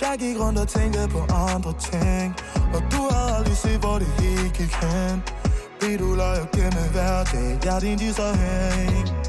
Mens jeg gik rundt og tænkte på andre ting Og du har aldrig set hvor det hele gik hen Ved du løg og gemme hver dag? Jeg er din disse hæng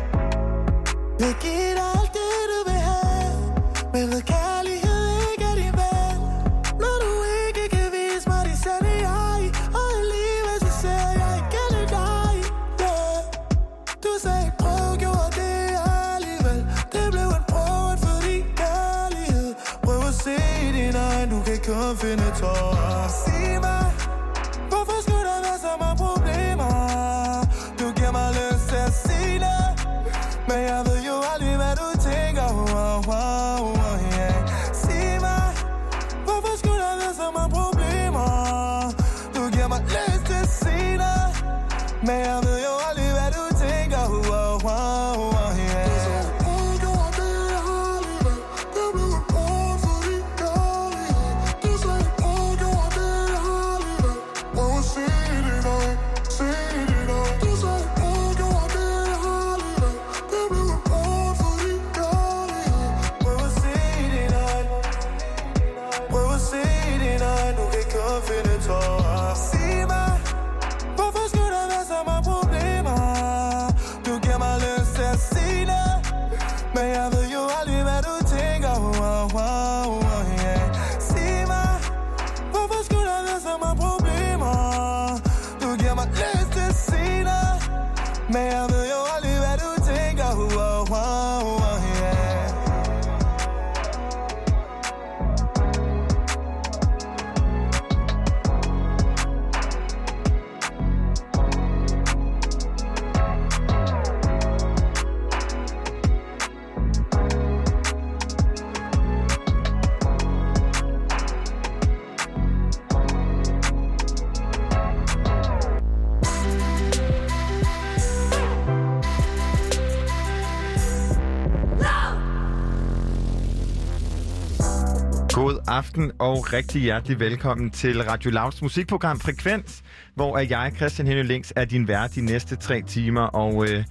rigtig hjertelig velkommen til Radio Louds musikprogram Frekvens, hvor jeg, Christian Henning Links, er din vært de næste tre timer. Og øh,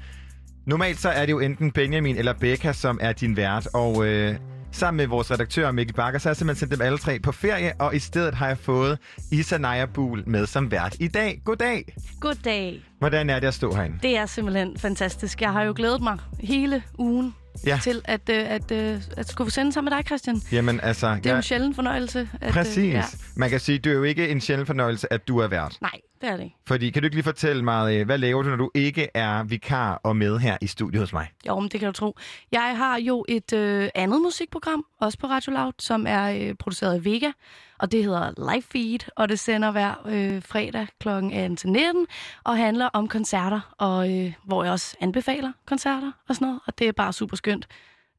normalt så er det jo enten Benjamin eller Becca, som er din vært. Og øh, sammen med vores redaktør Mikkel Bakker, så har jeg simpelthen sendt dem alle tre på ferie. Og i stedet har jeg fået Isa Naja Buhl med som vært i dag. Goddag! Goddag. Hvordan er det at stå herinde? Det er simpelthen fantastisk. Jeg har jo glædet mig hele ugen Ja. til at, øh, at, øh, at skulle sende sammen med dig, Christian. Jamen altså... Det er jo en sjælden fornøjelse. At, Præcis. Øh, ja. Man kan sige, det er jo ikke en sjælden fornøjelse, at du er vært. Nej, det er det ikke. Fordi, kan du ikke lige fortælle mig, hvad laver du, når du ikke er vikar og med her i studiet hos mig? Jo, men det kan du tro. Jeg har jo et øh, andet musikprogram, også på Radio Loud, som er øh, produceret af Vega, og det hedder Live Feed, og det sender hver øh, fredag kl. 18-19, og handler om koncerter, og øh, hvor jeg også anbefaler koncerter og sådan noget, og det er bare super skønt.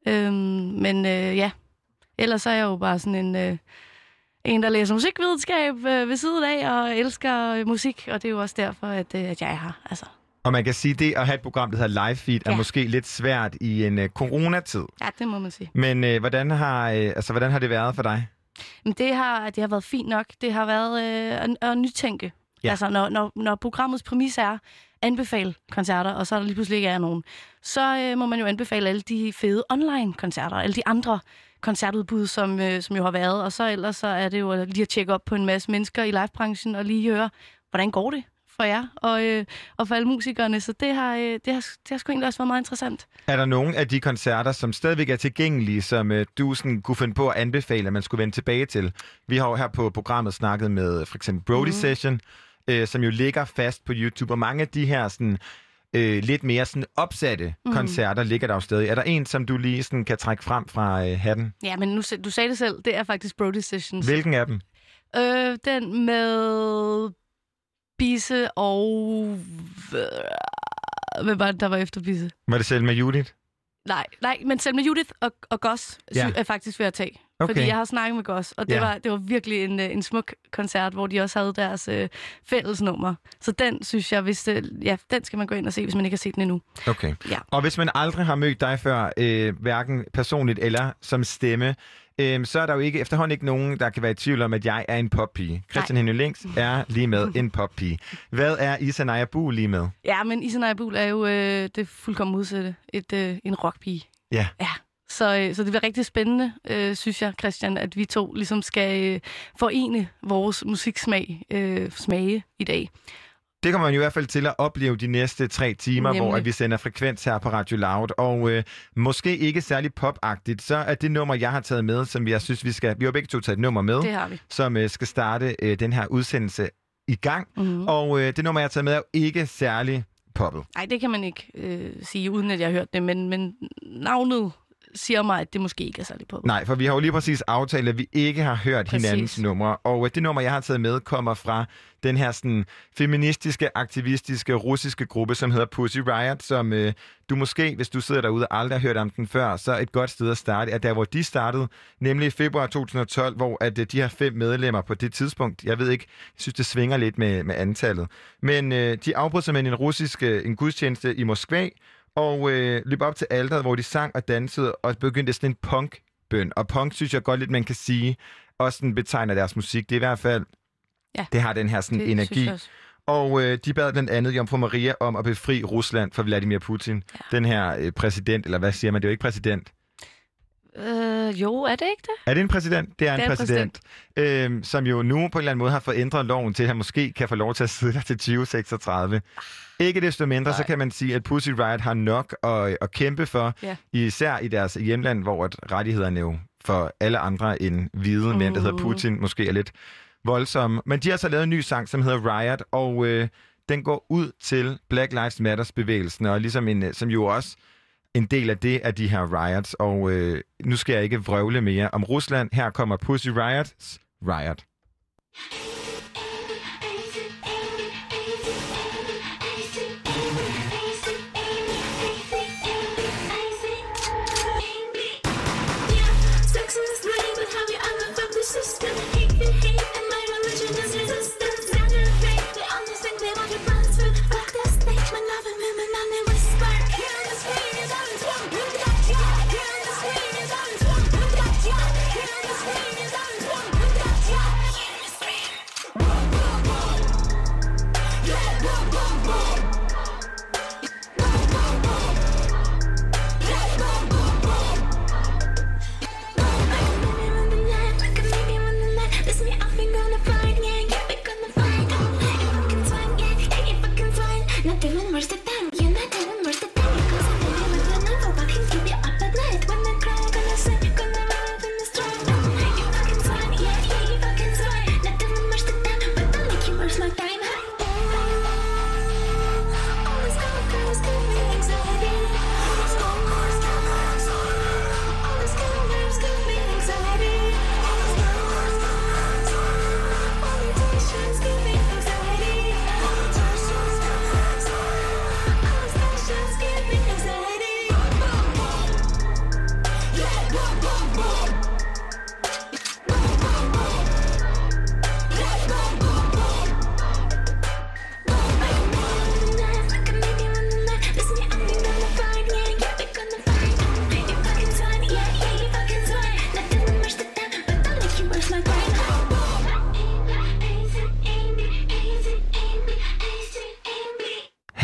Øhm, men øh, ja, ellers er jeg jo bare sådan en... Øh, en, der læser musikvidenskab øh, ved siden af og elsker øh, musik, og det er jo også derfor, at, øh, at jeg er her. Altså, Og man kan sige, det at have et program, der hedder Live Feed, er Ja. måske lidt svært i en uh, coronatid. ja, det må man sige. Men uh, hvordan, har, uh, altså, hvordan har det været for dig? Men det har, det har været fint nok. Det har været øh, at, at nytænke. Ja. Altså, når, når, når programmets præmis er anbefale koncerter, og så er der lige pludselig ikke er nogen, så øh, må man jo anbefale alle de fede online-koncerter, alle de andre koncertudbud, som, øh, som jo har været. Og så ellers så er det jo lige at tjekke op på en masse mennesker i livebranchen, og lige høre, hvordan går det for jer og, øh, og for alle musikerne. Så det har, øh, det, har, det har sgu egentlig også været meget interessant. Er der nogle af de koncerter, som stadigvæk er tilgængelige, som uh, du sådan, kunne finde på at anbefale, at man skulle vende tilbage til? Vi har jo her på programmet snakket med for eksempel Brody mm. Session, uh, som jo ligger fast på YouTube, og mange af de her sådan, uh, lidt mere sådan, opsatte mm. koncerter ligger der jo stadig. Er der en, som du lige sådan, kan trække frem fra uh, hatten? Ja, men nu, du sagde det selv, det er faktisk Brody Sessions. Hvilken af dem? Øh, den med Bisse og... Hvad var det, der var efter Bisse? Var det selv med Judith? Nej, nej, men selv med Judith og, og Goss Ja. ja. er faktisk ved at tage. Okay. Fordi jeg har snakket med Goss, og det, ja. var, det var virkelig en, øh, en smuk koncert, hvor de også havde deres øh, fællesnummer. Så den synes jeg, hvis det, ja, den skal man gå ind og se, hvis man ikke har set den endnu. Okay. Ja. Og hvis man aldrig har mødt dig før, øh, hverken personligt eller som stemme, øhm, så er der jo ikke efterhånden ikke nogen, der kan være i tvivl om, at jeg er en poppige. Christian Henning Links er lige med en poppige. Hvad er Isa Naja Bu lige med? Ja, men Isanaya Buhl er jo øh, det fuldkommen modsatte. Et, øh, en rockpige. Ja. Ja. Så, øh, så det bliver rigtig spændende, øh, synes jeg, Christian, at vi to ligesom skal øh, forene vores musiksmag øh, smage i dag. Det kommer man i hvert fald til at opleve de næste tre timer, Nemlig. hvor at vi sender frekvens her på Radio Loud. Og øh, måske ikke særlig popagtigt, så er det nummer, jeg har taget med, som jeg synes, vi skal... Vi har begge to taget et nummer med, Det har vi. som øh, skal starte øh, den her udsendelse i gang. Mm-hmm. Og øh, det nummer, jeg har taget med, er jo ikke særlig poppet. Nej, det kan man ikke øh, sige, uden at jeg har hørt det, men, men navnet siger mig, at det måske ikke er særlig på. Nej, for vi har jo lige præcis aftalt, at vi ikke har hørt Præcis. hinandens numre. Og øh, det nummer, jeg har taget med, kommer fra den her sådan, feministiske, aktivistiske, russiske gruppe, som hedder Pussy Riot, som øh, du måske, hvis du sidder derude og aldrig har hørt om den før, så et godt sted at starte, er der, hvor de startede, nemlig i februar 2012, hvor at øh, de her fem medlemmer på det tidspunkt, jeg ved ikke, jeg synes, det svinger lidt med, med antallet, men øh, de afbrød simpelthen en russisk øh, en gudstjeneste i Moskva, og øh, løb op til alderet, hvor de sang og dansede, og begyndte sådan en punkbøn. Og punk, synes jeg godt lidt, man kan sige, også sådan betegner deres musik. Det er i hvert fald, Ja. det har den her sådan det energi. Og øh, de bad blandt andet Jomfru Maria om at befri Rusland fra Vladimir Putin. Ja. Den her øh, præsident, eller hvad siger man, det er jo ikke præsident. Øh, jo, er det ikke det? Er det en præsident? Det er Det en er en præsident, øhm, som jo nu på en eller anden måde har fået ændret loven til, at han måske kan få lov til at sidde der til 2036. Ikke desto mindre, Nej. så kan man sige, at Pussy Riot har nok at, at kæmpe for, Ja. især i deres hjemland, hvor at rettighederne jo for alle andre end hvide mm. mænd, der hedder Mhm. Putin, måske er lidt voldsomme. Men de har så lavet en ny sang, som hedder Riot, og øh, den går ud til Black Lives Matters-bevægelsen, og ligesom en, øh, som jo også en del af det af de her riots, og øh, nu skal jeg ikke vrøvle mere om Rusland. Her kommer Pussy Riots Riot.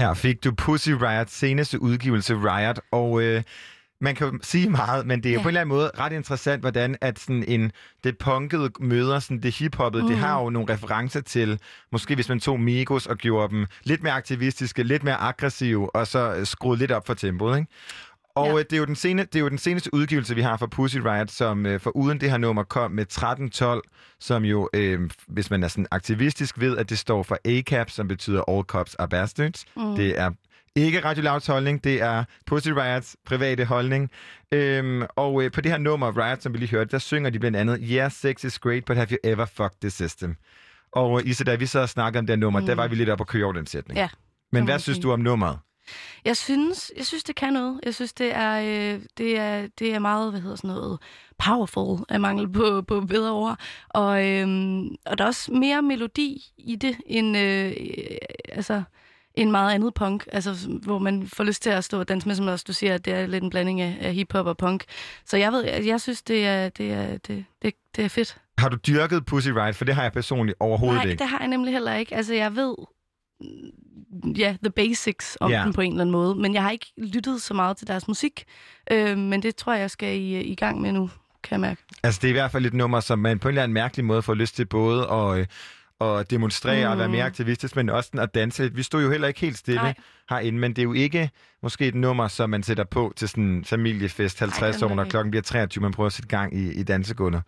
Her fik du Pussy Riots seneste udgivelse, Riot, og øh, man kan sige meget, men det er ja. På en eller anden måde ret interessant, hvordan at sådan en, det punkede møder sådan det hiphoppede. Mm. Det har jo nogle referencer til, måske hvis man tog Migos og gjorde dem lidt mere aktivistiske, lidt mere aggressive, og så øh, skruede lidt op for tempoet, ikke? Og Ja. ja. det, er jo den sene, det er jo den seneste udgivelse, vi har fra Pussy Riot, som øh, for uden det her nummer kom med 1312, som jo, øh, hvis man er sådan aktivistisk, ved, at det står for ACAP, som betyder All Cops Are Bastards. Mm. Det er ikke Radio Louds holdning, det er Pussy Riots private holdning. Øhm, og øh, på det her nummer, Riot, som vi lige hørte, der synger de blandt andet, Yeah, sex is great, but have you ever fucked the system? Og øh, Issa, da vi så snakkede om det nummer, mm. der var vi lidt op og køre over den sætning. Ja. Men hvad synes sige. du om nummeret? Jeg synes, jeg synes, det kan noget. Jeg synes, det er, øh, det er, det er meget, hvad hedder sådan noget, powerful af mangel på, på bedre ord. Og, øh, og der er også mere melodi i det, end, øh, øh, altså, en meget andet punk, altså hvor man får lyst til at stå og danse med, som også du siger, at det er lidt en blanding af, af hiphop og punk. Så jeg ved, jeg, synes, det er, det, er, det, det, det er fedt. Har du dyrket Pussy Riot? For det har jeg personligt overhovedet Nej, ikke. det har jeg nemlig heller ikke. Altså, jeg ved, ja, the basics om yeah. den på en eller anden måde, men jeg har ikke lyttet så meget til deres musik. Øh, men det tror jeg, jeg skal i, i gang med nu, kan jeg mærke. Altså, det er i hvert fald et nummer, som man på en eller anden mærkelig måde får lyst til både at, øh, at demonstrere mm. og være mere aktivistisk, men også at danse. Vi stod jo heller ikke helt stille Nej. herinde, men det er jo ikke måske et nummer, som man sætter på til sådan en familiefest 50 år, når klokken bliver 23, man prøver at sætte gang i, i dansegulvet.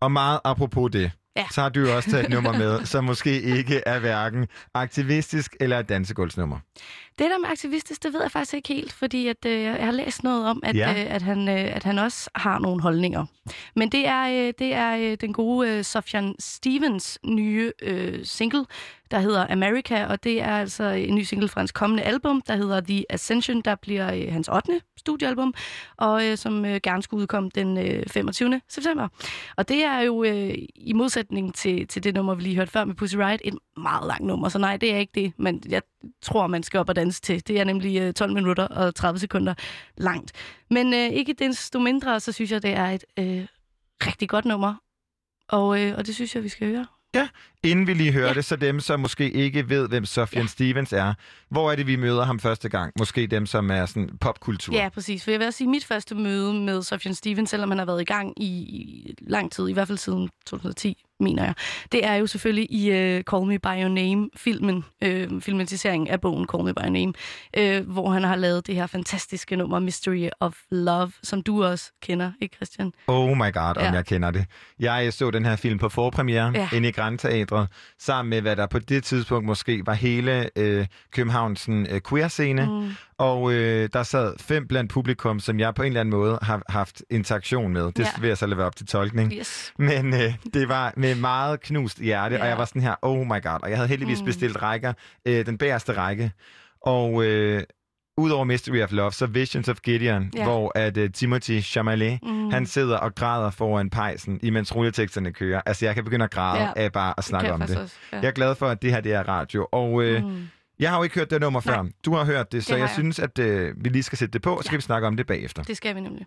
Og meget apropos det, Ja. så har du jo også taget et nummer med, som måske ikke er hverken aktivistisk eller et dansegulvsnummer. Det der med aktivistisk, det ved jeg faktisk ikke helt, fordi at, øh, jeg har læst noget om, at, Ja. øh, at, han, øh, at han også har nogle holdninger. Men det er, øh, det er øh, den gode øh, Sofjan Stevens nye øh, single, der hedder America, og det er altså en ny single fra hans kommende album, der hedder The Ascension, der bliver øh, hans 8 studiealbum, og øh, som øh, gerne skulle udkomme den øh, 25. september. Og det er jo øh, i modsætning til, til det nummer, vi lige hørte før med Pussy Riot, et meget langt nummer, så nej, det er ikke det, men jeg tror, man skal op og danse til. Det er nemlig øh, 12 minutter og 30 sekunder langt. Men øh, ikke desto mindre, så synes jeg, det er et øh, rigtig godt nummer, og, øh, og det synes jeg, vi skal høre. Inden vi lige hører Ja. det, så dem, som måske ikke ved, hvem Sofjan Ja. Stevens er, hvor er det, vi møder ham første gang? Måske dem, som er sådan popkultur. Ja, præcis. For jeg vil også sige, mit første møde med Sofjan Stevens, selvom han har været i gang i lang tid, i hvert fald siden 2010, mener jeg, det er jo selvfølgelig i uh, Call Me By Your Name-filmen, øh, filmatiseringen af bogen Call Me By Your Name, øh, hvor han har lavet det her fantastiske nummer Mystery of Love, som du også kender, ikke Christian? Oh my god, om Ja. jeg kender det. Jeg så den her film på forpremiere Ja. inde i Grand Teatret, sammen med, hvad der på det tidspunkt måske var hele øh, Københavns øh, queer-scene. Mm. Og øh, der sad fem blandt publikum, som jeg på en eller anden måde har haft interaktion med. Det Ja. vil jeg så lade op til tolkning. Yes. Men øh, det var med meget knust hjerte, ja. og jeg var sådan her, oh my god. Og jeg havde heldigvis Mm. bestilt rækker, øh, den bagerste række. Og øh, udover Mystery of Love, så Visions of Gideon, Ja. hvor at øh, Timothy Chalamet, Mm. han sidder og græder foran pejsen, imens rulleteksterne kører. Altså, jeg kan begynde at græde Ja. af bare at snakke om det. Også, ja. Jeg er glad for, at det her det er radio. Og øh, Mm. Jeg har jo ikke hørt det nummer Nej. før. Du har hørt det, så Det jeg, jeg. synes, at øh, vi lige skal sætte det på, og så Ja. skal vi snakke om det bagefter. Det skal vi nemlig.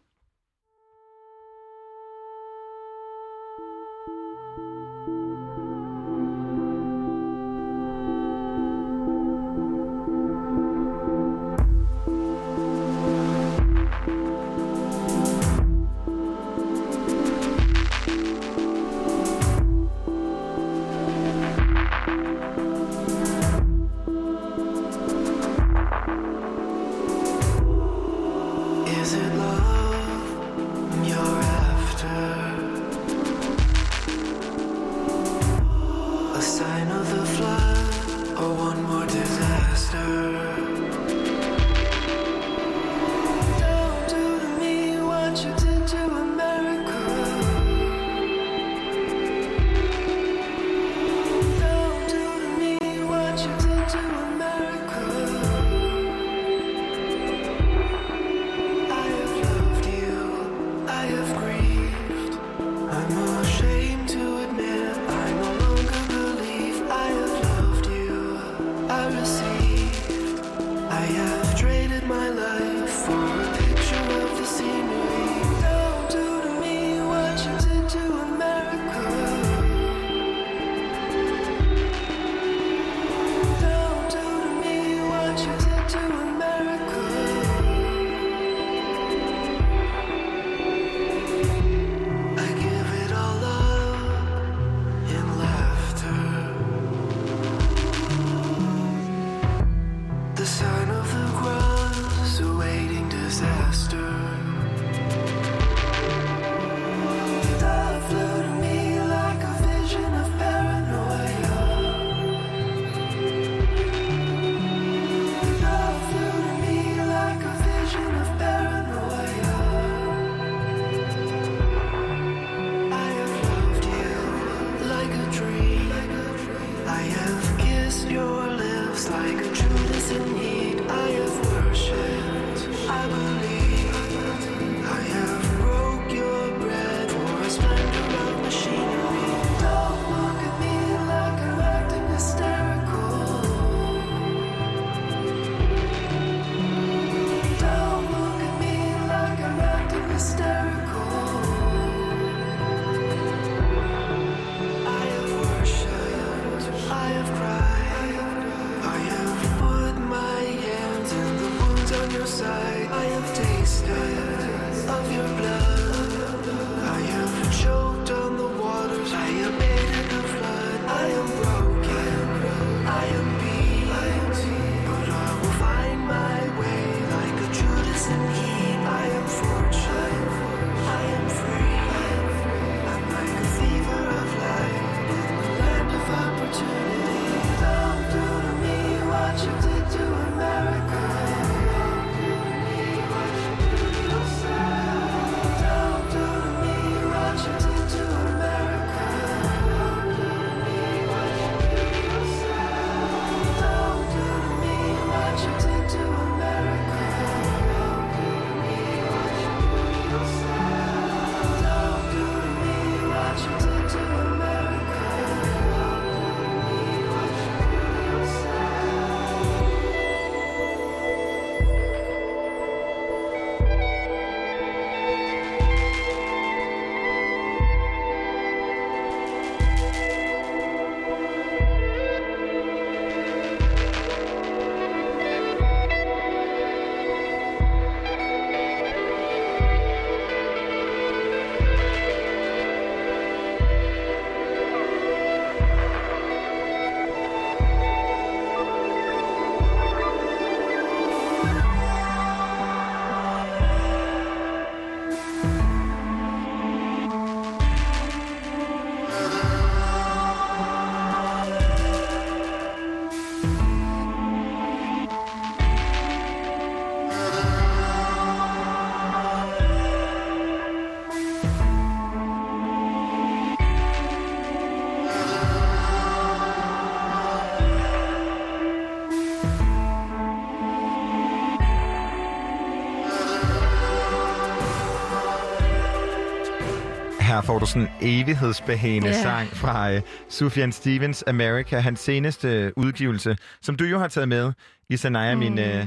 Får du sådan en evighedsbehagende yeah. sang fra uh, Sufjan Stevens America, hans seneste udgivelse, som du jo har taget med, Isanaya, mm. min... Uh,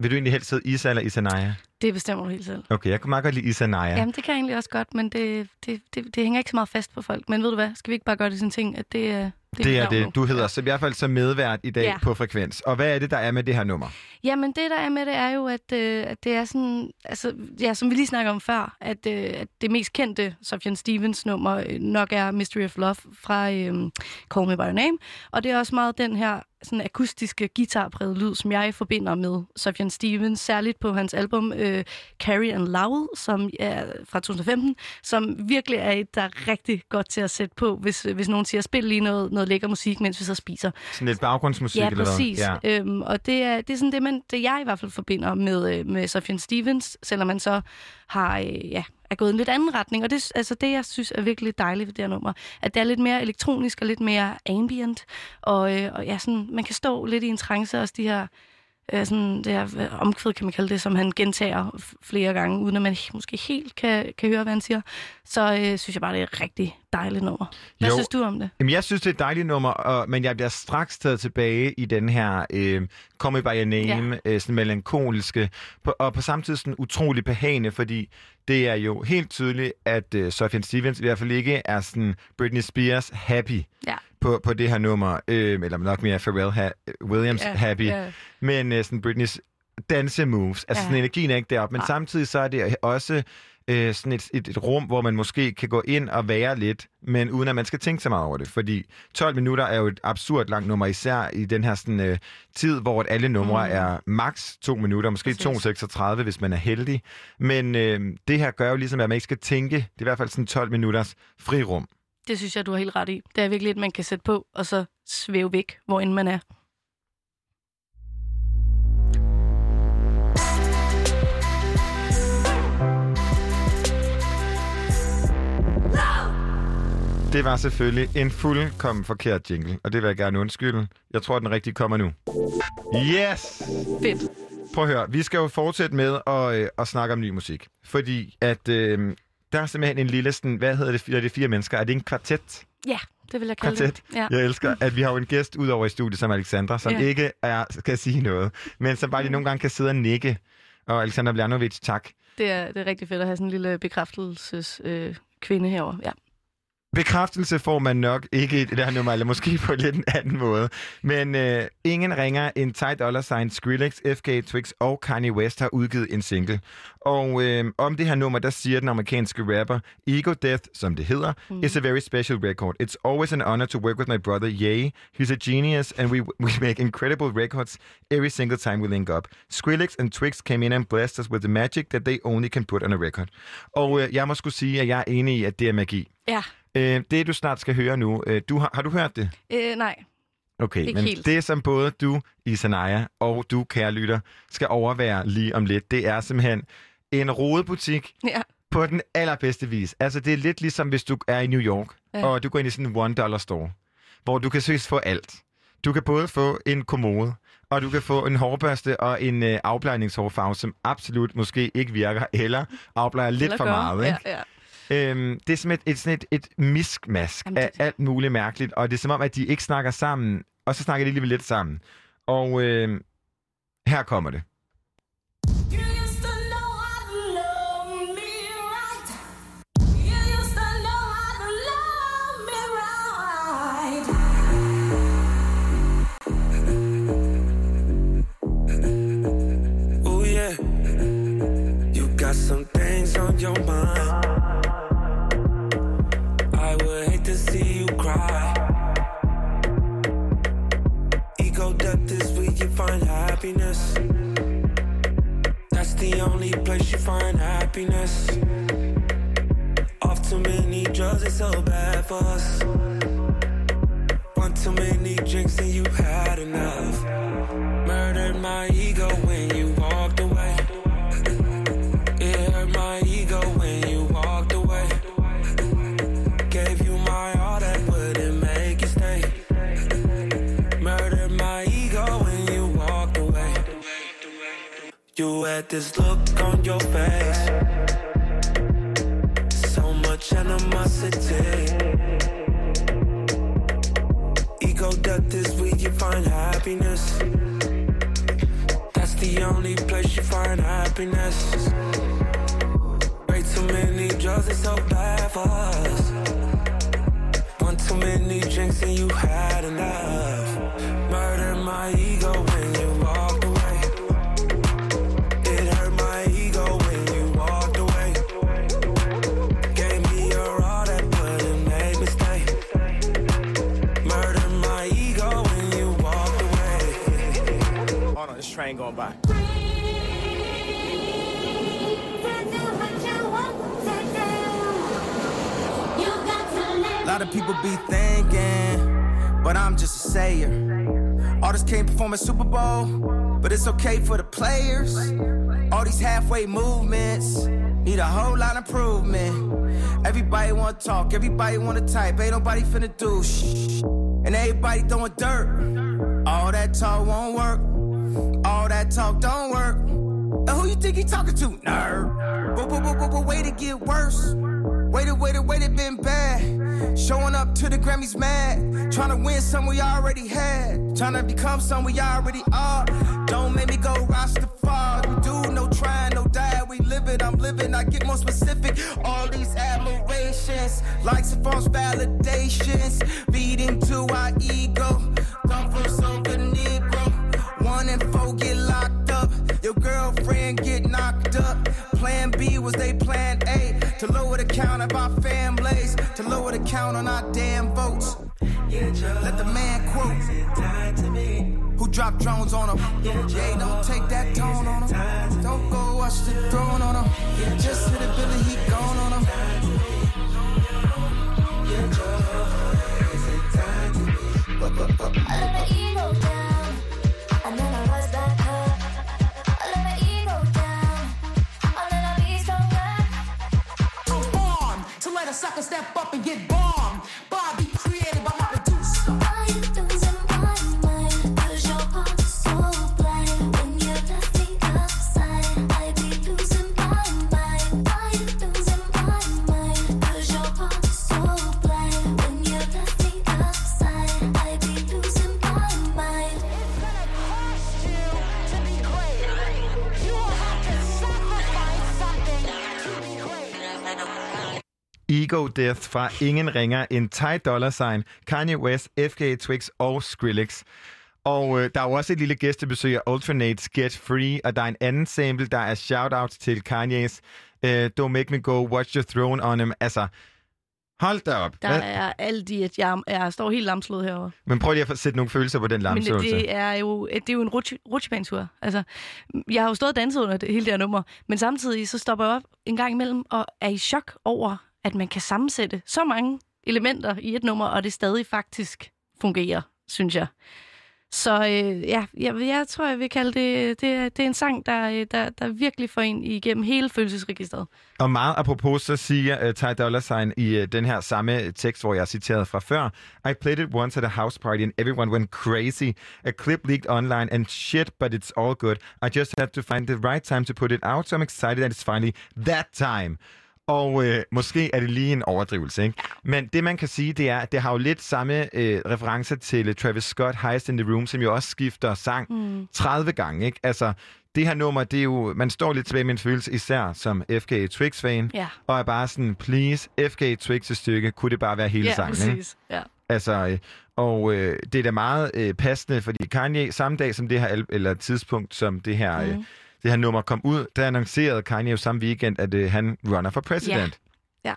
vil du egentlig helst hedde Isa eller Isanaya? Det bestemmer du helt selv. Okay, jeg kan meget godt lide Isanaya. Jamen, det kan jeg egentlig også godt, men det, det, det, det hænger ikke så meget fast på folk. Men ved du hvad, skal vi ikke bare gøre det sådan en ting, at det er... Det, er det. Du hedder så i hvert fald som medvært i dag Ja. på Frekvens. Og hvad er det, der er med det her nummer? Jamen, det der er med det, er jo, at, øh, at det er sådan... Altså, ja, som vi lige snakker om før, at, øh, at det mest kendte Sufjan Stevens nummer øh, nok er Mystery of Love fra øh, Call Me By Your Name. Og det er også meget den her sådan akustiske guitarpræget lyd, som jeg forbinder med Sufjan Stevens, særligt på hans album øh, Carrie and Lowell, som er fra 2015, som virkelig er et, der er rigtig godt til at sætte på, hvis, hvis nogen siger, spil lige noget, noget lækker musik, mens vi så spiser. Sådan lidt baggrundsmusik Ja, eller hvad? præcis. Ja. Øhm, og det er, det er sådan det, man, det, jeg i hvert fald forbinder med, øh, med Sufjan Stevens, selvom man så har, øh, ja, er gået i en lidt anden retning. Og det, altså det, jeg synes er virkelig dejligt ved det her nummer, at det er lidt mere elektronisk og lidt mere ambient. Og, øh, og ja, sådan, man kan stå lidt i en trance, også de her øh, sådan det her omkvæd, kan man kalde det, som han gentager flere gange, uden at man måske helt kan, kan høre, hvad han siger. Så øh, synes jeg bare, det er et rigtig dejligt nummer. Hvad Jo. synes du om det? Jamen, jeg synes, det er et dejligt nummer, og, men jeg bliver straks taget tilbage i den her øh, Call Me By Your Name, ja. øh, sådan melankoliske, på, og på samme tid sådan utrolig behagende, fordi det er jo helt tydeligt, at øh, Sufjan Stevens i hvert fald ikke er sådan Britney Spears happy Ja. På, på det her nummer, øh, eller nok mere Pharrell ha- Williams Ja, happy, ja. men øh, sådan Britneys dansemoves, altså Ja. sådan energien er ikke deroppe, men Nej. samtidig så er det også øh, sådan et, et, et rum, hvor man måske kan gå ind og være lidt, men uden at man skal tænke så meget over det. Fordi 12 minutter er jo et absurd langt nummer, især i den her sådan, øh, tid, hvor alle numre Mm. er max to minutter, måske Præcis. 2.36, hvis man er heldig. Men øh, det her gør jo ligesom, at man ikke skal tænke. Det er i hvert fald sådan 12 minutters frirum. Det synes jeg, du har helt ret i. Det er virkelig et, man kan sætte på, og så svæve væk, hvor end man er. Det var selvfølgelig en fuldkommen forkert jingle, og det vil jeg gerne undskylde. Jeg tror, den rigtige kommer nu. Yes! Fedt. Prøv at høre, vi skal jo fortsætte med at, øh, at snakke om ny musik. Fordi at øh, der er simpelthen en lille, sådan, hvad hedder det, er det fire mennesker? Er det en kvartet? Ja, det vil jeg kalde Kvartet. det. Ja. Jeg elsker, at vi har jo en gæst ud over i studiet, som Alexandra, som Ja. ikke er, skal sige noget, men som bare lige nogle gange kan sidde og nikke. Og Alexandra Bljanovic, tak. Det, er, det er rigtig fedt at have sådan en lille bekræftelses øh, kvinde herovre. Ja. Bekræftelse får man nok ikke i det her nummer, eller måske på lidt en anden måde. Men øh, ingen ringer end Ty Dolla Sign, Skrillex, FK Twix og Kanye West har udgivet en single. Og øh, om det her nummer, der siger den amerikanske rapper, Ego Death, som det hedder, mm. is a very special record. It's always an honor to work with my brother, Ye. He's a genius, and we, we make incredible records every single time we link up. Skrillex and Twix came in and blessed us with the magic that they only can put on a record. Og øh, jeg må skulle sige, at jeg er enig i, at det er magi. Ja. Øh, det, du snart skal høre nu, øh, du har, har du hørt det? Øh, nej. Okay, Ikke men helt. det, som både du, Isanaya, og du, kære lytter, skal overvære lige om lidt, det er simpelthen en rodebutik Ja. på den allerbedste vis. Altså, det er lidt ligesom, hvis du er i New York, Ja. og du går ind i sådan en one-dollar store, hvor du kan søges få alt. Du kan både få en kommode, og du kan få en hårbørste og en øh, afblejningshårfarve, som absolut måske ikke virker, eller afblejer lidt Eller for gør. meget. Ikke? Ja, ja. Øhm, det er simpelthen et, sådan et, et miskmask Jamen, af det- alt muligt mærkeligt, og det er som om, at de ikke snakker sammen, og så snakker de alligevel lidt sammen. Og øh, her kommer det. Only place you find happiness. Off too many drugs, it's so bad for us. One too many drinks and you had enough. Murdered my ego You had this look on your face. So much animosity. Ego death is where you find happiness. That's the only place you find happiness. Way too many drugs, it's so bad for us. One too many drinks and you had enough. Murder my ego train going by. A lot of people be thinking, but I'm just a sayer. Artists can't perform at Super Bowl, but it's okay for the players. All these halfway movements need a whole lot of improvement. Everybody wanna talk, everybody wanna type, ain't nobody finna do shh. And everybody throwing dirt. All that talk won't work. That talk don't work. And who you think he talking to? Nerd. But, but, but, but, but wait it get worse. Wait it, wait it, wait it been bad. Showing up to the Grammys mad. Trying to win some we already had. Trying to become some we already are. Don't make me go Rastafari. We do no trying, no die. We live it, I'm living. I get more specific. All these admirations, likes and false validations, feeding to our ego. Come from over Negro. One and four get locked up. Your girlfriend get knocked up. Plan B was they plan A to lower the count of our families, to lower the count on our damn votes. Let the man quote. Who dropped drones on him? Yeah, don't take that tone on him. Don't go watch the throne on him. Just hit a Billy, he gone on him. I let my ego down, sucker step up Ego Death fra ingen ringer end Ty Dollar Sign, Kanye West, FKA Twix og Skrillex. Og øh, der er jo også et lille gæstebesøg af Ultranates Get Free, og der er en anden sample, der er shout-out til Kanye's øh, Don't Make Me Go, Watch Your Throne on Him. Altså, hold da op. Der Hvad? er alt i, at jeg, jeg står helt lamslået herovre. Men prøv lige at få- sætte nogle følelser på den Men lamsåelse. det, er jo, det er jo en rutsjebanetur. Altså, jeg har jo stået og danset under det, hele det her nummer, men samtidig så stopper jeg op en gang imellem og er i chok over, at man kan sammensætte så mange elementer i et nummer, og det stadig faktisk fungerer, synes jeg. Så øh, ja, jeg, jeg tror, jeg vil kalde det, det, det er en sang, der, øh, der, der virkelig får en igennem hele følelsesregistret. Og meget apropos, så siger uh, Ty Dolla Sign i uh, den her samme tekst, hvor jeg citerede fra før. I played it once at a house party and everyone went crazy. A clip leaked online and shit, but it's all good. I just had to find the right time to put it out, so I'm excited that it's finally that time. Og øh, måske er det lige en overdrivelse, ikke? Men det, man kan sige, det er, at det har jo lidt samme øh, referencer til Travis Scott, Highest in the Room, som jo også skifter sang mm. 30 gange, ikke? Altså, det her nummer, det er jo... Man står lidt tilbage med en følelse, især som FK Twix-fan, Ja. og er bare sådan, please, FK Twix et stykke, kunne det bare være hele Ja, sangen, ikke? præcis. Ja. Altså, øh, og øh, det er da meget øh, passende, fordi Kanye, samme dag som det her, eller tidspunkt som det her, Mhm. øh, det her nummer kom ud, der annoncerede Kanye jo samme weekend, at øh, han runner for president. Ja.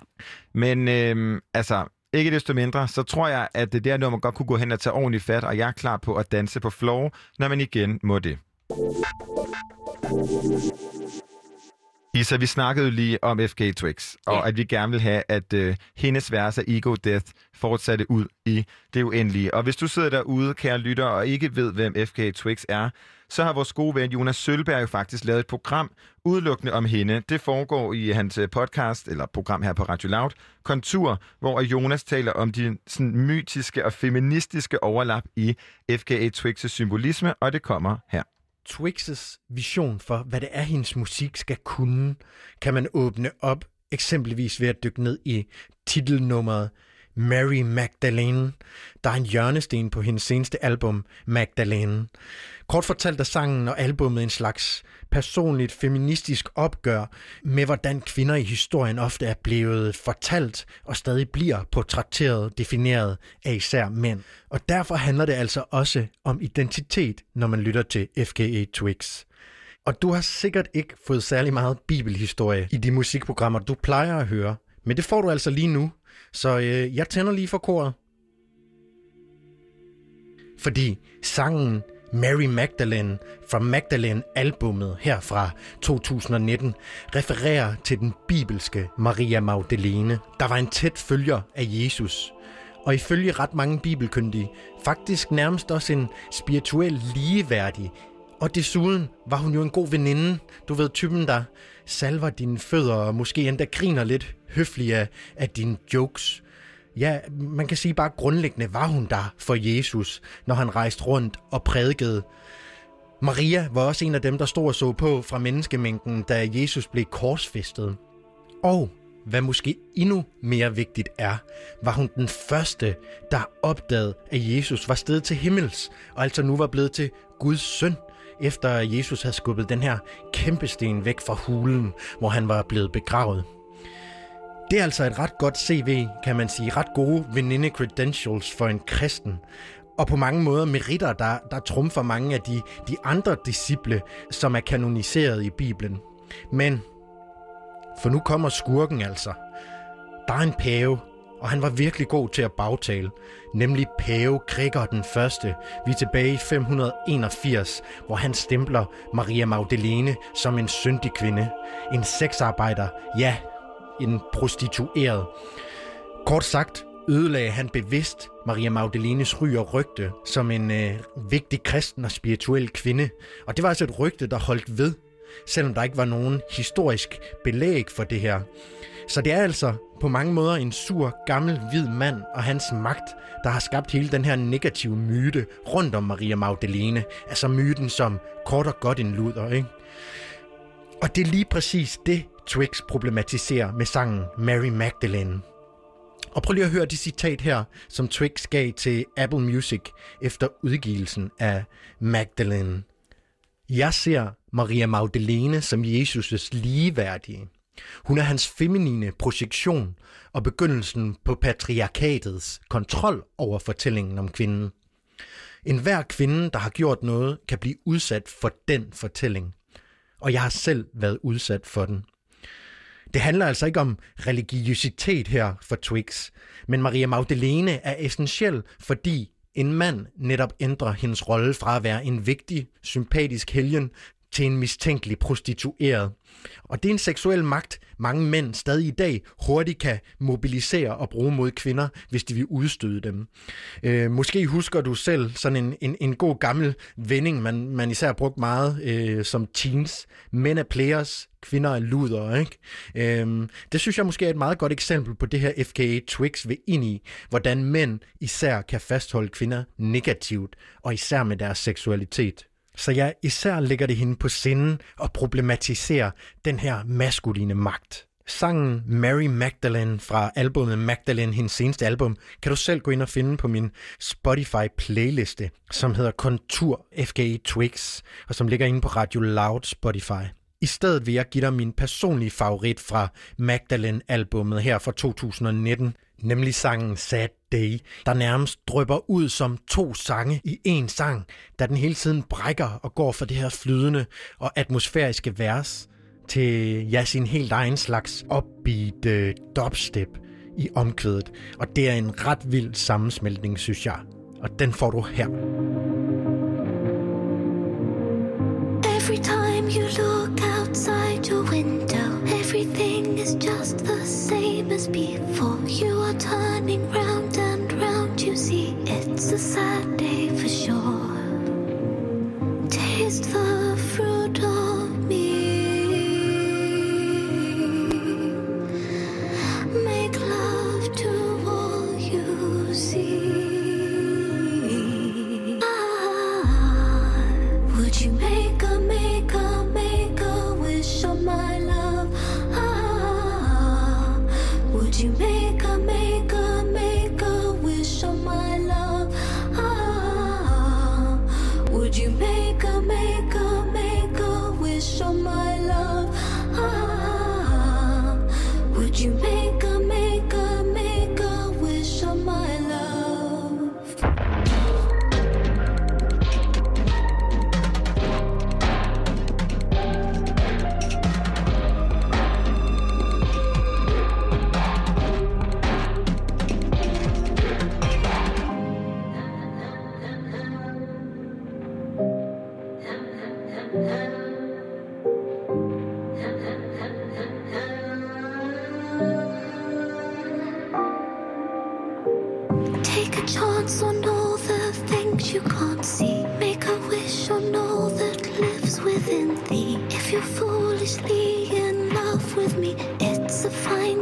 Men øh, altså, ikke desto mindre, så tror jeg, at det der nummer godt kunne gå hen og tage ordentligt fat, og jeg er klar på at danse på floor, når man igen må det. Isa, vi snakkede jo lige om FK Twix, og Ja. at vi gerne vil have, at øh, hendes vers af Ego Death fortsatte ud i det uendelige. Og hvis du sidder derude, kære lytter, og ikke ved, hvem FK Twix er, så har vores gode ven Jonas Sølberg jo faktisk lavet et program udelukkende om hende. Det foregår i hans øh, podcast, eller program her på Radio Loud, Kontur, hvor Jonas taler om de sådan, mytiske og feministiske overlap i FKA Twix' symbolisme, og det kommer her. Twix's vision for, hvad det er, hendes musik skal kunne, kan man åbne op eksempelvis ved at dykke ned i titelnummeret Mary Magdalene, der er en hjørnesten på hendes seneste album, Magdalene. Kort fortalt er sangen og albummet en slags personligt feministisk opgør med, hvordan kvinder i historien ofte er blevet fortalt og stadig bliver portrætteret, defineret af især mænd. Og derfor handler det altså også om identitet, når man lytter til FKA Twigs. Og du har sikkert ikke fået særlig meget bibelhistorie i de musikprogrammer, du plejer at høre. Men det får du altså lige nu. Så øh, jeg tænder lige for koret. Fordi sangen Mary Magdalene fra Magdalene-albummet her fra 2019 refererer til den bibelske Maria Magdalene, der var en tæt følger af Jesus. Og ifølge ret mange bibelkyndige, faktisk nærmest også en spirituel ligeværdig. Og desuden var hun jo en god veninde. Du ved typen, der salver dine fødder og måske endda griner lidt høfligt af, af dine jokes. Ja, man kan sige bare grundlæggende var hun der for Jesus, når han rejste rundt og prædikede. Maria var også en af dem, der stod og så på fra menneskemængden, da Jesus blev korsfæstet. Og hvad måske endnu mere vigtigt er, var hun den første, der opdagede, at Jesus var stedet til himmels, og altså nu var blevet til Guds søn, efter Jesus havde skubbet den her kæmpe sten væk fra hulen, hvor han var blevet begravet. Det er altså et ret godt CV, kan man sige. Ret gode veninde credentials for en kristen. Og på mange måder meritter, der, der trumfer mange af de, de andre disciple, som er kanoniseret i Bibelen. Men, for nu kommer skurken altså. Der er en pave, og han var virkelig god til at bagtale. Nemlig pave Gregor den første. Vi er tilbage i 581, hvor han stempler Maria Magdalene som en syndig kvinde. En sexarbejder, ja, en prostitueret. Kort sagt ødelagde han bevidst Maria Magdalenes ry og rygte som en øh, vigtig kristen og spirituel kvinde. Og det var altså et rygte, der holdt ved, selvom der ikke var nogen historisk belæg for det her. Så det er altså på mange måder en sur, gammel, hvid mand og hans magt, der har skabt hele den her negative myte rundt om Maria Magdalene. Altså myten som kort og godt en luder, ikke? Og det er lige præcis det, Twix problematiserer med sangen Mary Magdalene. Og prøv lige at høre det citat her, som Twix gav til Apple Music efter udgivelsen af Magdalene. Jeg ser Maria Magdalene som Jesus' ligeværdige. Hun er hans feminine projektion og begyndelsen på patriarkatets kontrol over fortællingen om kvinden. En hver kvinde, der har gjort noget, kan blive udsat for den fortælling. Og jeg har selv været udsat for den. Det handler altså ikke om religiøsitet her for Twix, men Maria Magdalene er essentiel, fordi en mand netop ændrer hendes rolle fra at være en vigtig, sympatisk helgen til en mistænkelig prostitueret. Og det er en seksuel magt, mange mænd stadig i dag hurtigt kan mobilisere og bruge mod kvinder, hvis de vil udstøde dem. Øh, måske husker du selv sådan en, en, en god gammel vending, man, man især brugt meget øh, som teens. Mænd er players, kvinder er luder, ikke? Øhm, det synes jeg måske er et meget godt eksempel på det her FKA Twix ved ind i, hvordan mænd især kan fastholde kvinder negativt, og især med deres seksualitet. Så jeg især lægger det hende på sinden og problematiserer den her maskuline magt. Sangen Mary Magdalene fra albumet Magdalene, hendes seneste album, kan du selv gå ind og finde på min Spotify-playliste, som hedder Kontur FKA Twix, og som ligger inde på Radio Loud Spotify. I stedet vil jeg give dig min personlige favorit fra Magdalene-albummet her fra 2019, nemlig sangen Sad Day, der nærmest drøber ud som to sange i én sang, da den hele tiden brækker og går fra det her flydende og atmosfæriske vers til ja, sin helt egen slags upbeat uh, dubstep i omkvædet. Og det er en ret vild sammensmeltning, synes jeg. Og den får du her. Every time you look outside your window, everything is just the same as before. You are turning round and round, you see it's a sad day for sure. Taste the fruit of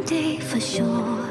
a fine day for sure.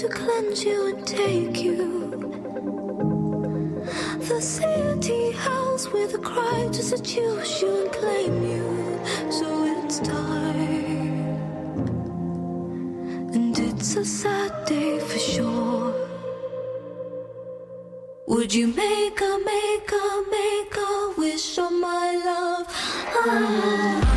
To cleanse you and take you. The city house with a cry to seduce you and claim you. So it's time. And it's a sad day for sure. Would you make a, make a, make a wish on my love? Ah.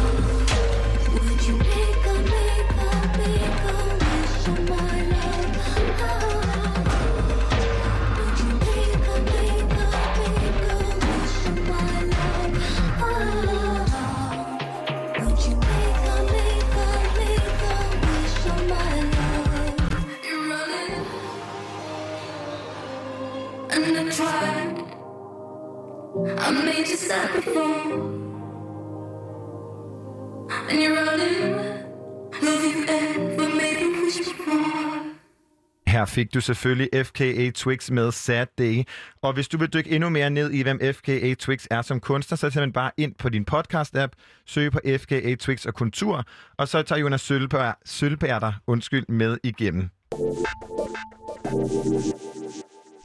Her fik du selvfølgelig FKA Twix med Sad Day. Og hvis du vil dykke endnu mere ned i, hvem FKA Twix er som kunstner, så tager man bare ind på din podcast-app, søg på FKA Twix og Kontur, og så tager Jonas Sølberg, Sølberg dig undskyld, med igennem.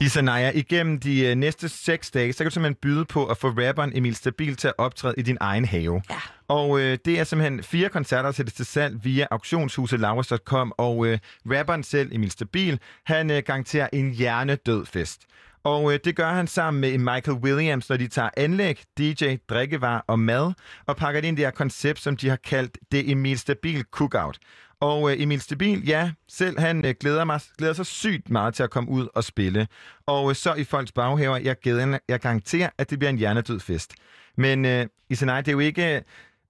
Isanaya, igennem de øh, næste seks dage, så kan du simpelthen byde på at få rapperen Emil Stabil til at optræde i din egen have. Ja. Og øh, det er simpelthen fire koncerter, sættes til salg via auktionshuset Lauras.com, og øh, rapperen selv, Emil Stabil, han øh, garanterer en hjernedød fest. Og øh, det gør han sammen med Michael Williams, når de tager anlæg, DJ, drikkevarer og mad, og pakker det ind i det her koncept, som de har kaldt det Emil Stabil Cookout. Og øh, Emil Stabil, ja, selv han øh, glæder, mig, glæder sig sygt meget til at komme ud og spille. Og øh, så i folks baghaver, jeg, gæder, jeg garanterer, at det bliver en hjernedød fest. Men øh, Isanai, det er jo ikke øh,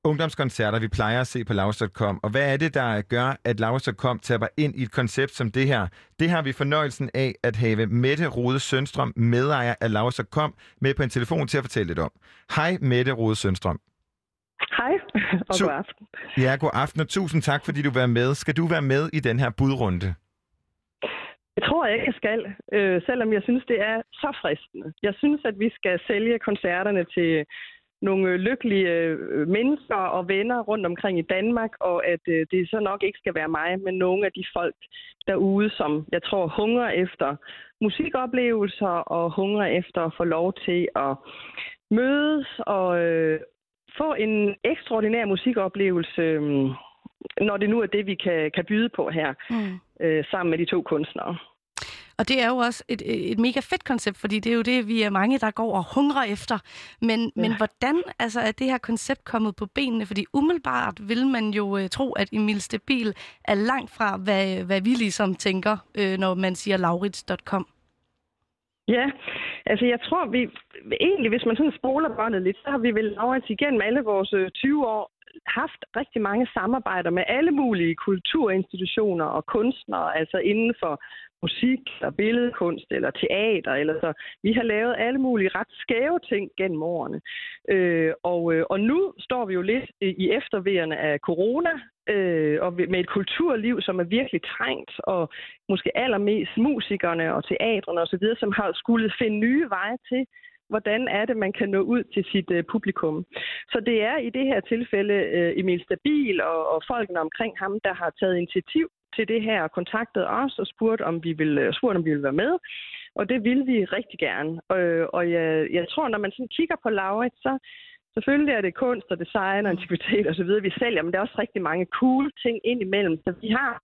ungdomskoncerter, vi plejer at se på Laus.com. Og hvad er det, der gør, at Laus.com taber ind i et koncept som det her? Det har vi fornøjelsen af at have Mette Rode Sønstrøm, medejer af Laus.com, med på en telefon til at fortælle lidt om. Hej Mette Rode Sønstrøm. Hej, og Tu- god aften. Ja, god aften og tusind tak, fordi du var med. Skal du være med i den her budrunde? Jeg tror ikke, jeg skal, øh, selvom jeg synes, det er så fristende. Jeg synes, at vi skal sælge koncerterne til nogle lykkelige øh, mennesker og venner rundt omkring i Danmark, og at øh, det så nok ikke skal være mig, men nogle af de folk derude, som jeg tror hungrer efter musikoplevelser og hungrer efter at få lov til at mødes og øh, få en ekstraordinær musikoplevelse øh, når det nu er det, vi kan, kan byde på her, Mm. øh, sammen med de to kunstnere. Og det er jo også et, et mega fedt koncept, fordi det er jo det, vi er mange, der går og hungrer efter. Men, ja. men hvordan altså, er det her koncept kommet på benene? Fordi umiddelbart vil man jo øh, tro, at Emil Stabil er langt fra, hvad, hvad vi ligesom tænker, øh, når man siger laurits.com. Ja, altså jeg tror, vi egentlig, hvis man sådan spoler båndet lidt, så har vi vel over igennem alle vores øh, 20 år haft rigtig mange samarbejder med alle mulige kulturinstitutioner og kunstnere, altså inden for musik eller billedkunst eller teater. Eller så. Vi har lavet alle mulige ret skæve ting gennem årene. Øh, og, øh, og nu står vi jo lidt i efterværende af corona, øh, og med et kulturliv, som er virkelig trængt, og måske allermest musikerne og teatrene osv., som har skulle finde nye veje til, hvordan er det, man kan nå ud til sit øh, publikum. Så det er i det her tilfælde øh, Emil Stabil og, og folkene omkring ham, der har taget initiativ til det her, og kontaktet os og spurgt, om vi ville, øh, spurgt, om vi ville være med. Og det vil vi rigtig gerne. Øh, og jeg, jeg tror, når man sådan kigger på Laurit, så selvfølgelig er det kunst og design og antikvitet og så videre, vi sælger, men der er også rigtig mange cool ting ind imellem. Så vi har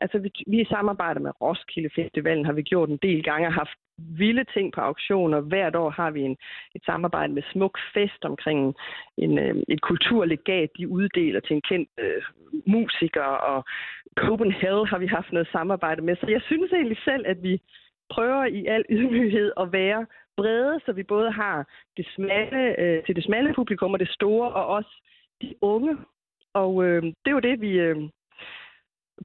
Altså, vi, vi samarbejder med Roskilde Festivalen, har vi gjort en del gange, har haft vilde ting på auktioner. Hvert år har vi en, et samarbejde med Smuk Fest omkring en, øh, et kulturlegat, de uddeler til en kendt øh, musiker, og Copenhagen har vi haft noget samarbejde med. Så jeg synes egentlig selv, at vi prøver i al ydmyghed at være brede, så vi både har det smalle, øh, til det smalle publikum og det store, og også de unge. Og øh, det er jo det, vi... Øh,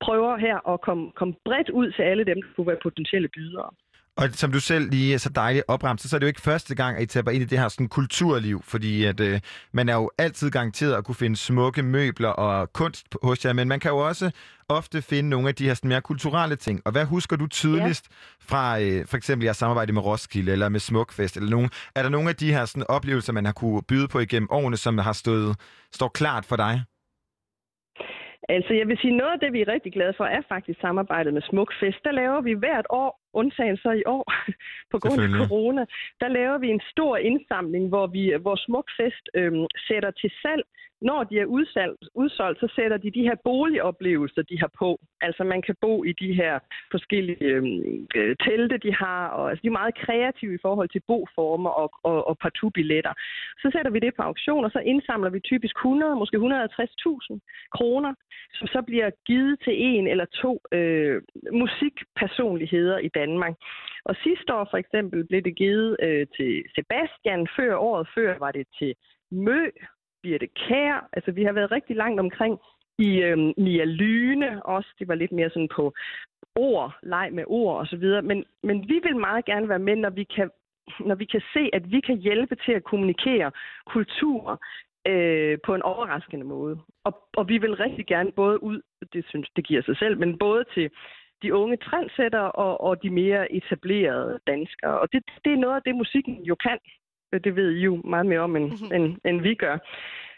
prøver her at komme, komme bredt ud til alle dem, der kunne være potentielle bydere. Og som du selv lige så dejligt opremset, så er det jo ikke første gang, at I taber ind i det her sådan, kulturliv, fordi at, øh, man er jo altid garanteret at kunne finde smukke møbler og kunst på- hos jer, men man kan jo også ofte finde nogle af de her sådan, mere kulturelle ting. Og hvad husker du tydeligst ja. fra øh, for eksempel jeres samarbejde med Roskilde eller med Smukfest? Eller nogen, er der nogle af de her sådan, oplevelser, man har kunne byde på igennem årene, som har stået, står klart for dig? Altså, jeg vil sige, noget af det, vi er rigtig glade for, er faktisk samarbejdet med Smukfest. Der laver vi hvert år, undtagen så i år, på grund af corona, der laver vi en stor indsamling, hvor vi, hvor Smukfest øhm, sætter til salg. Når de er udsolgt, udsolgt, så sætter de de her boligoplevelser, de har på. Altså, man kan bo i de her forskellige øhm, øh, telte, de har, og altså, de er meget kreative i forhold til boformer og, og, og partout-billetter. Så sætter vi det på auktion, og så indsamler vi typisk 100, måske 150.000 kroner, som så bliver givet til en eller to øh, musikpersonligheder i Danmark. Og sidste år for eksempel blev det givet øh, til Sebastian, før året før var det til Mø, Birte Kær. Altså vi har været rigtig langt omkring i øh, Mia Lyne også. Det var lidt mere sådan på ord, leg med ord og så videre. Men, men vi vil meget gerne være med, når vi kan når vi kan se, at vi kan hjælpe til at kommunikere kultur øh, på en overraskende måde. Og, og vi vil rigtig gerne både ud, det synes det giver sig selv, men både til de unge trendsættere og, og de mere etablerede danskere. Og det, det er noget af det, musikken jo kan. Det ved I jo meget mere om, end, end, end vi gør.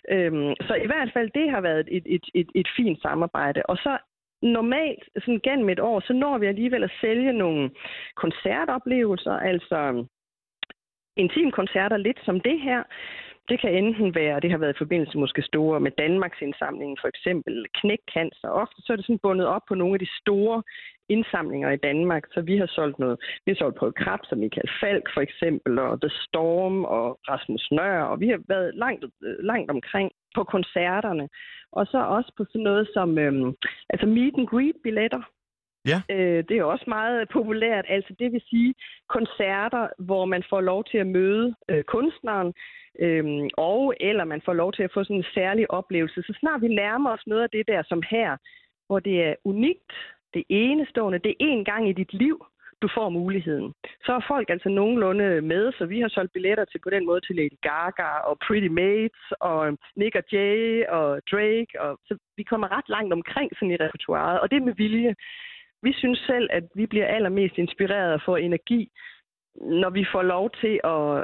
Øhm, så i hvert fald, det har været et, et, et, et fint samarbejde. Og så normalt, sådan gennem et år, så når vi alligevel at sælge nogle koncertoplevelser, altså intimkoncerter lidt som det her. Det kan enten være, det har været i forbindelse måske store med Danmarks indsamling, for eksempel knækcancer. Ofte så er det sådan bundet op på nogle af de store indsamlinger i Danmark. Så vi har solgt noget. Vi har solgt på Krebs og Michael Falk for eksempel, og The Storm og Rasmus Nør, og vi har været langt, langt omkring på koncerterne. Og så også på sådan noget som øhm, altså meet and greet billetter. Ja. Øh, det er også meget populært. Altså det vil sige koncerter, hvor man får lov til at møde øh, kunstneren, øhm, og eller man får lov til at få sådan en særlig oplevelse. Så snart vi nærmer os noget af det der som her, hvor det er unikt, det enestående, det er én gang i dit liv, du får muligheden. Så er folk altså nogenlunde med, så vi har solgt billetter til på den måde til Lady Gaga og Pretty Mates og øhm, Nick og Jay og Drake. Og, så vi kommer ret langt omkring sådan i repertoireet, og det er med vilje. Vi synes selv, at vi bliver allermest inspireret og får energi, når vi får lov til at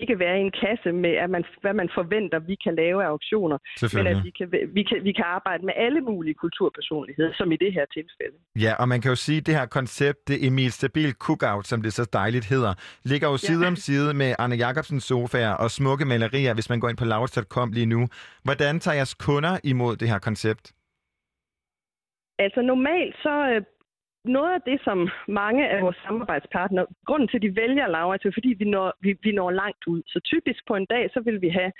ikke være i en kasse med, at man, hvad man forventer, vi kan lave af auktioner, men at vi kan, vi, kan, vi kan arbejde med alle mulige kulturpersonligheder, som i det her tilfælde. Ja, og man kan jo sige, at det her koncept, det Emil Stabil Cookout, som det så dejligt hedder, ligger jo side om side med Arne Jacobsens sofaer og smukke malerier, hvis man går ind på laurits.com lige nu. Hvordan tager jeres kunder imod det her koncept? Altså normalt så øh, noget af det, som mange af vores samarbejdspartnere, grunden til, at de vælger Laura, altså er fordi, vi når, vi, vi når langt ud. Så typisk på en dag, så vil vi have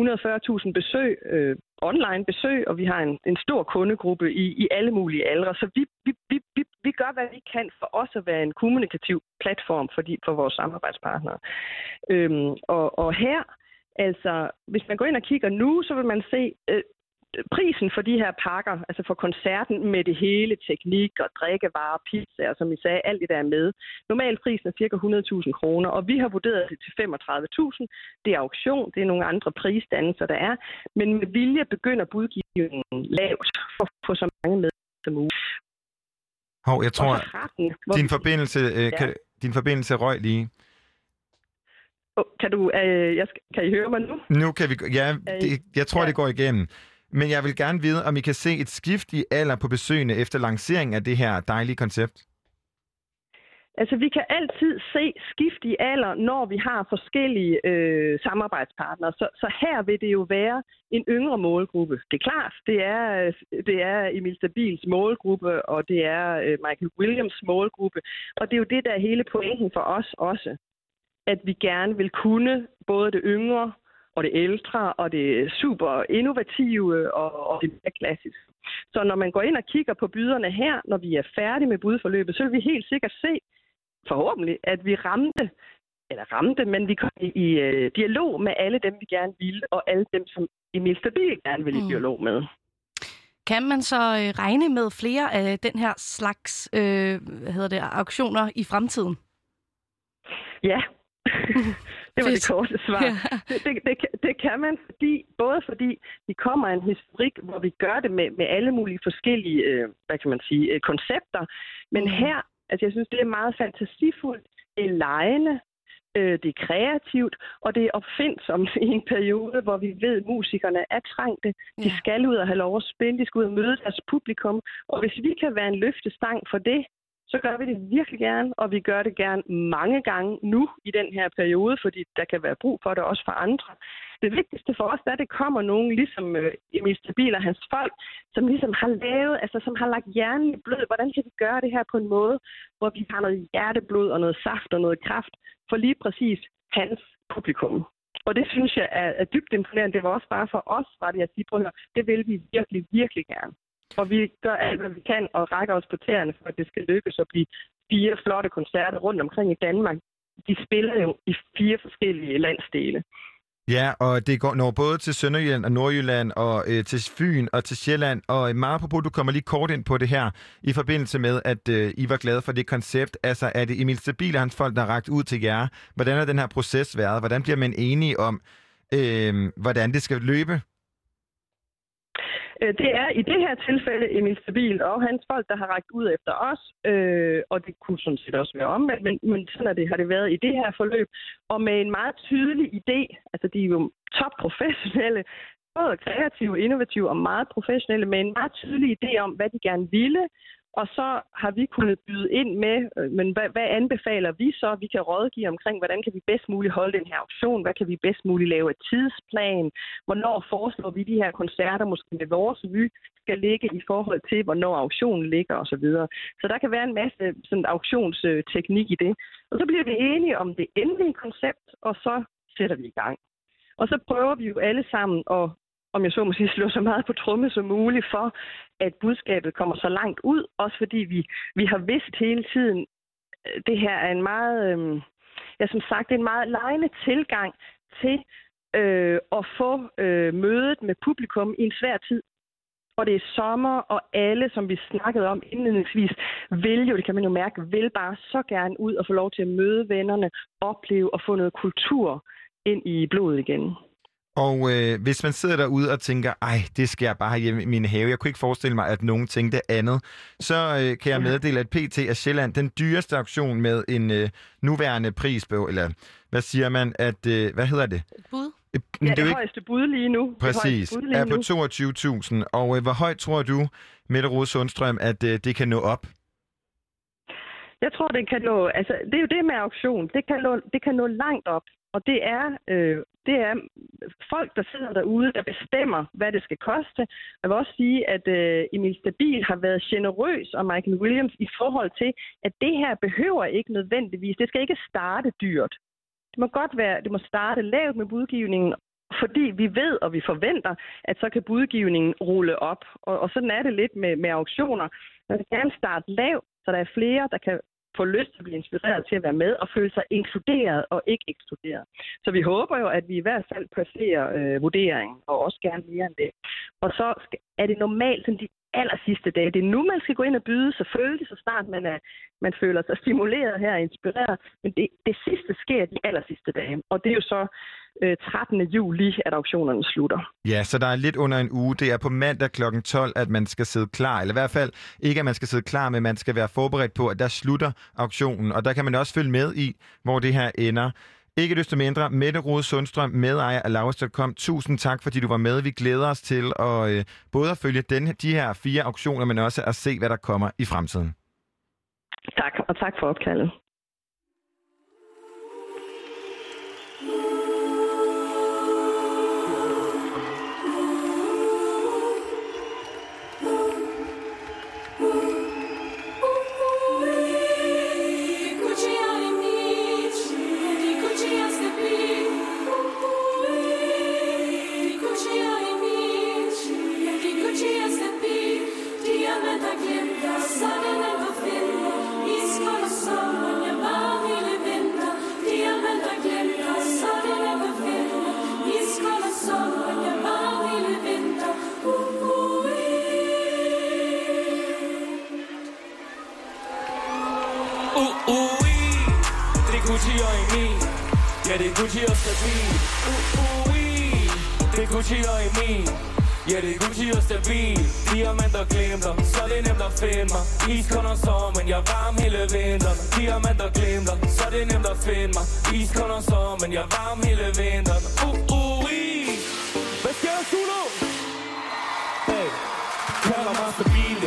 140.000 besøg, øh, online besøg, og vi har en, en stor kundegruppe i, i alle mulige aldre. Så vi, vi, vi, vi, vi gør, hvad vi kan for også at være en kommunikativ platform for, de, for vores samarbejdspartnere. Øhm, og, og her, altså, hvis man går ind og kigger nu, så vil man se, øh, prisen for de her pakker, altså for koncerten med det hele, teknik og drikkevarer, pizzaer, som I sagde, alt det der er med. Normal prisen er ca. 100.000 kroner, og vi har vurderet det til 35.000. Det er auktion, det er nogle andre prisdannelser, der er, men med vilje begynder budgivningen lavt for at få så mange med som muligt. Hov, jeg tror, Og retten, din forbindelse, øh, kan, din forbindelse røg lige. Åh, Kan, du, øh, jeg kan I høre mig nu? Nu kan vi... Ja, det, jeg tror, Ja. det går igennem. Men jeg vil gerne vide, om I kan se et skift i alder på besøgende efter lanceringen af det her dejlige koncept. Altså, vi kan altid se skift i alder, når vi har forskellige øh, samarbejdspartnere. Så, så her vil det jo være en yngre målgruppe. Det er klart, det er, det er Emil Stabils målgruppe, og det er øh, Michael Williams målgruppe. Og det er jo det, der er hele pointen for os også. At vi gerne vil kunne både det yngre og det ældre, og det super innovative og, og det mere klassiske. Så når man går ind og kigger på byderne her, når vi er færdige med budforløbet, så vil vi helt sikkert se, forhåbentlig, at vi ramte, eller ramte, men vi kom i, i øh, dialog med alle dem, vi gerne ville, og alle dem, som Emil Stabil gerne vil i Mm. dialog med. Kan man så øh, regne med flere af den her slags øh, hvad hedder det, auktioner i fremtiden? Ja, det var det korte svar. Ja. Det, det, det, kan- det kan man, fordi, både fordi vi kommer af en historik, hvor vi gør det med, med alle mulige forskellige, øh, hvad kan man sige, øh, koncepter. Men Mhm. her, altså jeg synes, det er meget fantasifuldt. Det er lejende, øh, det er kreativt, og det er opfindsomt i en periode, hvor vi ved, at musikerne er trængte. De skal ud og have lov at spille, de skal ud og møde deres publikum. Og hvis vi kan være en løftestang for det, så gør vi det virkelig gerne, og vi gør det gerne mange gange nu i den her periode, fordi der kan være brug for det også for andre. Det vigtigste for os er, at det kommer nogen, ligesom øh, Emil Stabil og hans folk, som ligesom har lavet, altså som har lagt hjernen i blød. Hvordan kan vi gøre det her på en måde, hvor vi har noget hjerteblod og noget saft og noget kraft for lige præcis hans publikum. Og det synes jeg er, er dybt imponerende. Det var også bare for os, var det at sige, prøv at høre, det vil vi virkelig, virkelig gerne. Og vi gør alt, hvad vi kan, og rækker os på tæerne, for at det skal lykkes at blive fire flotte koncerter rundt omkring i Danmark. De spiller jo i fire forskellige landsdele. Ja, og det går når både til Sønderjylland og Nordjylland og øh, til Fyn og til Sjælland. Og øh, meget på, du kommer lige kort ind på det her i forbindelse med, at øh, I var glade for det koncept. Altså, er det Emil Stabil og hans folk, der har ragt ud til jer? Hvordan har den her proces været? Hvordan bliver man enige om, øh, hvordan det skal løbe? Øh, Det er i det her tilfælde Emil Stabil og hans folk, der har rækket ud efter os, øh, og det kunne sådan set også være omvendt, men, men sådan er det, har det været i det her forløb, og med en meget tydelig idé, altså de er jo topprofessionelle, både kreative, innovative og meget professionelle, med en meget tydelig idé om, hvad de gerne ville, og så har vi kunnet byde ind med, øh, men hvad, hvad anbefaler vi så? Vi kan rådgive omkring, hvordan kan vi bedst muligt holde den her auktion? Hvad kan vi bedst muligt lave et tidsplan? Hvornår foreslår vi de her koncerter, måske med vores vy, skal ligge i forhold til, hvornår auktionen ligger osv. Så der kan være en masse sådan auktionsteknik i det. Og så bliver vi enige om det endelige koncept, og så sætter vi i gang. Og så prøver vi jo alle sammen at om jeg så må sige, slå så meget på tromme som muligt for, at budskabet kommer så langt ud. Også fordi vi, vi har vidst hele tiden, øh, det her er en meget, øh, ja som sagt, en meget lejende tilgang til øh, at få øh, mødet med publikum i en svær tid. Og det er sommer, og alle, som vi snakkede om indledningsvis, vil jo, det kan man jo mærke, vil bare så gerne ud og få lov til at møde vennerne, opleve og få noget kultur ind i blodet igen. Og øh, hvis man sidder derude og tænker, ej, det skal jeg bare have hjemme i min have, jeg kunne ikke forestille mig, at nogen tænkte andet, så øh, kan jeg meddele, at PT er Sjælland den dyreste auktion med en øh, nuværende pris på, eller hvad siger man, at, øh, hvad hedder det? Bud? Øh, Ja, det det, er ikke højeste bud lige nu. Præcis, bud lige er på 22.000. Og øh, hvor højt tror du, Mette Rode Sundstrøm, at øh, det kan nå op? Jeg tror, det kan nå... Altså, det er jo det med auktion. Det kan nå, det kan nå langt op. Og det er øh, det er folk, der sidder derude, der bestemmer, hvad det skal koste. Jeg vil også sige, at øh, Emil Stabil har været generøs og Michael Williams i forhold til, at det her behøver ikke nødvendigvis, det skal ikke starte dyrt. Det må godt være, det må starte lavt med budgivningen, fordi vi ved og vi forventer, at så kan budgivningen rulle op. Og, og sådan er det lidt med, med auktioner. Man vil gerne starte lavt, så der er flere, der kan få lyst til at blive inspireret til at være med og føle sig inkluderet og ikke ekskluderet. Så vi håber jo, at vi i hvert fald placerer øh, vurderingen, og også gerne mere end det. Og så er det normalt sådan de aller sidste dage. Det er nu, man skal gå ind og byde, selvfølgelig, så snart man, er, man føler sig stimuleret her og inspireret. Men det, det sidste sker de aller sidste dage. Og det er jo så øh, 13. juli, at auktionerne slutter. Ja, så der er lidt under en uge. Det er på mandag kl. 12, at man skal sidde klar. Eller i hvert fald ikke, at man skal sidde klar, men man skal være forberedt på, at der slutter auktionen. Og der kan man også følge med i, hvor det her ender. Ikke desto mindre, Mette Rode Sundstrøm, medejer af Lauritz.com. Tusind tak, fordi du var med. Vi glæder os til at øh, både at følge den, de her fire auktioner, men også at se, hvad der kommer i fremtiden. Tak, og tak for opkaldet. Og Emil. Ja, det er Gucci og stabil Uh, uh, det er Gucci og Emil. Ja, det er Gucci og stabil Diamanter glimter, så det er nemt at finde mig. Iskold om sommeren, jeg er varm hele vinteren. Diamanter glimter, så det er nemt at finde mig. Iskold om sommeren, jeg er varm hele vinteren. Uh, uh, Hvad sker der, Zulu? Hey, kalder mig stabil,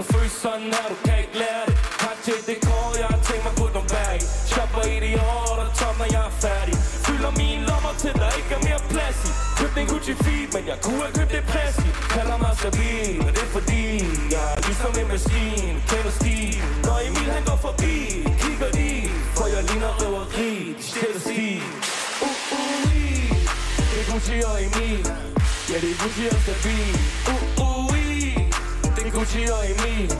Jeg blev født sådan her, du kan ikke lære det. Har til det kår, jeg har tænkt mig på dem bag Shopper i de år, der tom, når jeg er færdig. Fylder mine lommer til, der ikke er mere plads i. Købte en Gucci feed, men jeg kunne have købt det præs i Kalder mig Sabine, men det er fordi Jeg er ligesom en maskine, kender stil. Når Emil han går forbi, kigger de For jeg ligner røveri, de stiller stil. Uh uh, uh, uh, det er Gucci og Emil. Ja, det er Gucci og Sabine Gucci og Emil.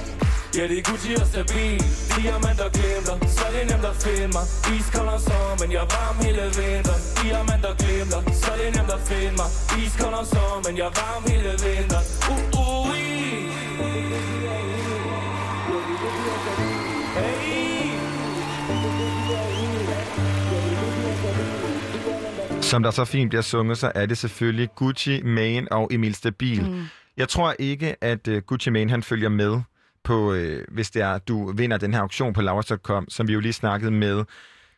Ja, det er Gucci og stabil Diamanter glimter, så det er nemt at finde mig. Iskold om sommeren, jeg er varm hele vinteren Diamanter glimter, så det er nemt at finde mig. Iskold om sommeren, jeg er varm hele vinteren Uh, uh, Hey Som der så fint bliver sunget, så er det selvfølgelig Gucci, Mane og Emil Stabil. Mm. Jeg tror ikke, at uh, Gucci Mane han følger med på, øh, hvis det er, du vinder den her auktion på Lauritz.com, som vi jo lige snakkede med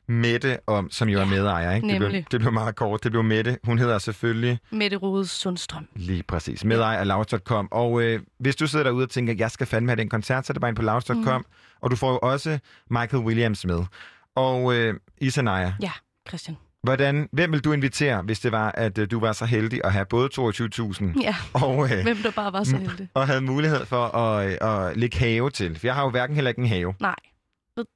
Mette om, som jo er medejer. Ikke? Det, blev, det blev meget kort. Det blev Mette. Hun hedder selvfølgelig Mette Rode Sundstrøm. lige præcis medejer af Lauritz.com. Og øh, hvis du sidder derude og tænker, jeg skal fandme have den koncert, så er det bare ind på Lauritz.com. Mm. Og du får jo også Michael Williams med. Og øh, Isanaya, Ja, Christian. Hvordan, hvem vil du invitere, hvis det var, at øh, du var så heldig at have både 22.000 Ja, og, øh, hvem der bare var så heldig. og havde mulighed for at, øh, at lægge have til? For jeg har jo hverken heller ikke en have. Nej,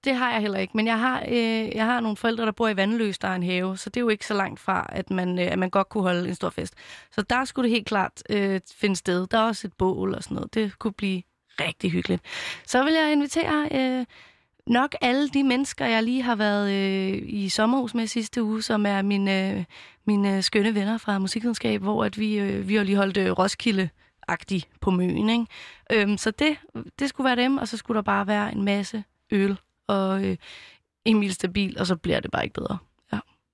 det har jeg heller ikke. Men jeg har, øh, jeg har nogle forældre, der bor i Vandløs, der er en have, så det er jo ikke så langt fra, at man, øh, at man godt kunne holde en stor fest. Så der skulle det helt klart øh, finde sted. Der er også et bål og sådan noget. Det kunne blive rigtig hyggeligt. Så vil jeg invitere øh, nok alle de mennesker, jeg lige har været øh, i sommerhus med sidste uge, som er mine, øh, mine skønne venner fra musikvidenskab, hvor at vi, øh, vi har lige holdt øh, Roskilde agtig på møen. Ikke? Øhm, så det, det skulle være dem, og så skulle der bare være en masse øl og øh, Emil Stabil, og så bliver det bare ikke bedre.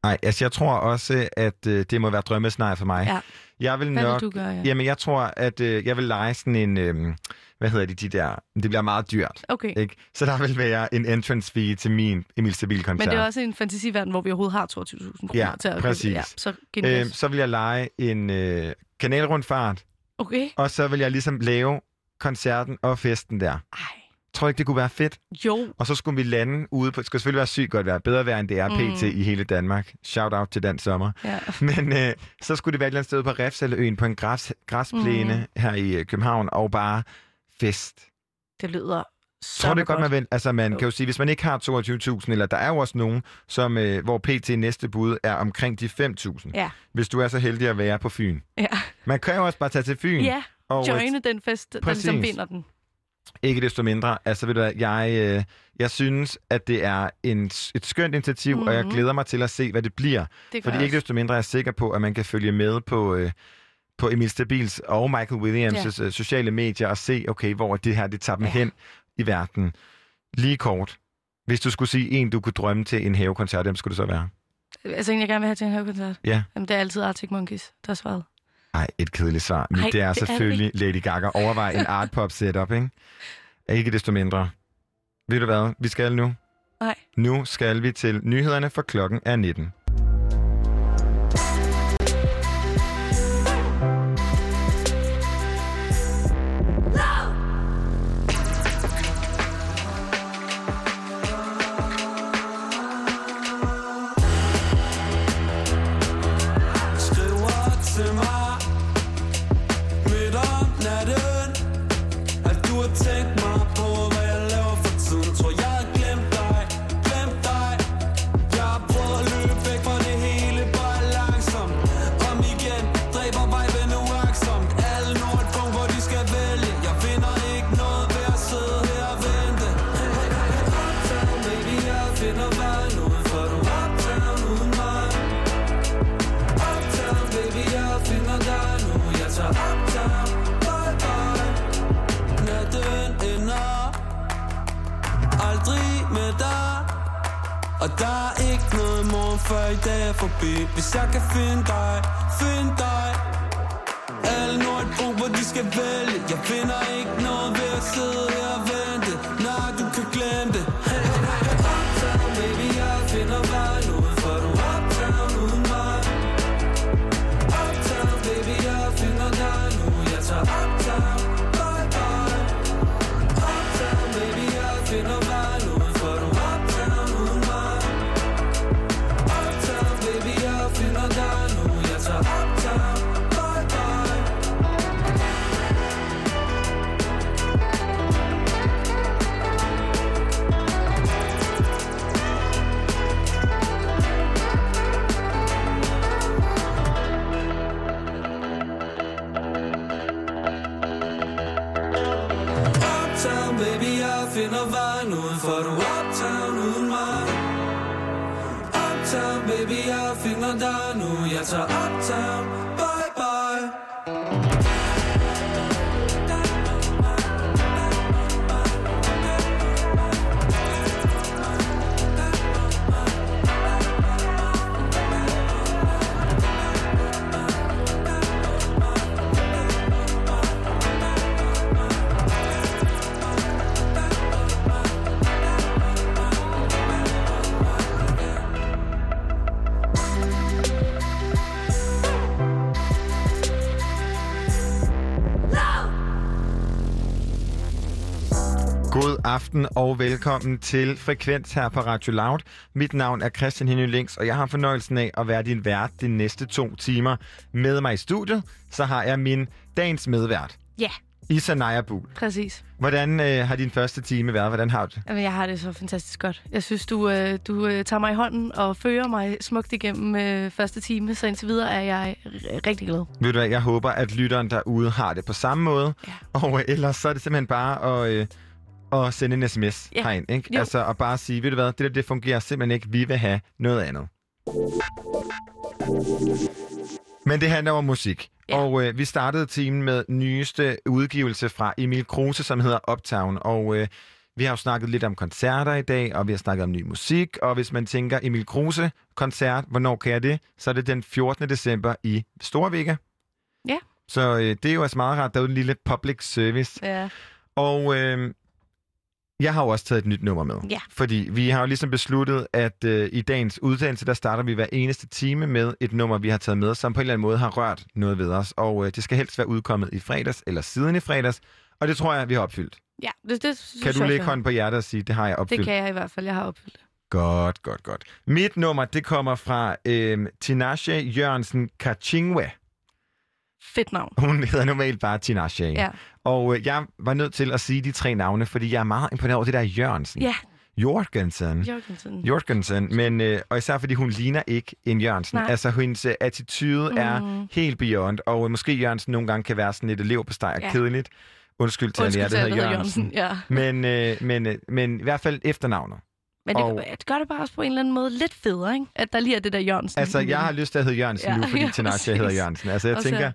Nej, altså jeg tror også, at øh, det må være drømmescenarie for mig. Ja. Jeg vil Hvad vil nok... du gøre, ja? Jamen, jeg tror, at øh, jeg vil lege sådan en... Øh, hvad hedder de, de der... Det bliver meget dyrt. Okay. Ikke? Så der vil være en entrance fee til min Emil Stabil-koncert. Men det er også en fantasiverden, hvor vi overhovedet har 22.000 kroner Ja, til at købe- præcis. Ja, så gas. så vil jeg lege en øh, kanalrundfart, Okay. og så vil jeg ligesom lave koncerten og festen der. Ej, Tror ikke, det kunne være fedt? Jo, Og så skulle vi lande ude på... Det skal selvfølgelig være sygt godt være. Bedre være, end det er pt. Mm. i hele Danmark. Shout out til den sommer. ja. Men øh, så skulle det være et eller andet sted på Refshaløen på en græs, græsplæne Mm. her i øh, København, og bare fest. Det lyder så Tror det godt, man vil? Altså, man Jo. kan jo sige, hvis man ikke har 22.000, eller der er jo også nogen, som, øh, hvor PT næste bud er omkring de 5.000. Ja. Hvis du er så heldig at være på Fyn. Ja, Man kan jo også bare tage til Fyn. ja. og, joine den fest, der ligesom Præcis. vinder den. Ikke desto mindre. Altså, ved du hvad, jeg, øh, jeg synes, at det er en, et skønt initiativ, mm-hmm. og jeg Mhm. glæder mig til at se, hvad det bliver. Det Fordi jeg ikke desto mindre er jeg sikker på, at man kan følge med på, øh, på Emil Stabils og Michael Williams' ja. sociale medier og se, okay, hvor det her det tager dem. Ja. hen i verden. Lige kort. Hvis du skulle sige en, du kunne drømme til en havekoncert, hvem skulle det så være? Altså en, jeg gerne vil have til en havekoncert. Ja. Jamen, det er altid Arctic Monkeys, der er svaret. Nej, et kedeligt svar. Men Ej, det er det er det selvfølgelig Lady Gaga. Overvej en art pop setup, ikke? Ikke desto mindre. Ved du hvad, vi skal nu? Nej. Nu skal vi til nyhederne, for klokken er 19. nu Jeg tager aften og velkommen til Frekvens her på Radio Loud. Mit navn er Christian Henny Links, og jeg har fornøjelsen af at være din vært de næste to timer. Med mig i studiet, så har jeg min dagens medvært, Ja, Isa Najabul. præcis. Hvordan øh, har din første time været? Hvordan har du det? Jamen, jeg har det så fantastisk godt. Jeg synes, du, øh, du øh, tager mig i hånden og fører mig smukt igennem øh, første time, så indtil videre er jeg rigtig glad. Ved du hvad, jeg håber, at lytteren derude har det på samme måde. Ja. Og øh, ellers så er det simpelthen bare at, øh, at sende en sms Ja. herind. Ikke? Jo. Altså at bare sige, ved du hvad, det der det fungerer simpelthen ikke. Vi vil have noget andet. Men det handler om musik. Ja. Og øh, vi startede timen med nyeste udgivelse fra Emil Kruse, som hedder Uptown. Og øh, vi har jo snakket lidt om koncerter i dag, og vi har snakket om ny musik. Og hvis man tænker Emil Kruse koncert, hvornår kan jeg det? Så er det den 14. december i Storvægge. Ja. Så øh, det er jo altså meget rart. Der er jo en lille public service. Ja. Og øh, jeg har jo også taget et nyt nummer med. Ja. Fordi vi har jo ligesom besluttet, at øh, i dagens uddannelse, der starter vi hver eneste time med et nummer, vi har taget med, som på en eller anden måde har rørt noget ved os. Og øh, det skal helst være udkommet i fredags eller siden i fredags. Og det tror jeg, vi har opfyldt. Ja, det, det synes Kan du jeg lægge hånden på hjertet og sige, det har jeg opfyldt? Det kan jeg i hvert fald. Jeg har opfyldt det. Godt, godt, godt. Mit nummer, det kommer fra øhm, Tinashe Jørgensen Kachingwe. Fedt navn. Hun hedder normalt bare Tinashe. Ja. Og øh, jeg var nødt til at sige de tre navne, fordi jeg er meget imponeret over det der Jørgensen. Ja, Jorgensen. Jorgensen. Jorgensen, men øh, og især fordi hun ligner ikke en Jørgensen. Nej. Altså hendes øh, attitude mm. er helt beyond, og øh, måske Jørgensen nogle gange kan være sådan lidt elev på steg og Ja. kedeligt. Undskyld til, at jeg hedder Jørgensen. Jørgensen. Ja. Men, øh, men, øh, men i hvert fald efternavnet. Men det, Og- det gør det bare også på en eller anden måde lidt federe, ikke? At der lige er det der Jørgensen. Altså, jeg har lyst til at hedde Jørgensen Ja, nu, fordi ja, Tinashe hedder. Jørgensen. Altså, jeg Og så- tænker,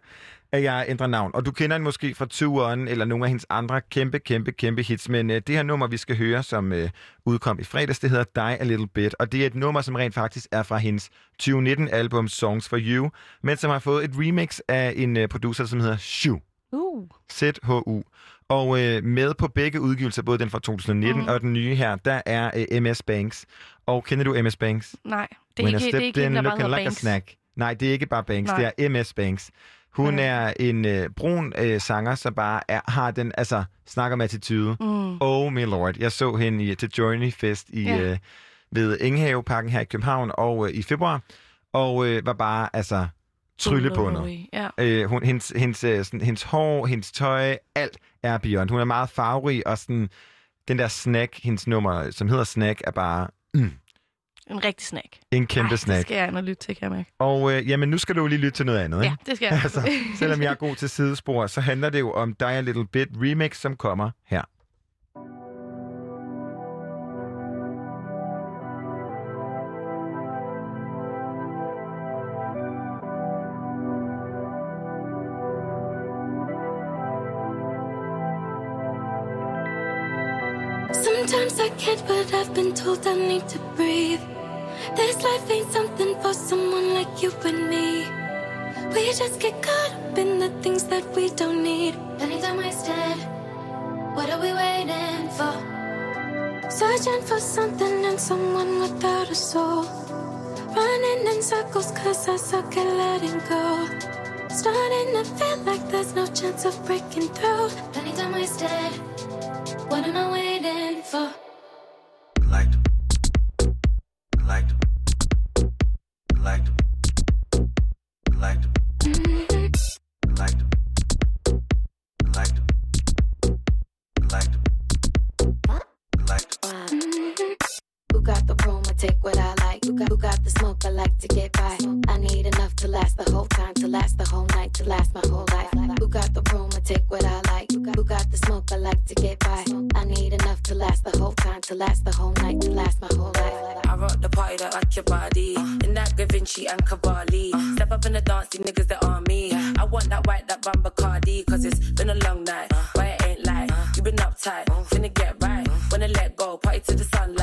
at jeg ændrer navn. Og du kender hende måske fra Turen eller nogle af hendes andre kæmpe, kæmpe, kæmpe hits. Men øh, det her nummer, vi skal høre, som øh, udkom i fredags, det hedder Die A Little Bit. Og det er et nummer, som rent faktisk er fra hendes 2019-album Songs for You, men som har fået et remix af en øh, producer, som hedder Shu. Uh, Z-H-U. Og øh, med på begge udgivelser, både den fra 2019 Mhm. og den nye her, der er øh, MS Banks. Og kender du MS Banks? nej. Det er When I ikke, det er ikke in der bare like Banks. a snack. Nej, det er ikke bare Banks, Nej. det er MS Banks. Hun Okay. er en øh, brun øh, sanger, som bare er, har den, altså, snakker med attitude. Mm. Oh my lord. Jeg så hende i, til Journey Fest i, Ja. øh, ved Ingehaveparken her i København og øh, i februar. Og øh, var bare, altså, tryllebundet. Ja. Øh, hun, hendes, hendes, øh, sådan, hendes hår, hendes tøj, alt er beyond. Hun er meget farverig, og sådan, den der snack, hendes nummer, som hedder Snack, er bare mm, En rigtig snack. en kæmpe Ej, det snack. skal jeg ind og lytte til, kan jeg mærke. Og øh, jamen, nu skal du jo lige lytte til noget andet, Ja, ikke? det skal jeg. Altså, selvom jeg er god til sidespor, så handler det jo om Die A Little Bit remix, som kommer her. Sometimes I can't, but I've been told I need to breathe. This life ain't something for someone like you and me. We just get caught up in the things that we don't need. Anytime I stand, what are we waiting for? Searching for something and someone without a soul. Running in circles cause I suck at letting go. Starting to feel like there's no chance of breaking through. Anytime I stand, what am I waiting for? I like to get by. I need enough to last the whole time, to last the whole night, to last my whole life. Who got the room? I take what I like. Who got, the smoke? I like to get by. I need enough to last the whole time, to last the whole night, to last my whole life. I rock the party that rock your body. In that Da and Cavalli. Step up in the dance, the niggas that on me. I want that white, that Bamba Cardi. Cause it's been a long night. But it ain't like you been uptight. Finna get right. Wanna let go, party to the sunlight.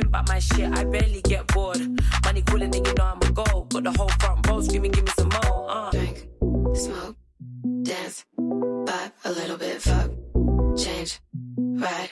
Been back my shit, I barely get bored. Money calling and you know I'm a go. Got the whole front row screaming, give me some more. Uh. Drink, smoke, dance, vibe a little bit, fuck, change, ride,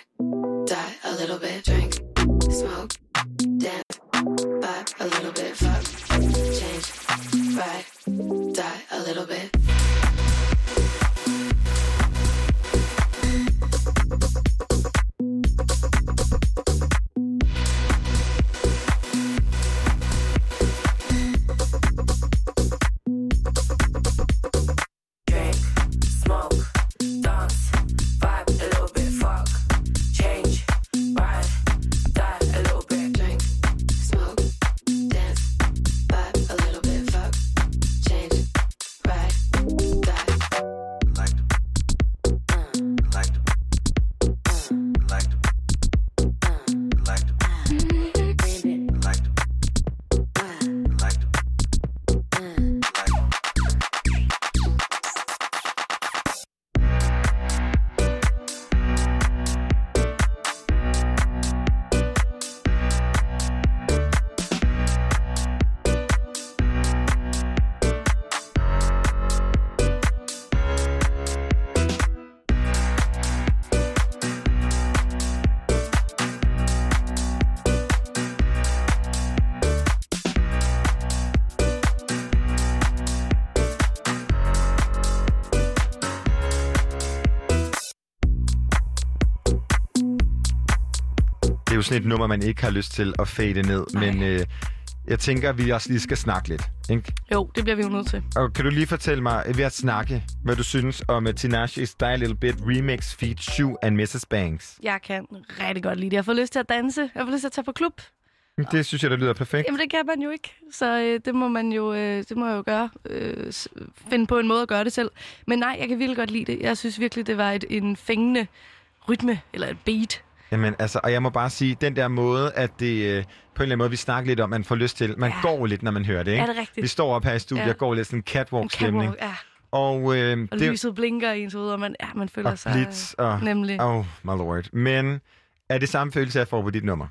sådan et nummer, man ikke har lyst til at fade ned. Nej. Men øh, jeg tænker, at vi også lige skal snakke lidt. Ikke? Jo, det bliver vi jo nødt til. Og kan du lige fortælle mig, ved at snakke, hvad du synes om uh, Tinashe's Die Little Bit remix feat 7 and Mrs. Banks? Jeg kan rigtig godt lide det. Jeg får lyst til at danse. Jeg får lyst til at tage på klub. Det synes jeg, der lyder perfekt. Jamen, det kan man jo ikke. Så øh, det må man jo, øh, det må jeg jo gøre. Øh, finde på en måde at gøre det selv. Men nej, jeg kan virkelig godt lide det. Jeg synes virkelig, det var et, en fængende rytme, eller et beat. Jamen, altså, og jeg må bare sige, den der måde, at det øh, på en eller anden måde, vi snakker lidt om, man får lyst til. Man Ja. går lidt, når man hører det, ikke? Er det rigtigt? Vi står op her i studiet Ja. og går lidt sådan en catwalk-stemning. catwalk, ja. Og, øh, Og det, lyset blinker i ens hoved, og man, ja, man føler og sig... blitz, og, Nemlig. oh my lord. Men er det samme følelse, jeg får på dit nummer?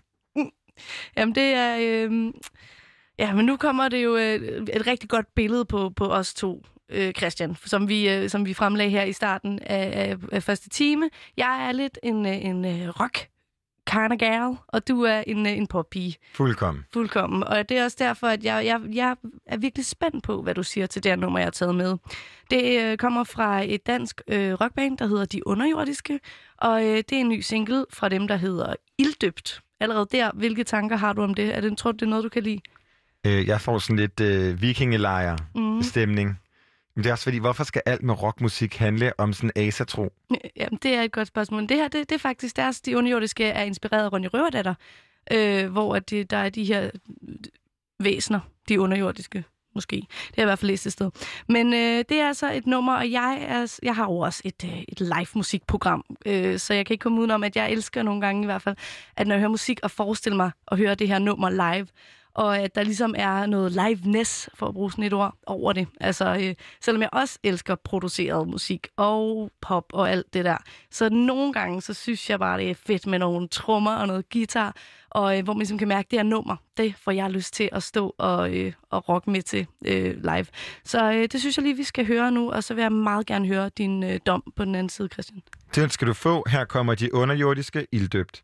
Jamen, det er... Øh, ja, men nu kommer det jo øh, et rigtig godt billede på, på os to, øh, Christian, som vi, øh, som vi fremlagde her i starten af, af, af første time. Jeg er lidt en, øh, en øh, rock kind of gal, og du er en, en poppige. Fuldkommen. Fuldkommen. Og det er også derfor, at jeg, jeg, jeg er virkelig spændt på, hvad du siger til det her nummer, jeg har taget med. Det øh, kommer fra et dansk øh, rockband, der hedder De Underjordiske, og øh, det er en ny single fra dem, der hedder Ilddøbt. Allerede der, hvilke tanker har du om det? Er det, tror du, det er noget, du kan lide? Øh, jeg får sådan lidt øh, vikingelejr-stemning. Mm. Men det er også fordi, hvorfor skal alt med rockmusik handle om sådan asatro? Øh, jamen, det er et godt spørgsmål. Det her, det, det er faktisk deres, de underjordiske er inspireret af i Røverdatter, øh, hvor at det, der er de her øh, væsner, de underjordiske måske. Det har jeg i hvert fald læst et sted. Men øh, det er altså et nummer, og jeg, er, jeg har jo også et, øh, et live musikprogram, øh, så jeg kan ikke komme udenom, at jeg elsker nogle gange i hvert fald, at når jeg hører musik og forestille mig at høre det her nummer live, og at der ligesom er noget liveness, for at bruge sådan et ord, over det. Altså, øh, selvom jeg også elsker produceret musik og pop og alt det der, så nogle gange, så synes jeg bare, det er fedt med nogle trommer og noget guitar, og øh, hvor man ligesom kan mærke, det er nummer, det får jeg lyst til at stå og, øh, og rocke med til øh, live. Så øh, det synes jeg lige, vi skal høre nu, og så vil jeg meget gerne høre din øh, dom på den anden side, Christian. Den skal du få. Her kommer de underjordiske ilddøbt.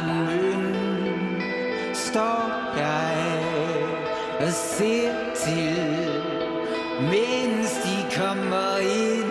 Smelter Står jeg og ser til Mens de kommer ind.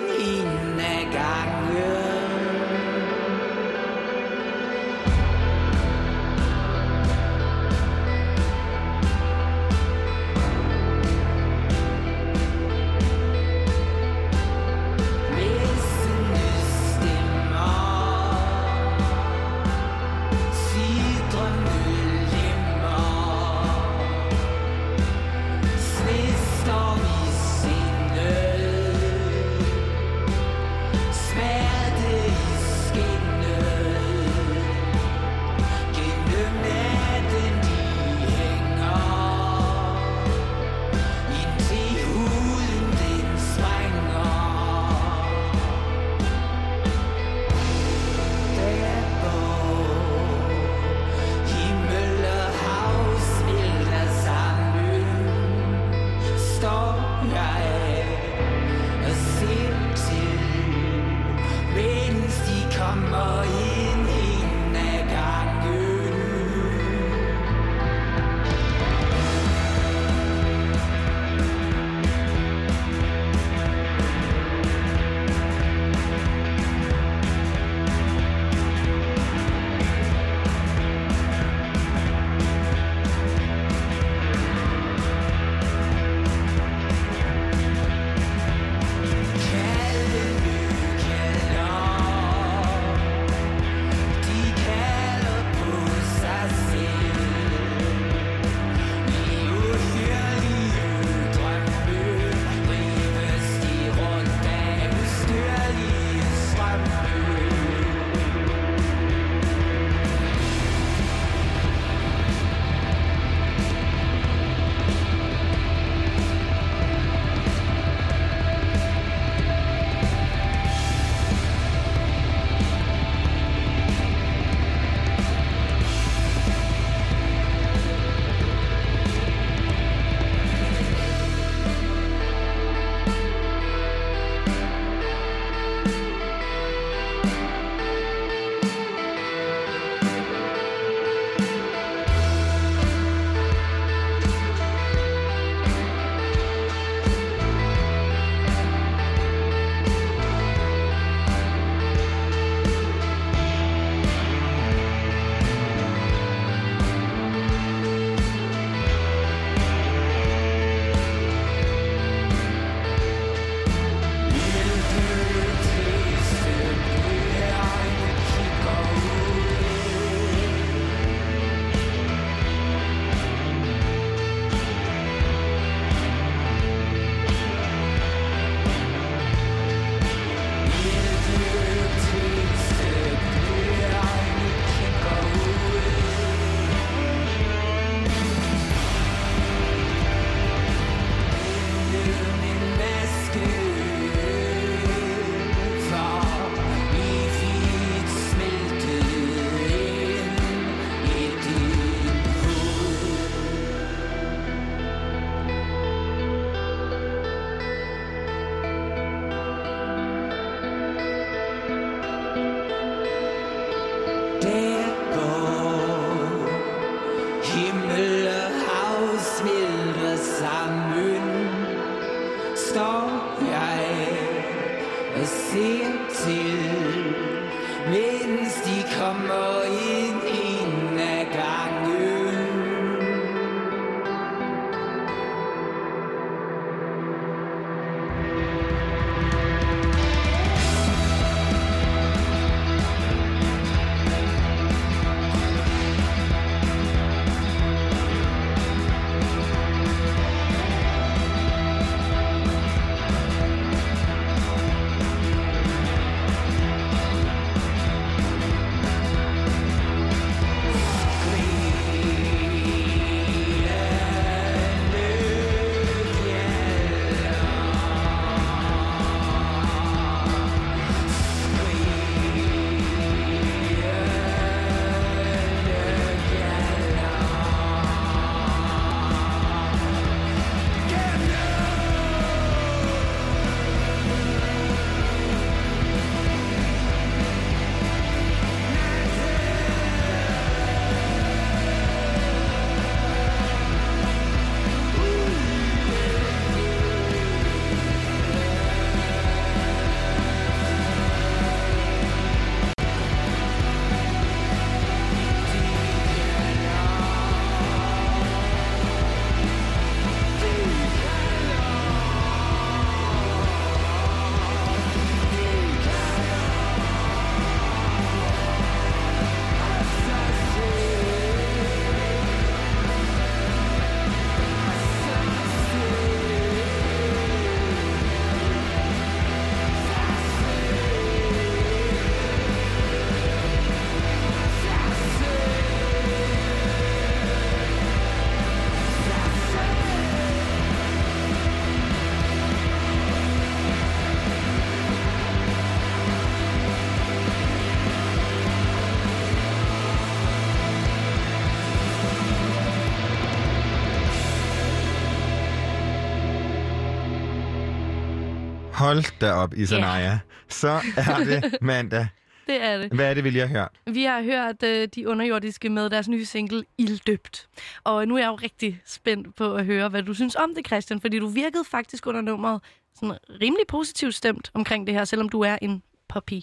Hold da op, Isanaya. Så er det mandag. Det er det. Hvad er det, vil jeg høre? Vi har hørt øh, de underjordiske med deres nye single Ilddøbt. Og nu er jeg jo rigtig spændt på at høre, hvad du synes om det, Christian. Fordi du virkede faktisk under nummeret sådan rimelig positivt stemt omkring det her, selvom du er en poppy.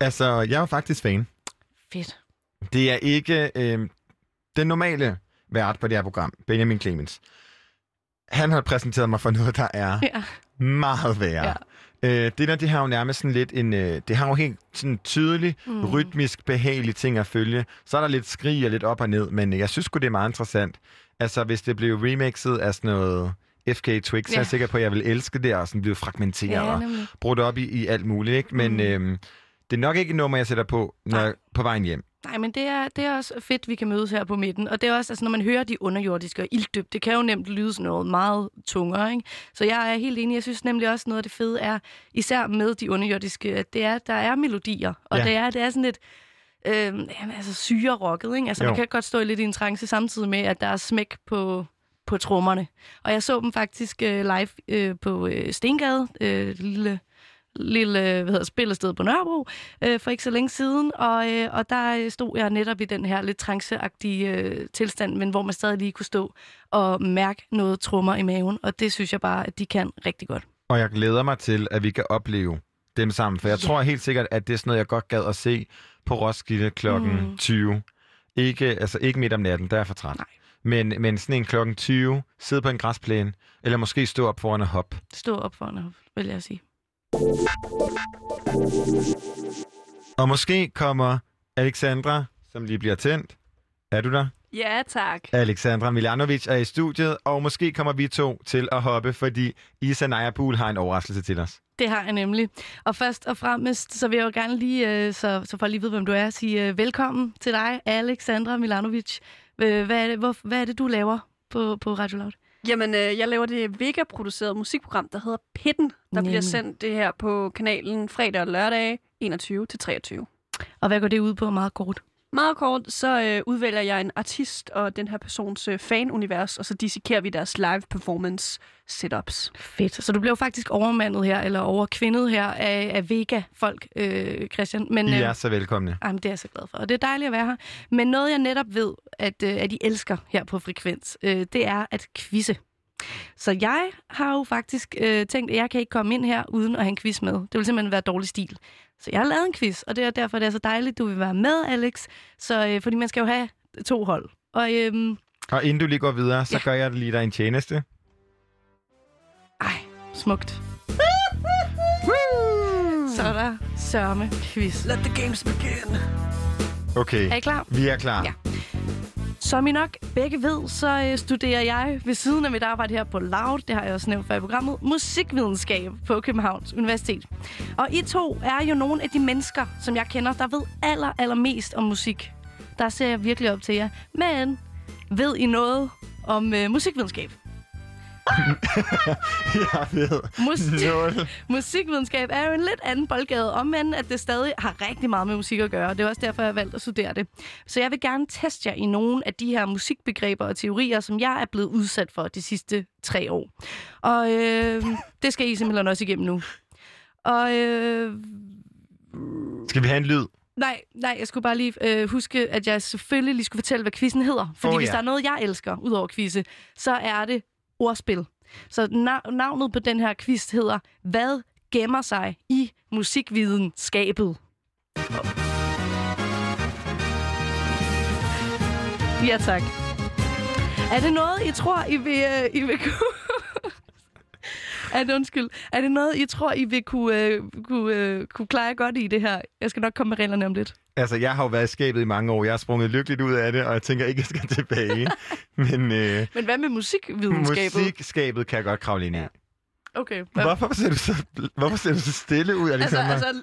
Altså, jeg er faktisk fan. Fedt. Det er ikke øh, den normale vært på det her program, Benjamin Clemens. Han har præsenteret mig for noget, der er Ja. meget værre. Ja. Øh, det der, det har jo nærmest sådan lidt en... Øh, det har jo helt sådan tydelig, Mm. rytmisk, behagelig ting at følge. Så er der lidt skrig og lidt op og ned, men jeg synes sgu, det er meget interessant. Altså, hvis det blev remixet af sådan noget FK Twix, ja. så er jeg sikker på, at jeg vil elske det, og sådan blive fragmenteret Ja, og brugt op i, i alt muligt. Ikke? Men Mm. øhm, det er nok ikke et nummer, jeg sætter på, når, Nej. på vejen hjem. Nej, men det er, det er også fedt, vi kan mødes her på midten. Og det er også, altså, når man hører de underjordiske og ilddøbt, det kan jo nemt lyde sådan noget meget tungere, ikke? Så jeg er helt enig. Jeg synes nemlig også, noget af det fede er, især med de underjordiske, at det er, der er melodier. Og Ja. det, er, det er sådan lidt øh, jamen, altså syre-rocket, ikke? Altså, Jo. man kan godt stå lidt i en trance samtidig med, at der er smæk på, på trommerne. Og jeg så dem faktisk øh, live øh, på øh, Stengade, øh, lille lille hvad hedder, spillested på Nørrebro øh, for ikke så længe siden, og, øh, og der øh, stod jeg netop i den her lidt tranceagtige øh, tilstand, men hvor man stadig lige kunne stå og mærke noget trummer i maven, og det synes jeg bare, at de kan rigtig godt. Og jeg glæder mig til, at vi kan opleve dem sammen. For jeg Ja. tror helt sikkert, at det er sådan noget, jeg godt gad at se på Roskilde klokken Mm. mm. 20. Ikke, altså ikke midt om natten, der er for træt. Nej. Men, men sådan en klokken 20, sidde på en græsplæne, eller måske stå op foran og hop. Stå op foran, vil jeg sige. Og måske kommer Alexandra, som lige bliver tændt. Er du der? Ja, tak. Alexandra Milanovic er i studiet, og måske kommer vi to til at hoppe, fordi Isa Najapul har en overraskelse til os. Det har jeg nemlig. Og først og fremmest, så vil jeg jo gerne lige, øh, så, så for lige vide, hvem du er, sige øh, velkommen til dig, Alexandra Milanovic. Øh, Hvad er det, hvor, hvad er det du laver på, på Radio Loud? Jamen, øh, jeg laver det Vega-producerede musikprogram, der hedder Pitten, der Nemlig. bliver sendt det her på kanalen fredag og lørdag 21-23. Og hvad går det ud på meget kort? Meget kort, så øh, udvælger jeg en artist og den her persons øh, fanunivers, og så dissekerer vi deres live performance setups. Fedt. Så du blev faktisk overmandet her, eller overkvindet her af, af Vega-folk, øh, Christian. Men, I øh, er så velkomne. Jamen, det er jeg så glad for, og det er dejligt at være her. Men noget, jeg netop ved, at, øh, at I elsker her på Frekvens, øh, det er at quizze. Så jeg har jo faktisk øh, tænkt, at jeg kan ikke komme ind her uden at have en quiz med. Det vil simpelthen være dårlig stil. Så jeg har lavet en quiz, og det er derfor, det er så dejligt, du vil være med, Alex. Så, øh, fordi man skal jo have to hold. Og øhm, Og inden du lige går videre, så Ja. gør jeg lige dig en tjeneste. ej, smukt. Så er der sørme quiz. Let the games begin. Okay, Er I klar? vi er klar. Ja. Som I nok begge ved, så øh, studerer jeg ved siden af mit arbejde her på Loud, det har jeg også nævnt før i programmet, musikvidenskab på Københavns Universitet. Og I to er jo nogle af de mennesker, som jeg kender, der ved aller, allermest om musik. Der ser jeg virkelig op til jer. Men ved I noget om øh, musikvidenskab? jeg ved. Mus- Nul. Musikvidenskab er jo en lidt anden boldgade, om end at det stadig har rigtig meget med musik at gøre. Det er også derfor, jeg har valgt at studere det. Så jeg vil gerne teste jer i nogle af de her musikbegreber og teorier, som jeg er blevet udsat for de sidste tre år. Og øh, det skal I simpelthen også igennem nu. Og øh, Skal vi have en lyd? nej, nej, jeg skulle bare lige øh, huske, at jeg selvfølgelig lige skulle fortælle, hvad quizzen hedder. Fordi hvis ja. der er noget, jeg elsker, ud over quizze, så er det ordspil. Så navnet på den her quiz hedder, hvad gemmer sig i musikvidenskabet? Ja, tak. Er det noget, I tror, I vil, øh, I vil kunne er det, undskyld. Er det noget, I tror, I vil kunne, øh, kunne, øh, kunne klare godt i det her? Jeg skal nok komme med reglerne om lidt. Altså, jeg har jo været i skabet i mange år. Jeg har sprunget lykkeligt ud af det, og jeg tænker ikke, jeg skal tilbage. Men øh, Men hvad med musikvidenskabet? musikskabet kan jeg godt kravle ind i. Ja. Okay. Hvad? Hvorfor ser du så, hvorfor ser du så stille ud, Altså, Alexander? altså,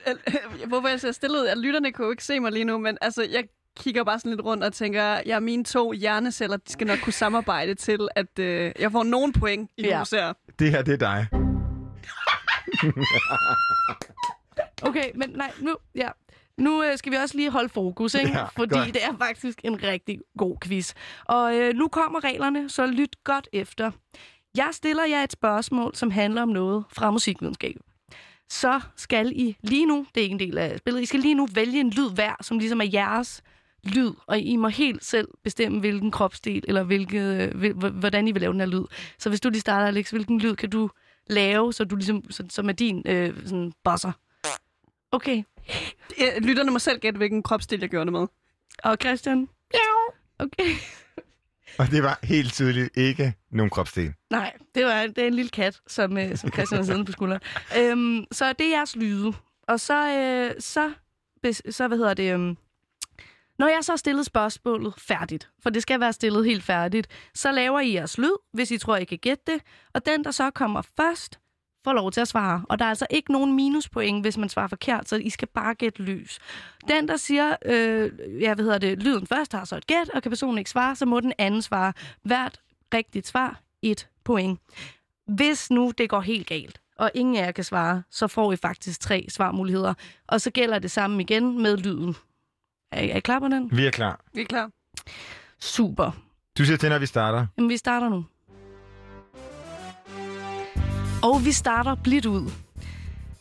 øh, hvorfor jeg ser stille ud, at lytterne kunne jo ikke se mig lige nu, men altså, jeg kigger bare sådan lidt rundt og tænker, ja, mine to hjerneceller, de skal nok kunne samarbejde til, at øh, jeg får nogen point i Ja. hus her. Det her, det er dig. Okay, men nej, nu, ja. Nu øh, skal vi også lige holde fokus, ikke? Ja, Fordi godt. det er faktisk en rigtig god quiz. Og øh, nu kommer reglerne, så lyt godt efter. Jeg stiller jer et spørgsmål, som handler om noget fra musikvidenskab. så skal I lige nu, det er ikke en del af spillet, I skal lige nu vælge en lyd hver, som ligesom er jeres lyd, og I må helt selv bestemme, hvilken kropsdel, eller hvilket, øh, hvordan I vil lave den her lyd. Så hvis du lige starter, Alex, hvilken lyd kan du lave, så du ligesom, så, som er din øh, sådan buzzer? Okay. Øh, Lytterne må selv gætte, hvilken kropsdel jeg gjorde det med. Og Christian? Ja. Okay. Og det var helt tydeligt ikke nogen kropsdel. Nej, det var det er en lille kat, som, øh, som Christian har siddende på skulderen. Øhm, så det er jeres lyde. Og så, øh, så, så hvad hedder det... øhm, når jeg så har stillet spørgsmålet færdigt, for det skal være stillet helt færdigt, så laver I jeres lyd, hvis I tror, I kan gætte det. Og den, der så kommer først, får lov til at svare. Og der er altså ikke nogen minuspoint, hvis man svarer forkert, så I skal bare gætte lys. Den, der siger, øh, ja, hvad hedder det, lyden først, har så et gæt, og kan personen ikke svare, så må den anden svare. Hvert rigtigt svar, et point. Hvis nu det går helt galt, og ingen af jer kan svare, så får I faktisk tre svarmuligheder. Og så gælder det samme igen med lyden. Er I, er I klar på den? Vi er klar. Vi er klar. Super. Du siger til, når vi starter. Jamen, vi starter nu. Og vi starter blidt ud.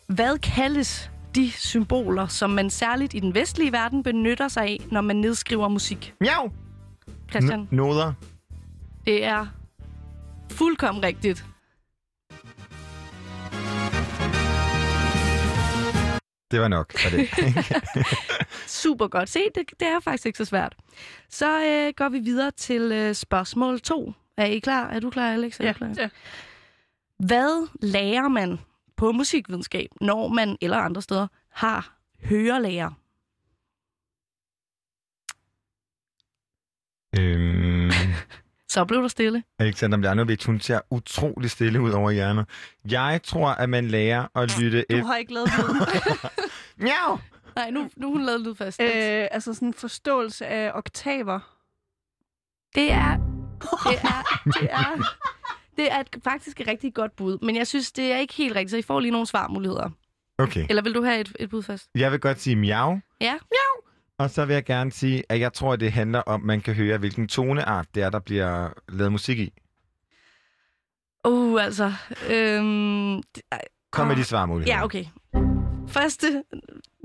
Hvad kaldes de symboler, som man særligt i den vestlige verden benytter sig af, når man nedskriver musik? Miau! Christian, N- noder. det er fuldkommen rigtigt. Det var nok for det. Super godt. Se, det, det er faktisk ikke så svært. Så øh, går vi videre til øh, spørgsmål 2. Er I klar? Er du klar, Alex? Er Ja, klar? ja. Hvad lærer man på musikvidenskab, når man eller andre steder har hørelærer? øhm, Så blev der stille. Alexander Mljanovic, hun ser utrolig stille ud over hjernet. Jeg tror, at man lærer at lytte Du et... har ikke lavet lyden. Miau! Nej, nu, nu er hun lavet lyd fast. øh, altså sådan en forståelse af oktaver. Det er... Det er... Det er... Det er et, faktisk et rigtig godt bud, men jeg synes, det er ikke helt rigtigt, så I får lige nogle svarmuligheder. Okay. Eller vil du have et, et bud først? Jeg vil godt sige miau. Ja? Og så vil jeg gerne sige, at jeg tror, at det handler om, at man kan høre, hvilken toneart det er, der bliver lavet musik i. Uh, altså... Øhm, Kom med Ah. de svarmuligheder. Ja, okay. Første,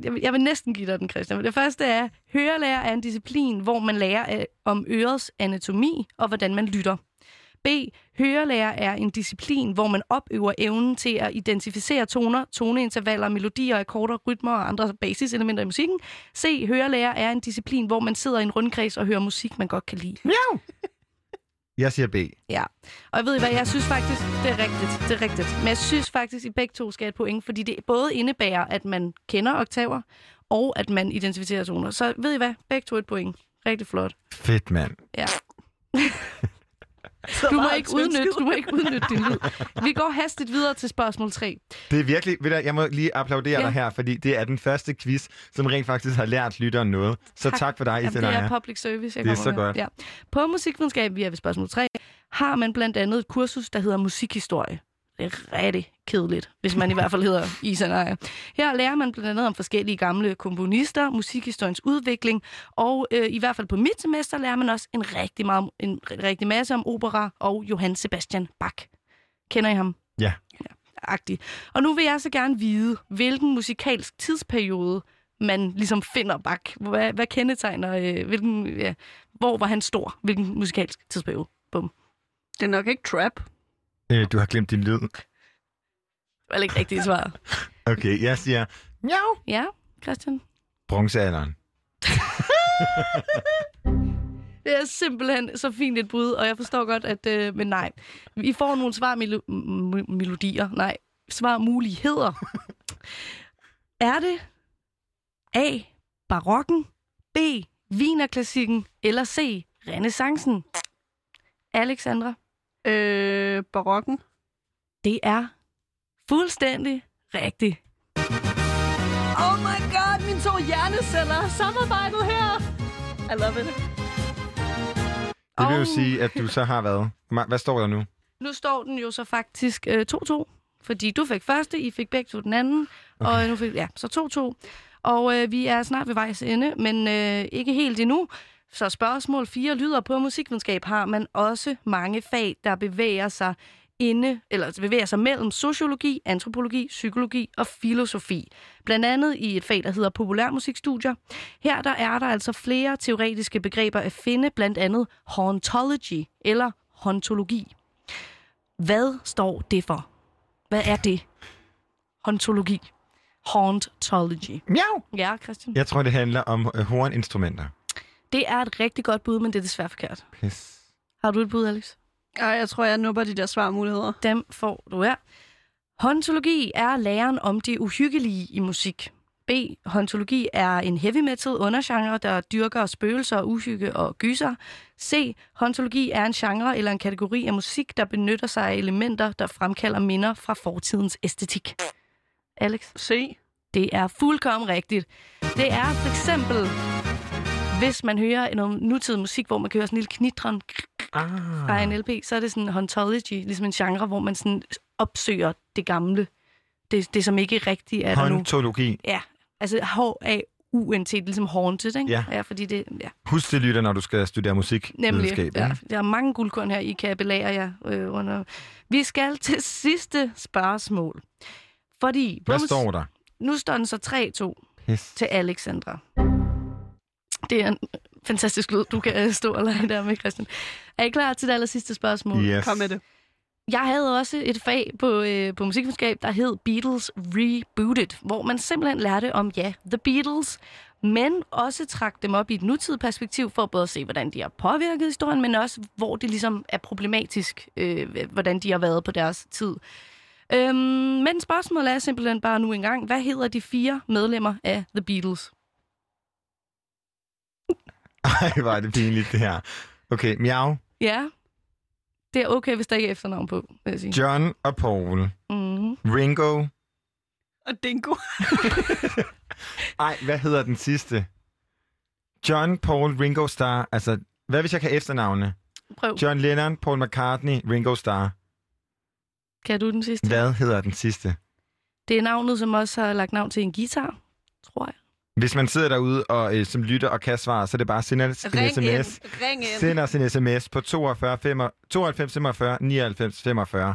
jeg vil, jeg vil næsten give dig den, Christian. Det første er, hørelærer er en disciplin, hvor man lærer af, om ørets anatomi og hvordan man lytter. B. Hørelærer er en disciplin, hvor man opøver evnen til at identificere toner, toneintervaller, melodier, akkorder, rytmer og andre basiselementer i musikken. C. Hørelærer er en disciplin, hvor man sidder i en rundkreds og hører musik, man godt kan lide. Miau! Jeg siger B. Ja, og jeg ved I hvad, jeg synes faktisk, det er rigtigt, det er rigtigt. Men jeg synes faktisk, I begge to skal have et point, fordi det både indebærer, at man kender oktaver, og at man identificerer toner. Så ved I hvad, begge to et point. Rigtig flot. Fedt, mand. Ja. Du må, ikke udnytte, du må ikke udnytte din lyd. Vi går hastigt videre til spørgsmål 3. Det er virkelig... Ved du, jeg må lige applaudere Ja. dig her, fordi det er den første quiz, som rent faktisk har lært lytteren noget. Så tak, for dig, Jamen, det er public service, jeg Det er så med. godt. Ja. På musikvidenskab, vi er ved spørgsmål 3, har man blandt andet et kursus, der hedder musikhistorie. Det er rigtig kedeligt, hvis man i hvert fald hedder Isanaya. Her lærer man blandt andet om forskellige gamle komponister, musikhistoriens udvikling, og øh, i hvert fald på mit semester lærer man også en rigtig, meget, en rigtig masse om opera og Johann Sebastian Bach. Kender I ham? Ja. agtig. Og nu vil jeg så gerne vide, hvilken musikalsk tidsperiode man ligesom finder Bach. Hvad, hvad kendetegner, øh, hvilken, ja, hvor var han stor? Hvilken musikalsk tidsperiode? Bum. Det er nok ikke trap. Øh, du har glemt din lyd. Det var ikke rigtigt svar. Okay, jeg siger miau. Ja, Christian? Bronzealderen. Det er simpelthen så fint et bud, og jeg forstår godt, at... Øh, men nej, vi får nogle svarmelodier. Nej, svarmuligheder. er det A. Barokken, B. Wienerklassikken eller C. Renaissancen? Alexandra? Øh, barokken. Det er fuldstændig rigtigt. Oh my god, mine to hjerneceller har samarbejdet her. I love it. Det vil jo Og- sige, at du så har været... Hvad står der nu? Nu står den jo så faktisk øh, 2-2, fordi du fik første, I fik begge to den anden, okay. og nu fik, ja, så 2-2. Og øh, vi er snart ved vejs ende, men øh, ikke helt endnu. Så spørgsmål 4 lyder på musikvidenskab har man også mange fag, der bevæger sig inde, eller bevæger sig mellem sociologi, antropologi, psykologi og filosofi. Blandt andet i et fag, der hedder populærmusikstudier. Her der er der altså flere teoretiske begreber at finde, blandt andet hauntology eller hauntologi. Hvad står det for? Hvad er det? Hauntologi. Hauntology. Miau! Ja, Christian. Jeg tror, det handler om øh, horninstrumenter. Det er et rigtig godt bud, men det er desværre forkert. Pis. Har du et bud, Alex? Ja, jeg tror, jeg nupper de der svarmuligheder. Dem får du her. Hontologi er læren om det uhyggelige i musik. B. Hontologi er en heavy metal undergenre, der dyrker spøgelser, uhygge og gyser. C. Hontologi er en genre eller en kategori af musik, der benytter sig af elementer, der fremkalder minder fra fortidens æstetik. Alex? C. Det er fuldkommen rigtigt. Det er for eksempel, hvis man hører noget nutidig musik, hvor man kan høre sådan en lille knitren Ah. fra en LP, så er det sådan hauntology, ligesom en genre, hvor man sådan opsøger det gamle. Det, det som ikke rigtigt er der nu. Hontologi. Ja, altså H-A-U-N-T, det er ligesom haunted, ikke? Ja. ja fordi det, ja, Husk det, lytter, når du skal studere musik. nemlig. Ja, der er mange guldkorn her, I kan belære jer øh, under. Vi skal til sidste spørgsmål. Fordi... Hvad står der? Nu står den så 3-2 Pis. til Alexandra. Det er en fantastisk lyd, du kan øh, stå og lege der med, Christian. Er I klar til det aller sidste spørgsmål? Yes. Kom med det. Jeg havde også et fag på, øh, på musikvidenskab, der hed Beatles Rebooted, hvor man simpelthen lærte om, ja, The Beatles, men også trak dem op i et nutidigt perspektiv for både at se, hvordan de har påvirket historien, men også hvor det ligesom er problematisk, øh, hvordan de har været på deres tid. Øhm, men spørgsmålet er simpelthen bare nu engang, hvad hedder de fire medlemmer af The Beatles? Ej, hvor er det pinligt, det her. Okay, miau. Ja, det er okay, hvis der ikke er efternavn på, vil jeg sige. John og Paul. Mm. Ringo. Og Dingo. Ej, hvad hedder den sidste? John, Paul, Ringo Starr. Altså, hvad hvis jeg kan efternavne? Prøv. John Lennon, Paul McCartney, Ringo Starr. Kan du den sidste? Hvad hedder den sidste? Det er navnet, som også har lagt navn til en guitar, tror jeg. Hvis man sidder derude og øh, som lytter og kan svare, så er det bare at sende os en sms. ind. Ring ind. Send os en sms på 42 5, 92 45 99 45.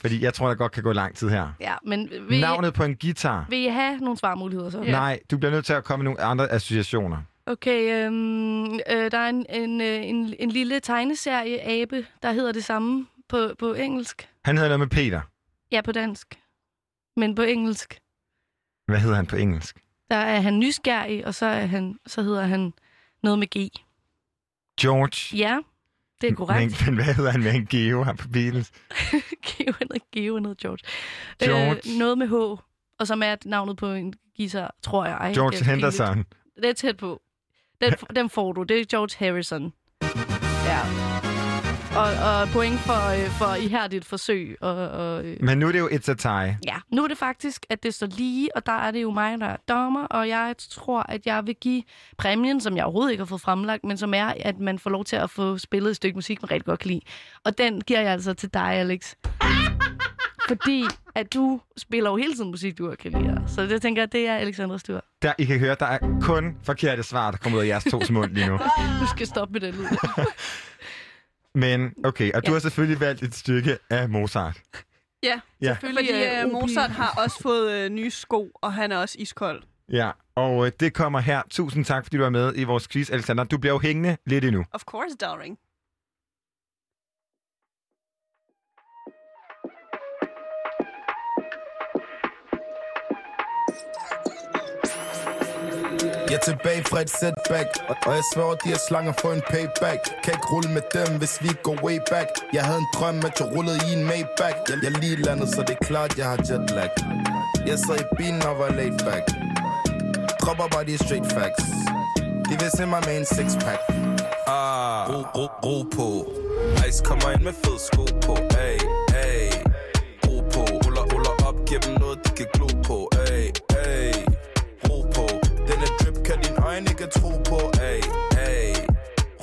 Fordi jeg tror, der godt kan gå lang tid her. Ja, men vil, Navnet på en guitar. vil I have nogle svarmuligheder så? Ja. Nej, du bliver nødt til at komme med nogle andre associationer. Okay, øhm, øh, der er en, en, øh, en, en lille tegneserie-abe, der hedder det samme på, på engelsk. Han hedder noget med Peter. Ja, på dansk. Men på engelsk, Hvad hedder han på engelsk? Der er han nysgerrig, og så, er han, så hedder han noget med G. George. Ja, det er korrekt. Men, men hvad hedder han med en Geo her på Beatles? Geo, han hedder Geo, hedder George. George. Øh, noget med H, og som er navnet på en guitar, tror jeg. Ej, George er pinligt. Henderson. Det er tæt på. Den, den får du. Det er George Harrison. Ja. Og, og point for, øh, for ihærdigt forsøg. Og, og, øh, Men nu er det jo It's a Tie. ja, nu er det faktisk, at det står lige, og der er det jo mig, der er dommer, og jeg tror, at jeg vil give præmien, som jeg overhovedet ikke har fået fremlagt, men som er, at man får lov til at få spillet et stykke musik, man rigtig godt kan lide. Og den giver jeg altså til dig, Alex. Fordi at du spiller jo hele tiden musik, du kan lide. Så det tænker jeg, det er Alexandras tur. Der, I kan høre, der er kun forkerte svar, der kommer ud af jeres tos mund lige nu. Du skal stoppe med den lyd. Men okay, og du Ja. har selvfølgelig valgt et stykke af Mozart. Ja, Ja. fordi øh, uh, OP. Mozart har også fået øh, nye sko, og han er også iskold. Ja, og øh, det kommer her. Tusind tak, fordi du var med i vores quiz, Alexander. Du bliver jo hængende lidt endnu. Of course, darling. Jeg er tilbage fra et setback Og jeg sværger, de her slanger for en payback. Kan ikke rulle med dem, hvis vi går way back. Jeg havde en drøm, at jeg rullede i en Maybach. Jeg, jeg lige landet, så det er klart, jeg har jetlag. Jeg sad i bilen og var laid back. Dropper bare de straight facts. De vil se mig med en six pack Ah, ro, ro, ro på. Ice kommer ind med fed sko på. Ay, kan tro på Ay, ay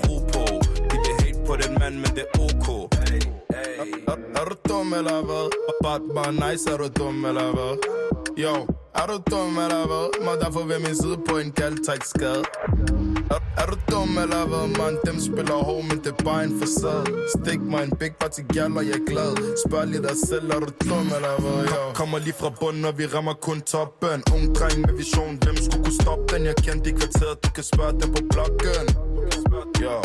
Ro på De vil hate på den mand, men det er ok Ay, ay er, er du dum eller hvad? Bare, bare nice, er du dum eller hvad? Yo, er du dum eller hvad? Må derfor ved min side på en kaldtræk skade er, Er du dum eller hvad, man? Dem spiller hård, men det er bare en facade. Stik mig en big party gal, og jeg er glad. Spørg lige dig selv, er du dum eller hvad, jo? Kommer lige fra bunden, og vi rammer kun toppen. Ung dreng med vision, hvem skulle kunne stoppe den? Jeg kendte i kvarteret, du kan spørge dem på blokken. Ja.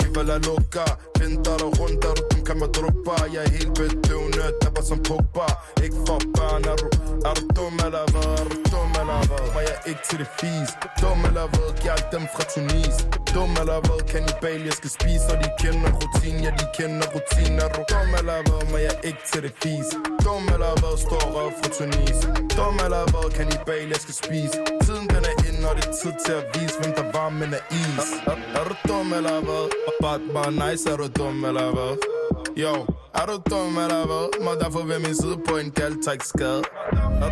Vi falder lukker, Vinter og rundt, er du dum, kan man droppe Jeg er helt bedøvende, dabber som Pogba Ikke for børn, er du, er du dum eller hvad? Er du dum eller hvad? Var jeg ikke til det fis? Dum eller hvad? Giv alt dem fra Tunis Dum eller hvad? Kannibal, jeg skal spise Og de kender rutin, ja de kender rutin Er du dum eller hvad? Var jeg ikke til det fis? Dum eller hvad? Står røv fra Tunis Dum eller hvad? Kannibal, jeg skal spise Tiden den er inde, og det er tid til at vise Hvem der var, men er is Er, er er du dum eller hvad? Bare, bare nice, er du dum eller hvad? Yo, er du dum eller hvad? Må derfor ved min side på en kald, tak skade er,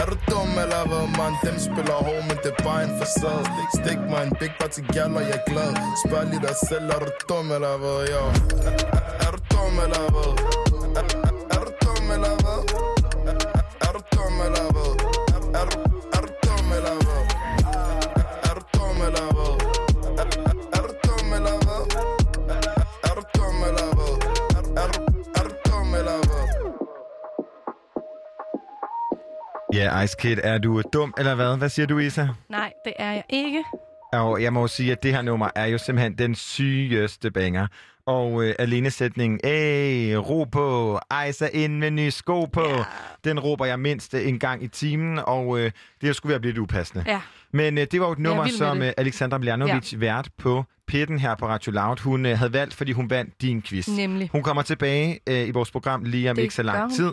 er du dum eller hvad, man? Dem spiller hård, men det er bare en facade Stik mig en big party gal, og jeg er glad Spørg lige dig selv, er du dum eller hvad? yo? er, er du dum eller hvad? Er, er, er du dum eller hvad? Er, er du dum eller hvad? Er, er, du, er Ja, Ice Kid, er du dum eller hvad? Hvad siger du, Isa? Nej, det er jeg ikke. Og jeg må jo sige, at det her nummer er jo simpelthen den sygeste banger. Og øh, alene sætningen, Æh, ro på, Isa ind med nye sko på, ja. den råber jeg mindst en gang i timen, og øh, det sgu ved at blive lidt upassende. Ja. Men øh, det var jo et nummer, som øh, Alexandra Mljanovic, ja. vært på Pitten her på Radio Loud, hun øh, havde valgt, fordi hun vandt din quiz. Nemlig. Hun kommer tilbage øh, i vores program lige om Det ikke så lang tid.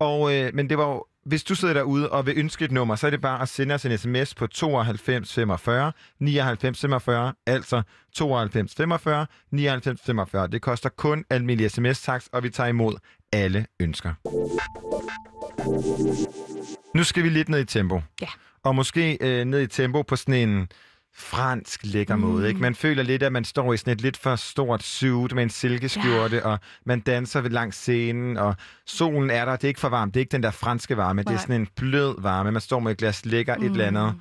Og, øh, men det var jo, hvis du sidder derude og vil ønske et nummer, så er det bare at sende os en sms på 92 45 99 45, altså 92 45 99 45. Det koster kun almindelig sms-takst, og vi tager imod alle ønsker. Nu skal vi lidt ned i tempo. Ja. Og måske øh, ned i tempo på sådan en fransk lækker mm. måde. Ikke? Man føler lidt, at man står i sådan et lidt for stort suit med en silkeskjorte, ja. og man danser ved langs scenen, og solen er der. Det er ikke for varmt. Det er ikke den der franske varme. Nej. Det er sådan en blød varme. Man står med et glas lækker mm. et eller andet,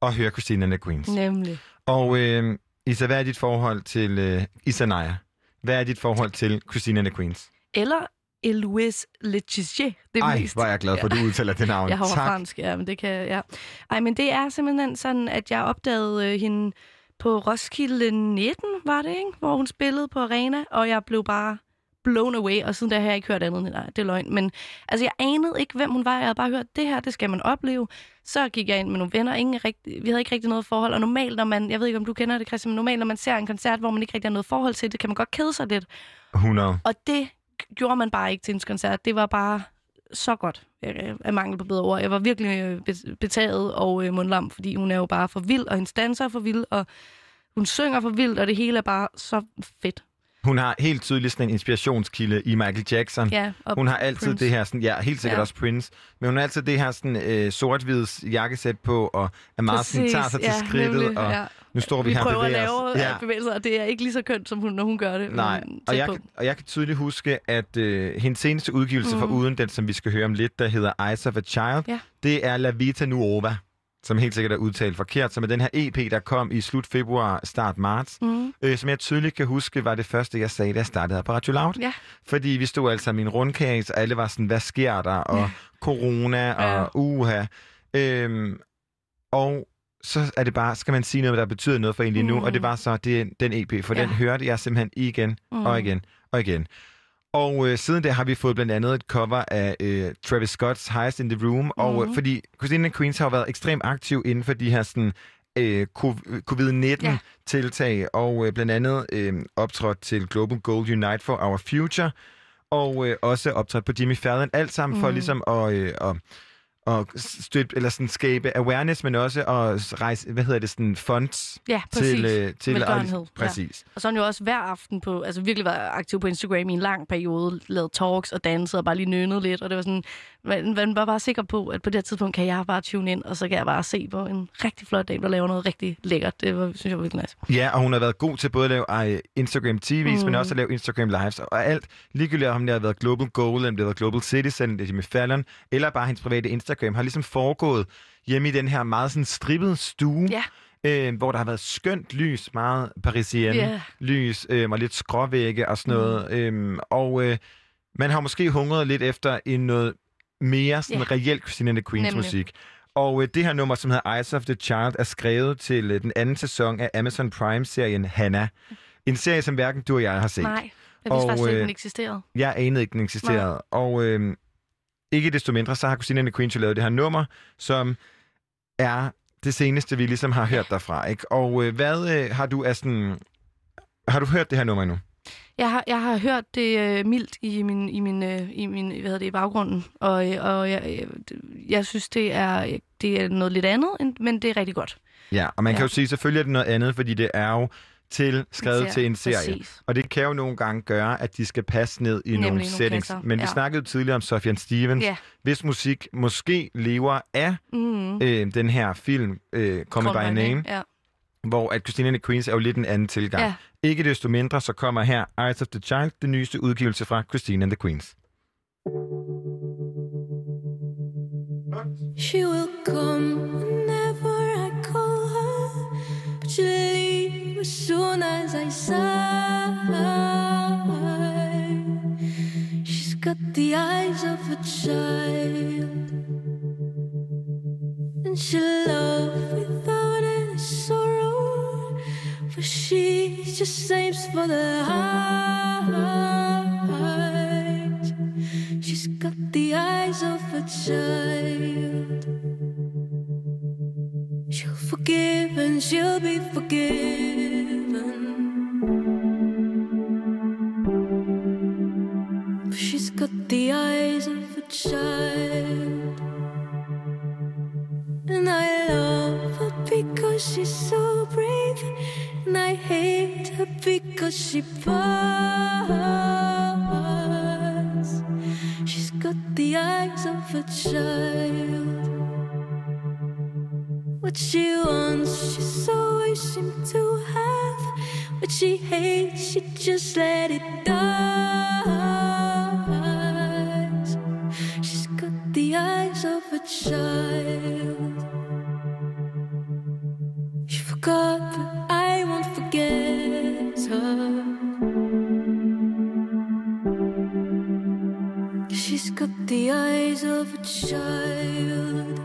og hører Christina and the Queens. Nemlig. Og øh, Isa, hvad er dit forhold til øh, Isanaya? Hvad er dit forhold til Christina and the Queens? Eller Eloise Letizier. Det Ej, mest. hvor er jeg glad for, at du udtaler det navn. Jeg har tak. fransk, ja, men det kan ja. Ej, men det er simpelthen sådan, at jeg opdagede øh, hende på Roskilde 19, var det, ikke? Hvor hun spillede på Arena, og jeg blev bare blown away, og siden da har jeg ikke hørt andet nej, det er løgn. Men altså, jeg anede ikke, hvem hun var. Jeg havde bare hørt, det her, det skal man opleve. Så gik jeg ind med nogle venner. Ingen rigtig, vi havde ikke rigtig noget forhold. Og normalt, når man, jeg ved ikke, om du kender det, Christian, men normalt, når man ser en koncert, hvor man ikke rigtig har noget forhold til det, kan man godt kede sig lidt. 100. Og det gjorde man bare ikke til hendes koncert. Det var bare så godt, øh, af mangel på bedre ord. Jeg var virkelig øh, betaget og øh, mundlam, fordi hun er jo bare for vild, og hendes danser er for vild, og hun synger for vildt, og det hele er bare så fedt. Hun har helt tydeligt sådan en inspirationskilde i Michael Jackson. Ja, og hun har altid Prince. det her, sådan, ja, helt sikkert Ja. også Prince, men hun har altid det her sådan, øh, sort-hvids jakkesæt på, og er meget sådan, tager sig til ja, skridtet, nemlig, og ja. nu står vi, vi her og prøver at bevæger lave os. ja. bevægelser, og det er ikke lige så kønt, som hun, når hun gør det. Nej, og jeg, på. kan, og jeg kan tydeligt huske, at øh, hendes seneste udgivelse mm. for Mhm. uden den, som vi skal høre om lidt, der hedder Eyes of a Child, Ja. det er La Vita Nuova, som helt sikkert er udtalt forkert, som er den her EP, der kom i slut februar, start marts, Mhm. øh, som jeg tydeligt kan huske, var det første, jeg sagde, da jeg startede her på Radio Loud. Ja. Fordi vi stod altså i min rundkages, og alle var sådan, hvad sker der? Og Ja. corona, og Ja. uha. Øhm, og så er det bare, skal man sige noget, der betyder noget for en lige nu, Mm. og det var så det, den EP, for Ja. den hørte jeg simpelthen igen Mm. og igen og igen. Og øh, siden der har vi fået blandt andet et cover af øh, Travis Scott's Highest in the Room, og Mhm. fordi Christina Queens har været ekstremt aktiv inden for de her sådan, øh, co- covid-19-tiltag, og øh, blandt andet øh, optrådt til Global Gold Unite for Our Future, og øh, også optrådt på Jimmy Fallon, alt sammen for Mhm. ligesom at... Øh, at og støtte, eller sådan skabe awareness, men også at rejse, hvad hedder det, sådan funds Ja, præcis. til, øh, til Velgørenhed. Præcis. Ja. Og så har hun jo også hver aften på, altså virkelig været aktiv på Instagram i en lang periode, lavet talks og danset og bare lige nynnet lidt. Og det var sådan, man, man var bare sikker på, at på det her tidspunkt kan jeg bare tune ind, og så kan jeg bare se på en rigtig flot dame, der laver noget rigtig lækkert. Det var, synes jeg var virkelig nice. Ja, og hun har været god til både at lave Instagram TV's, mm. men også at lave Instagram Lives, og alt. Ligegyldigt om det har været Global Goal, eller det har været Global Citizen, det er med Fallon, eller bare hendes private Instagram, har ligesom foregået hjemme i den her meget sådan strippede stue, Ja. øh, hvor der har været skønt lys, meget parisienne Ja. lys, øh, og lidt skråvægge og sådan noget. Øh, og øh, man har måske hungret lidt efter en noget mere sådan Ja. reelt Christine and the Queens Nemlig. musik. Og øh, det her nummer, som hedder Eyes of the Child, er skrevet til øh, den anden sæson af Amazon Prime-serien Hannah. En serie, som hverken du og jeg har set. Nej, jeg vidste faktisk ikke, øh, den eksisterede. Jeg anede ikke, den eksisterede. Og øh, ikke desto mindre, så har the Queens jo lavet det her nummer, som er det seneste, vi ligesom har hørt derfra. Ikke? Og øh, hvad øh, har du af sådan... Har du hørt det her nummer endnu? Jeg har, jeg har hørt det øh, mildt i min, i min, øh, i min hvad hedder det, i baggrunden, og, øh, og jeg, jeg, jeg synes, det er, det er noget lidt andet, men det er rigtig godt. Ja, og man ja. kan jo sige, selvfølgelig er det noget andet, fordi det er jo til, skrevet serie, til en serie. præcis. Og det kan jo nogle gange gøre, at de skal passe ned i Nemlig nogle nogle settings. kasser, Men vi ja. snakkede jo tidligere om Sofjan Stevens, Ja. hvis musik måske lever af Mm. øh, den her film, øh, Call By Name, Ja. hvor at Christina and the Queens er jo lidt en anden tilgang. Ja. Ikke desto mindre, så kommer her Eyes of the Child, den nyeste udgivelse fra Christina and the Queens. She will come whenever I call her, but leave as soon as I sigh. She's got the eyes of a child, and she'll love without any sorrow, for she just aims for the heart. She's got the eyes of a child. She'll forgive and she'll be forgiven. She's got the eyes of a child. And I love her because she's so brave. And I hate her because she buys. She's got the eyes of a child. What she wants, she's always seemed to have. What she hates, she just let it die. She's got the eyes of a child. She forgot, but I won't forget her. She's got the eyes of a child.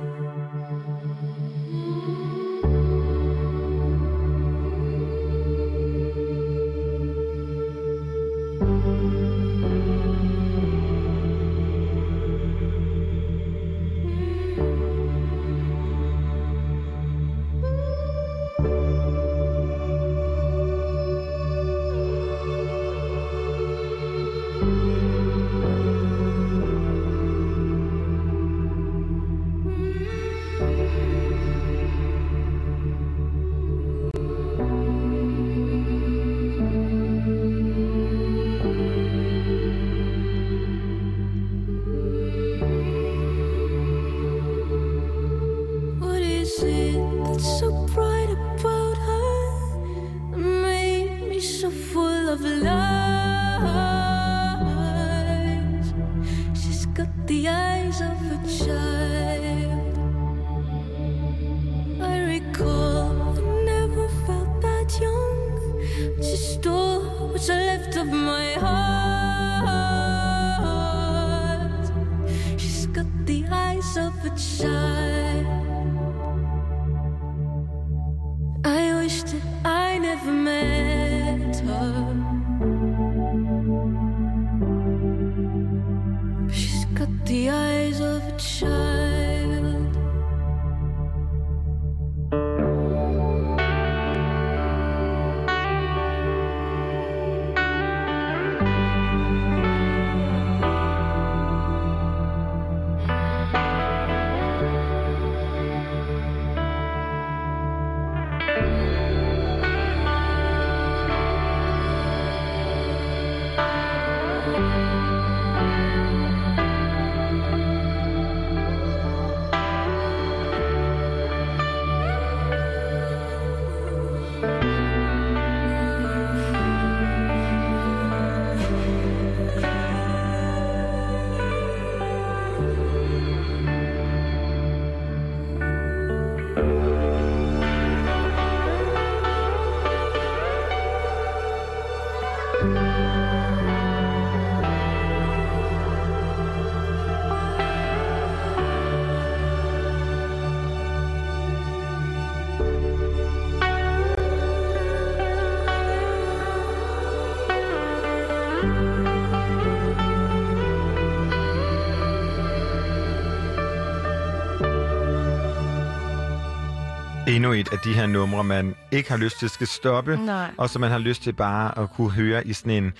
Et af de her numre, man ikke har lyst til skal stoppe, Nej. og som man har lyst til bare at kunne høre i sådan en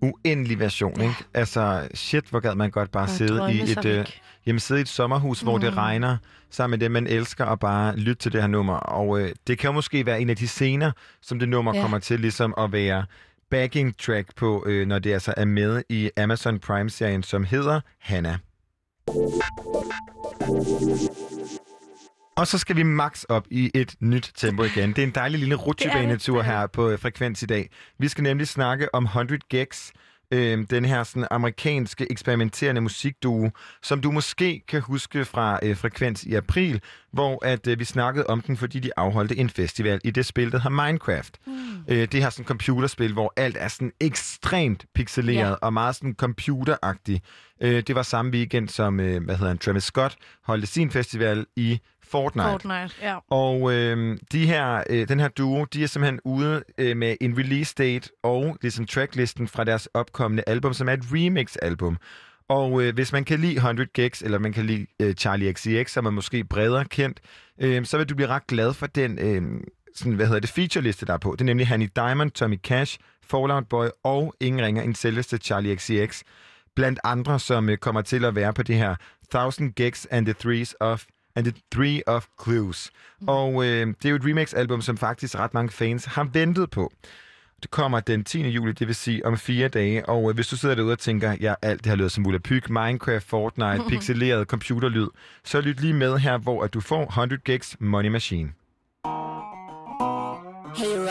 uendelig version. Ikke? Altså, shit, hvor gad man godt bare Og sidde i et, øh, jamen, sidde i et sommerhus, hvor det Mm. regner, sammen med dem, man elsker, og bare lytte til det her nummer. Og øh, det kan jo måske være en af de scener, som det nummer Ja. kommer til ligesom at være backing track på, øh, når det altså er med i Amazon Prime-serien, som hedder Hannah. Og så skal vi max op i et nyt tempo igen. Det er en dejlig lille rutsjebanetur her på øh, Frekvens i dag. Vi skal nemlig snakke om 100 Gex, øh, den her sådan, amerikanske eksperimenterende musikduo, som du måske kan huske fra øh, Frekvens i april, hvor at øh, vi snakkede om den, fordi de afholdte en festival i det spil, der hedder Minecraft. Mm. Øh, det her sådan computerspil, hvor alt er sådan ekstremt pixeleret Ja. og meget sådan computeragtigt. Øh, det var samme weekend, som øh, hvad hedder han, Travis Scott holdte sin festival i Fortnite. Fortnite, ja. Og øh, de her, øh, den her duo, de er simpelthen ude øh, med en release date og ligesom tracklisten fra deres opkommende album, som er et remix-album. Og øh, hvis man kan lide 100 Gex, eller man kan lide øh, Charlie XCX, som er måske bredere kendt, øh, så vil du blive ret glad for den øh, sådan, hvad hedder det, featureliste, der er på. Det er nemlig Hanny Diamond, Tommy Cash, Fallout Boy og ingen ringer end selveste Charlie XCX. Blandt andre, som øh, kommer til at være på det her 1000 Gex and the Threes of and the Three of Clues. Mm. Og øh, det er jo et remix-album, som faktisk ret mange fans har ventet på. Det kommer den 10. juli, det vil sige om fire dage. Og øh, hvis du sidder derude og tænker, ja, alt det har lyder som pyg, Minecraft, Fortnite, pixeleret computerlyd, så lyt lige med her, hvor at du får 100 Gex Money Machine.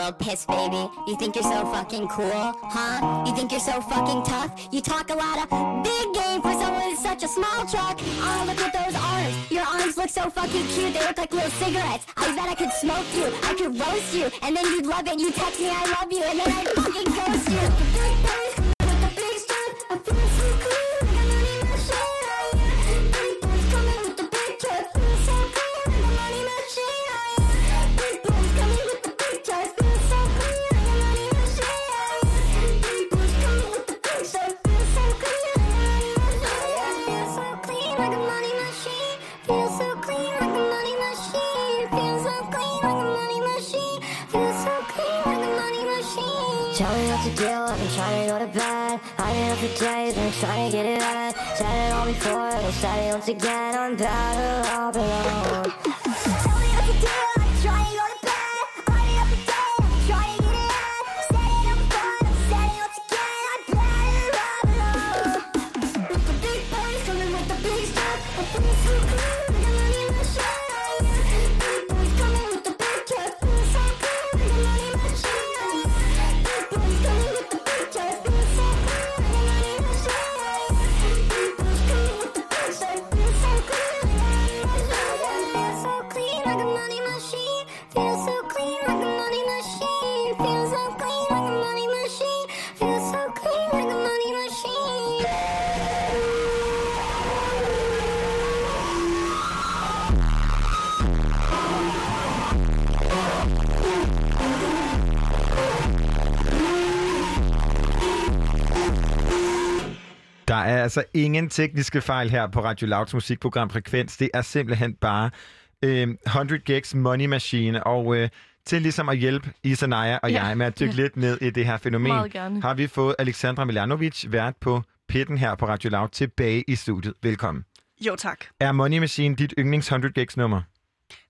Little piss baby. You think you're so fucking cool, huh? You think you're so fucking tough? You talk a lot of big game for someone with such a small truck. Oh, look at those arms. Your arms look so fucking cute. They look like little cigarettes. I bet I could smoke you. I could roast you. And then you'd love it. You text me, I love you. And then I'd fucking ghost you. Been to bed. I've been up for days and trying to get it right. Said it all before, but said it once again. I'm better off alone. Altså ingen tekniske fejl her på Radio Louds musikprogram Frekvens. Det er simpelthen bare øh, 100 Gex Money Machine. Og øh, til ligesom at hjælpe Isanaya og Ja. jeg med at dykke Ja. lidt ned i det her fænomen, har vi fået Alexandra Milanovic, vært på pitten her på Radio Loud, tilbage i studiet. Velkommen. Jo, tak. Er Money Machine dit yndlings 100 Gex nummer?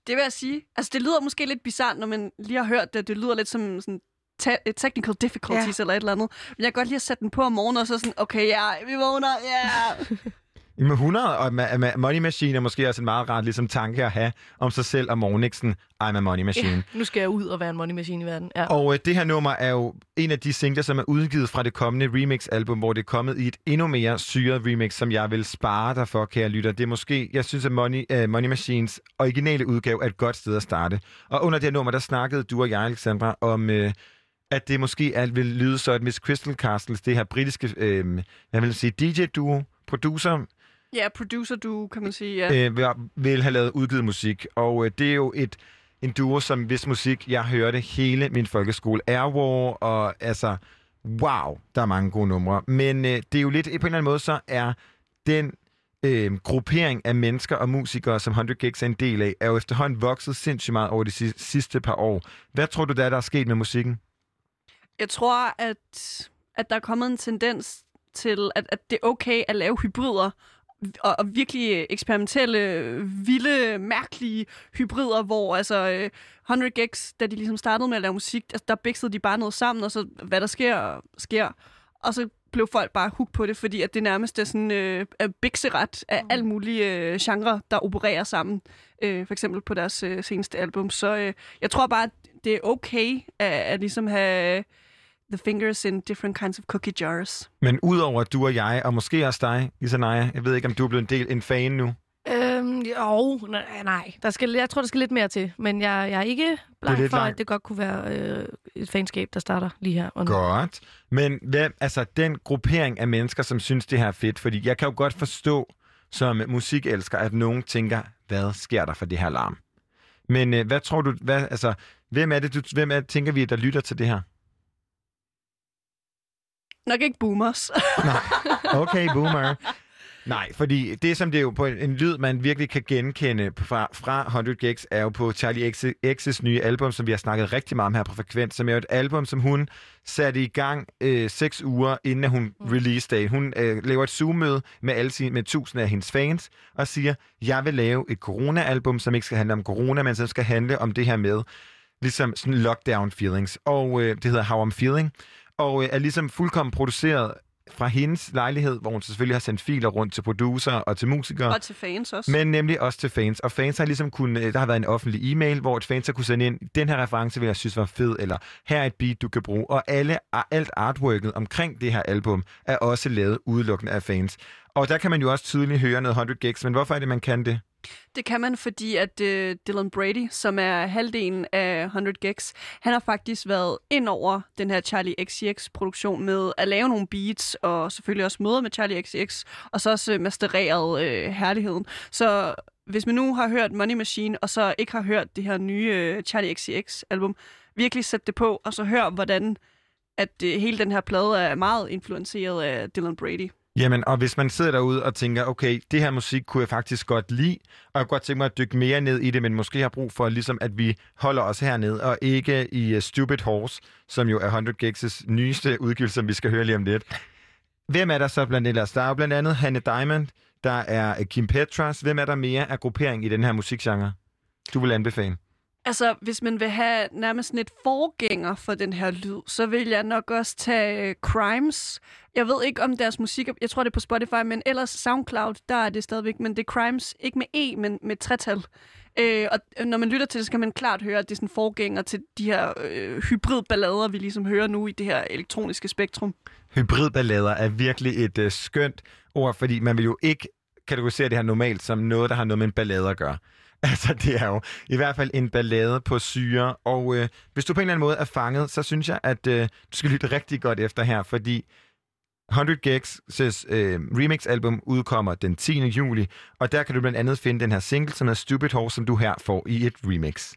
Det vil jeg sige. Altså, det lyder måske lidt bizart, når man lige har hørt det. Det lyder lidt som sådan te- technical difficulties ja. eller et eller andet. Men jeg kan godt lide at sætte den på om morgenen, og så sådan, okay, ja, vi vågner, ja. Med 100 og ma- ma- Money Machine er måske også en meget ret ligesom, tanke at have om sig selv ikke sådan, I'm a money machine. Ja, nu skal jeg ud og være en money machine i verden. Ja. Og øh, det her nummer er jo en af de singler, som er udgivet fra det kommende remix-album, hvor det er kommet i et endnu mere syret remix, som jeg vil spare dig for, kære lytter. Det er måske, jeg synes, at Money, uh, Money Machines originale udgave er et godt sted at starte. Og under det her nummer, der snakkede du og jeg, Alexandra, om, uh, at det måske er, vil lyde så, at Miss Crystal Castles, det her britiske, øh, jeg vil sige, DJ-duo, producer, Ja, producer du, kan man sige. Ja. øh, vil, vil have lavet udgivet musik. Og øh, det er jo et, en duo, som hvis musik, jeg hørte hele min folkeskole. Airwar og altså, wow, der er mange gode numre. Men øh, det er jo lidt, på en eller anden måde, så er den øh, gruppering af mennesker og musikere, som 100 Gigs er en del af, er jo efterhånden vokset sindssygt meget over de si- sidste par år. Hvad tror du, der er, der er sket med musikken? Jeg tror, at, at der er kommet en tendens til, at, at det er okay at lave hybrider, og, og virkelig eksperimentelle, vilde, mærkelige hybrider, hvor altså øh, 100 Gigs, da de ligesom startede med at lave musik, altså, der bæksede de bare noget sammen, og så hvad der sker, sker. Og så blev folk bare hooked på det, fordi at det nærmest er sådan øh, er bikseret af alle mulige øh, genrer, der opererer sammen. Øh, for eksempel på deres øh, seneste album. Så øh, jeg tror bare, at det er okay at, at ligesom have the fingers in different kinds of cookie jars. Men udover at du og jeg, og måske også dig, Isanaya, jeg ved ikke, om du er blevet en del en fan nu. Øhm, jo, nej, nej. Der skal, jeg tror, der skal lidt mere til. Men jeg, jeg er ikke bleg for, langt. at det godt kunne være øh, et fanskab, der starter lige her. Nu. Godt. Men hvem, altså, den gruppering af mennesker, som synes, det her er fedt, fordi jeg kan jo godt forstå som musikelsker, at nogen tænker, hvad sker der for det her larm? Men øh, hvad tror du, hvad, altså, hvem er det, du, hvem er, tænker vi, der lytter til det her? Nok ikke boomers. Okay, boomer. Nej, fordi det, som det er jo på en, en lyd, man virkelig kan genkende fra, fra 100 Gigs, er jo på Charlie X, X's nye album, som vi har snakket rigtig meget om her på Frekvens, som er jo et album, som hun satte i gang øh, seks uger, inden hun release day. Hun øh, laver et Zoom-møde med, alle sine, med tusind af hendes fans, og siger, jeg vil lave et corona-album, som ikke skal handle om corona, men som skal handle om det her med, ligesom sådan lockdown feelings. Og øh, det hedder How I'm Feeling. Og øh, er ligesom fuldkommen produceret fra hendes lejlighed, hvor hun selvfølgelig har sendt filer rundt til producer og til musikere. Og til fans også. Men nemlig også til fans. Og fans har ligesom kunnet, øh, der har været en offentlig e-mail, hvor et fans har kunne sende ind, den her reference vil jeg synes var fed, eller her er et beat, du kan bruge. Og alle, alt artworket omkring det her album er også lavet udelukkende af fans. Og der kan man jo også tydeligt høre noget 100 gigs, men hvorfor er det, man kan det? Det kan man, fordi at uh, Dylan Brady, som er halvdelen af 100 Gex, han har faktisk været ind over den her Charlie XCX-produktion med at lave nogle beats, og selvfølgelig også møder med Charlie XCX, og så også øh, mastereret uh, herligheden. Så hvis man nu har hørt Money Machine, og så ikke har hørt det her nye uh, Charlie XCX-album, virkelig sæt det på, og så hør, hvordan at uh, hele den her plade er meget influenceret af Dylan Brady. Jamen, og hvis man sidder derude og tænker, okay, det her musik kunne jeg faktisk godt lide, og jeg kunne godt tænke mig at dykke mere ned i det, men måske har brug for, ligesom, at vi holder os hernede, og ikke i uh, Stupid Horse, som jo er 100 Gigs' nyeste udgivelse, som vi skal høre lige om lidt. Hvem er der så blandt ellers? Der er jo blandt andet Hanne Diamond, der er øh, Kim Petras. Hvem er der mere af gruppering i den her musikgenre? Du vil anbefale. Altså, hvis man vil have nærmest sådan et forgænger for den her lyd, så vil jeg nok også tage øh, Crimes. Jeg ved ikke om deres musik, jeg tror det er på Spotify, men ellers SoundCloud, der er det stadigvæk, men det er Crimes, ikke med E, men med tretal. Øh, og øh, når man lytter til det, så kan man klart høre, at det er sådan en forgænger til de her øh, hybridballader, vi ligesom hører nu i det her elektroniske spektrum. Hybridballader er virkelig et øh, skønt ord, fordi man vil jo ikke kategorisere det her normalt som noget, der har noget med en ballade at gøre. Altså, det er jo i hvert fald en ballade på syre. Og øh, hvis du på en eller anden måde er fanget, så synes jeg, at øh, du skal lytte rigtig godt efter her, fordi 100 Gigs' øh, remix-album udkommer den 10. juli, og der kan du blandt andet finde den her single, som er Stupid Horse, som du her får i et remix.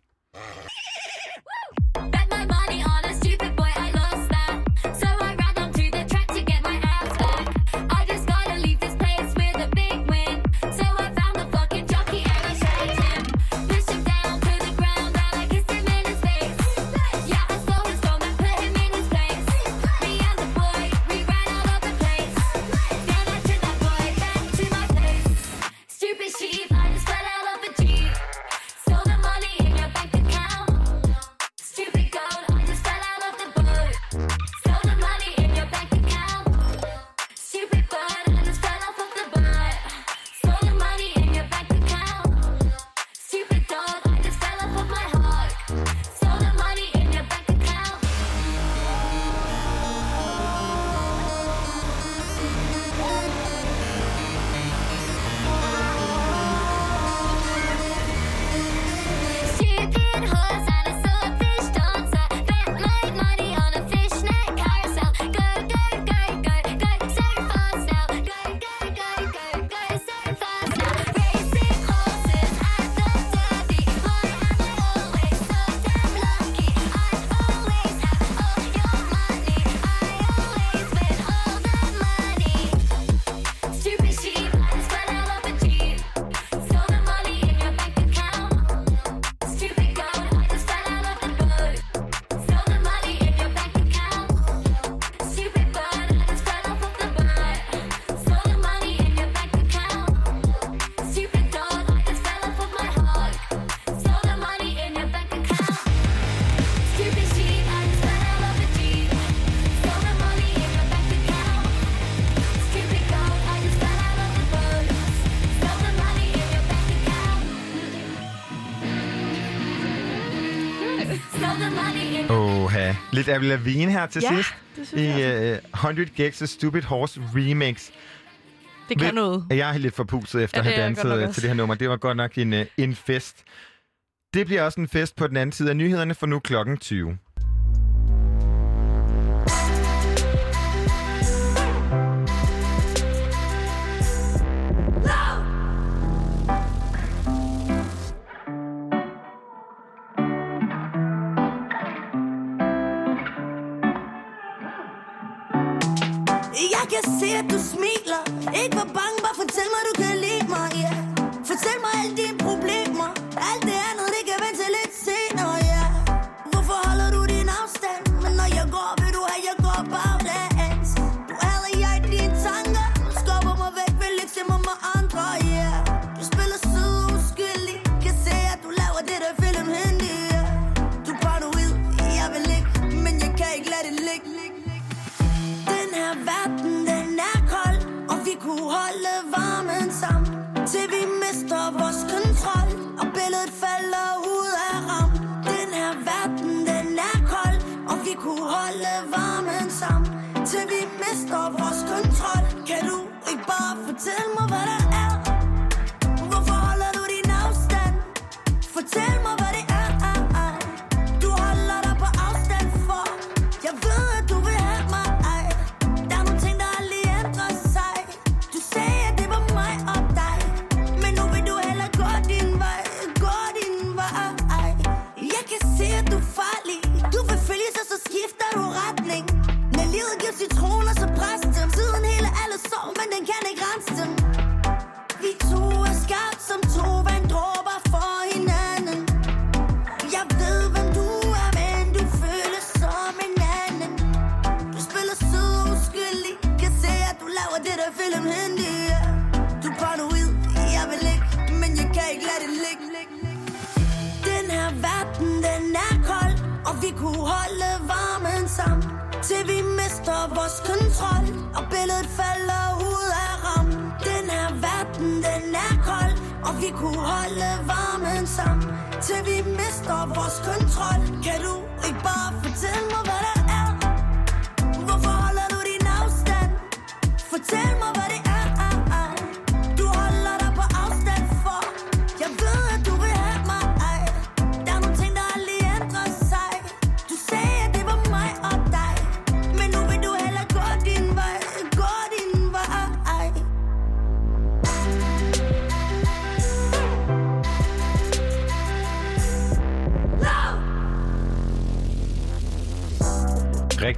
Lidt Avril Lavigne her til Ja, sidst. det synes I jeg uh, 100 Gex' Stupid Horse Remix. Det kan noget. Jeg er lidt forpustet efter Ja, at have danset øh, til det her nummer. Det var godt nok en, uh, en fest. Det bliver også en fest på den anden side af nyhederne, for nu klokken 20.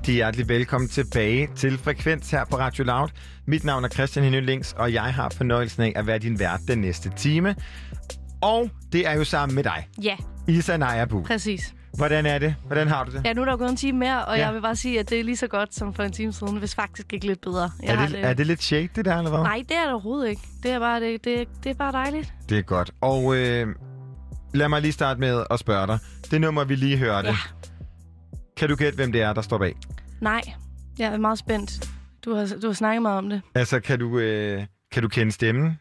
Rigtig hjertelig velkommen tilbage til Frekvens her på Radio Loud. Mit navn er Christian Henning Links, og jeg har fornøjelsen af at være din vært den næste time. Og det er jo sammen med dig, Ja, Isa Najabu. præcis. Hvordan er det? Hvordan har du det? Ja, nu er der gået en time mere, og Ja. jeg vil bare sige, at det er lige så godt som for en time siden, hvis faktisk ikke lidt bedre. Jeg Er har det, er det lidt shade, det der, eller hvad? Nej, det er det overhovedet ikke. Det er bare, det, det, det er bare dejligt. Det er godt. Og øh, lad mig lige starte med at spørge dig. Det nummer, vi lige hørte. Ja. Kan du gætte, hvem det er, der står bag? Nej, jeg er meget spændt. Du har, du har snakket meget om det. Altså, kan du, øh, kan du kende stemmen?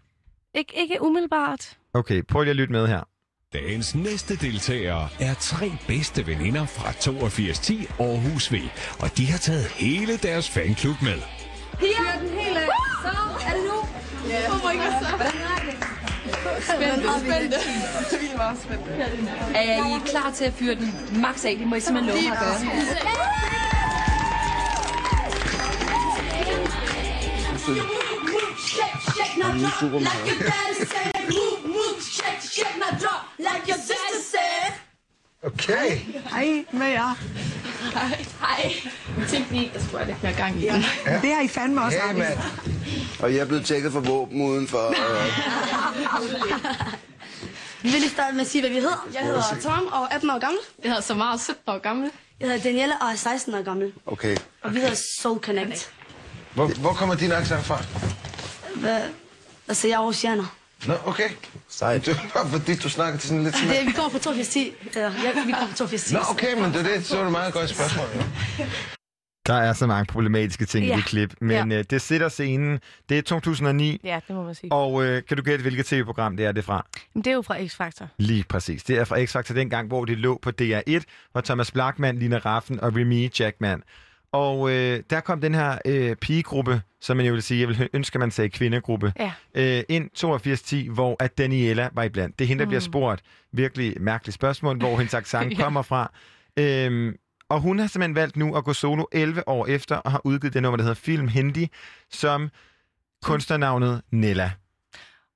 Ik- ikke umiddelbart. Okay, prøv lige at lytte med her. Dagens næste deltagere er tre bedste veninder fra 8210 Aarhus V, og de har taget hele deres fanklub med. Piger, den hele. Så er det nu. Yeah. Oh my god, så. Er? Spændende, spændende. Vi er meget spændte. Er I klar til at fyre den max af? Det må I simpelthen love mig at gøre. Like your sister said. Okay. Hej med jer. Hej. Hej. Tænk lige, der skulle jeg lidt mere gang i den. Ja. Det har I fandme også Hey, mand. Og jeg er blevet tjekket for våben udenfor. Vi vil lige starte med at sige, hvad vi hedder. Jeg hedder Tom og er 18 år gammel. Jeg hedder Samara og 17 år gammel. Jeg hedder Danielle og er 16 år gammel. Okay. Og vi hedder Soul Connect. Hvor, hvor kommer din accent fra? Hvad? Altså, jeg er oceaner. Nå, okay. Sejt. Det var bare fordi, du snakker til sådan lidt sådan... Det, vi kommer fra 8210. Eller, jeg, vi kommer fra 8210. Nå, okay, men det, er det, så er det et meget godt spørgsmål. jo. Der er så mange problematiske ting i Ja. det klip, men Ja. øh, det sætter scenen. Det er 2009, Ja, det må man sige. og øh, kan du gætte, hvilket tv-program det er det fra? Men det er jo fra X-Factor. Lige præcis. Det er fra X-Factor dengang, hvor det lå på DR1, hvor Thomas Blackman, Lina Raffen og Remy Jackman. Og øh, der kom den her øh, pigegruppe, som man jo vil sige, jeg vil ønske, man sagde kvindegruppe, Ja. øh, ind 8210, hvor at Daniela var iblandt. Det er hende, der Mm. bliver spurgt. Virkelig mærkeligt spørgsmål, hvor hendes accent Ja. kommer fra. Øhm, og hun har simpelthen valgt nu at gå solo 11 år efter, og har udgivet det nummer, der hedder Film Hindi, som kunstnernavnet Nella.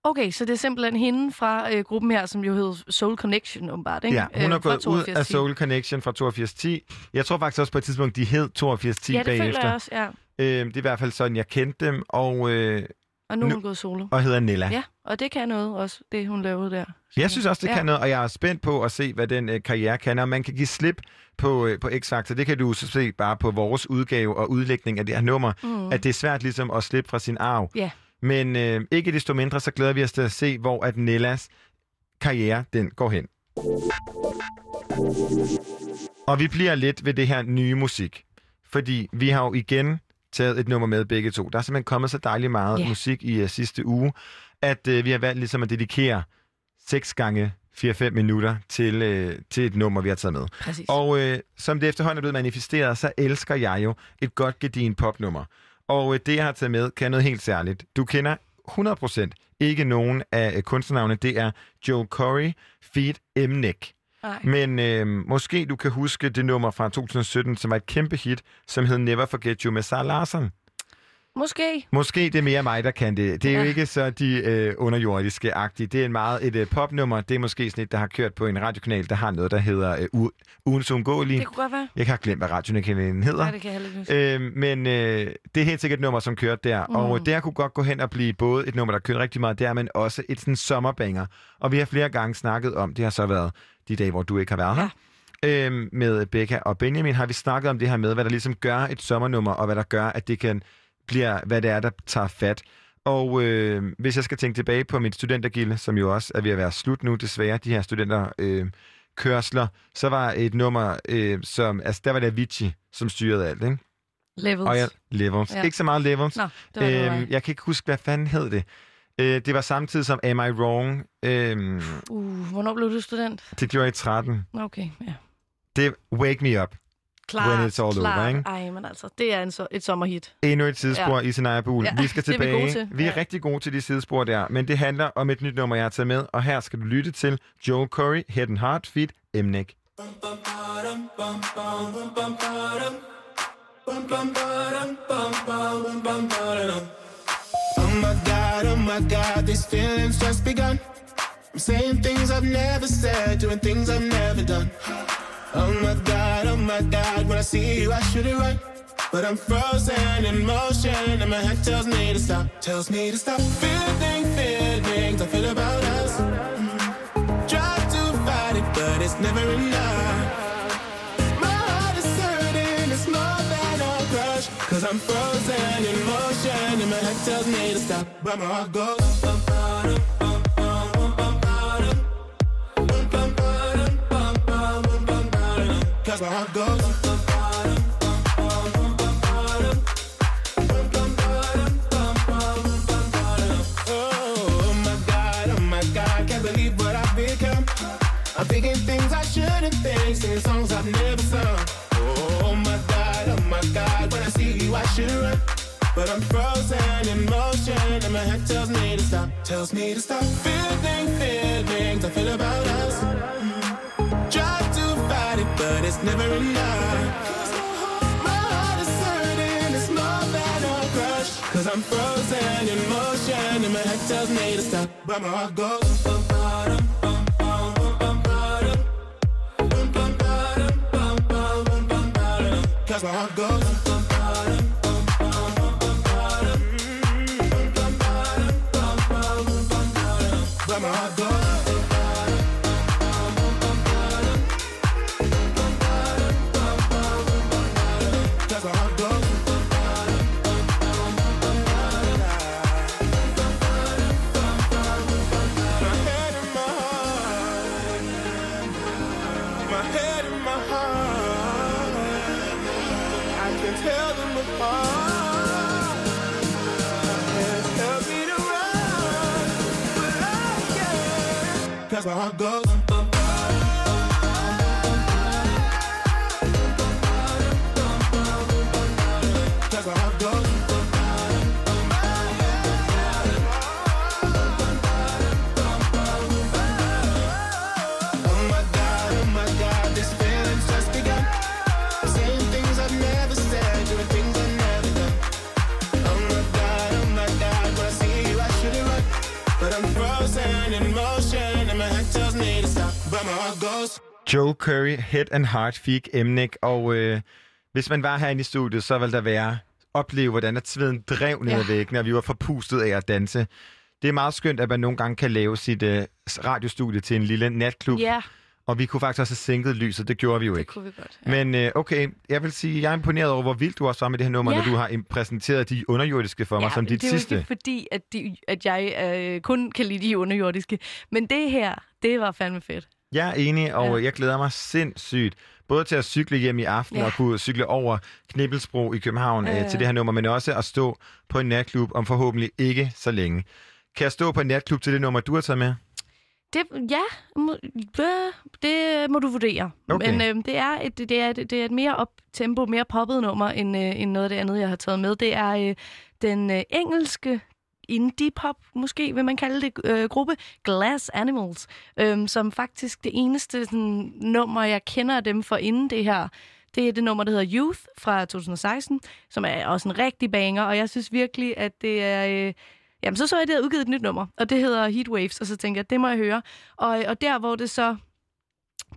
Okay, så det er simpelthen hende fra øh, gruppen her, som jo hed Soul Connection, åbenbart, ikke? Ja, hun Øh, har fra gået ud af 82. Soul Connection fra 8210. Jeg tror faktisk også på et tidspunkt, de hed 8210 Ja, det bagefter. føler jeg også, ja. Øhm, det er i hvert fald sådan, jeg kendte dem, og, øh, Og nu er hun gået solo. og hedder Nella. Ja, og det kan noget også, det hun lavede der. Jeg synes også, det Ja. kan noget, og jeg er spændt på at se, hvad den øh, karriere kan. Og man kan give slip på, øh, på X-Factor. Det kan du så se bare på vores udgave og udlægning af det her nummer, Mm. mm. at det er svært ligesom at slippe fra sin arv. Ja. Men øh, ikke desto mindre, så glæder vi os til at se, hvor at Nellas karriere den går hen. Og vi bliver lidt ved det her nye musik. Fordi vi har jo igen taget et nummer med begge to. Der er simpelthen kommet så dejligt meget yeah. musik i uh, sidste uge, at uh, vi har valgt ligesom at dedikere 6 gange 4-5 minutter til, øh, til et nummer, vi har taget med. Præcis. Og øh, som det efterhånden er blevet manifesteret, så elsker jeg jo et godt gedin popnummer. Og øh, det, jeg har taget med, kan noget helt særligt. Du kender 100% ikke nogen af øh, kunstnernavne. Det er Joe Corey. Mnek. Nej. Men øh, måske du kan huske det nummer fra 2017, som var et kæmpe hit, som hed Never Forget You med Sarah Larsen. Måske. Måske det er mere mig, der kan det. Det er ja. jo Ja. ikke så de øh, underjordiske-agtige. Det er en meget et øh, popnummer. Det er måske sådan et, der har kørt på en radiokanal, der har noget, der hedder øh, U- Ugens Ungåelige. Det kunne godt være. Jeg har glemt, hvad radiokanalen hedder. Nej, det kan jeg ikke. Øh, men øh, det er helt sikkert et nummer, som kørte der. Mm. Og det her kunne godt gå hen og blive både et nummer, der kørte rigtig meget der, men også et sådan sommerbanger. Og vi har flere gange snakket om, det har så været de dage, hvor du ikke har været her. Øhm, med Becca og Benjamin har vi snakket om det her med, hvad der ligesom gør et sommernummer, og hvad der gør, at det kan bliver, hvad det er, der tager fat. Og øh, hvis jeg skal tænke tilbage på mit studentergilde, som jo også er ved at være slut nu, desværre, de her studenter øh, kørsler, så var et nummer, øh, som, altså der var det Avicii, som styrede alt, ikke? Levels. Og jeg, levels. Ja. Ikke så meget levels. Nå, det var det, var. jeg kan ikke huske, hvad fanden hed det. Øh, det var samtidig som Am I Wrong. Øh, Uh, hvornår blev du student? det gjorde jeg i 13. Okay, ja. Det Wake Me Up. Klart, When it's all klart. over, ikke? Ej, men altså, det er en så, et sommerhit. Endnu et sidespor Ja. i Sinaya Buhl. Ja, Vi skal det er vi tilbage. gode til. Vi er Ja. rigtig gode til de sidespor der, men det handler om et nyt nummer, jeg har taget med, og her skal du lytte til Joel Corey, Head and Heart, Feet, Mnek. Oh my god, oh my god, these feelings just begun. I'm saying things I've never said, doing things I've never done. Oh my god, my god, when I see you, I should it right. But I'm frozen in motion, and my head tells me to stop, tells me to stop. Feeling feelings I feel about us. Mm. Try to fight it, but it's never enough. My heart is hurting, it's more than a crush. Cause I'm frozen in motion, and my head tells me to stop, but my heart goes. Believe what I've become. I'm thinking things I shouldn't think, singing songs I've never sung. Oh my god, oh my god, when I see you I should run. But I'm frozen in motion and my head tells me to stop, tells me to stop. Feeling I feel about us. But it's never enough. My heart is hurting, it's more than a crush. Cause I'm frozen in motion and my head tells me to stop, but my heart goes. bum, ba-dum, bum, bum, bum, bum, ba-dum. Bum, bum, ba-dum, bum, bum, bum, bum, ba-dum. Cause my heart goes. That's my heart goes. Joe Curry, Head and Heart fik Emnik, og øh, hvis man var herinde i studiet, så ville der være opleve, hvordan at sveden drev ned ad Ja. væggene, og vi var forpustet af at danse. Det er meget skønt, at man nogle gange kan lave sit øh, radiostudie til en lille natklub. Ja, Og vi kunne faktisk også have sænket lyset, det gjorde vi jo ikke. kunne vi godt. Men øh, okay, jeg vil sige, jeg er imponeret over, hvor vildt du også var med det her nummer, Ja. når du har præsenteret de underjordiske for mig som dit det er sidste. ikke fordi, at, de, at jeg øh, kun kan lide de underjordiske. Men det her, det var fandme fedt. Jeg er enig, og Ja. jeg glæder mig sindssygt. Både til at cykle hjem i aften Ja. og kunne cykle over Knibbelsbro i København Ja, øh, ja. til det her nummer, men også at stå på en natklub om forhåbentlig ikke så længe. Kan jeg stå på en natklub til det nummer, du har taget med? Det, ja, må, øh, det må du vurdere. Okay. Men øh, det, er et, det, er, et- det er et mere op-tempo, mere poppet nummer, end, øh, end noget af det andet, jeg har taget med. Det er øh, den øh, engelske indie-pop, måske vil man kalde det, øh, gruppe Glass Animals, øh, som faktisk det eneste sådan, nummer, jeg kender dem for inden det her, det er det nummer, der hedder Youth fra 2016, som er også en rigtig banger, og jeg synes virkelig, at det er... Øh, Jamen, så så jeg, at det havde udgivet et nyt nummer, og det hedder Heatwaves, og så tænkte jeg, det må jeg høre. Og, og der, hvor det så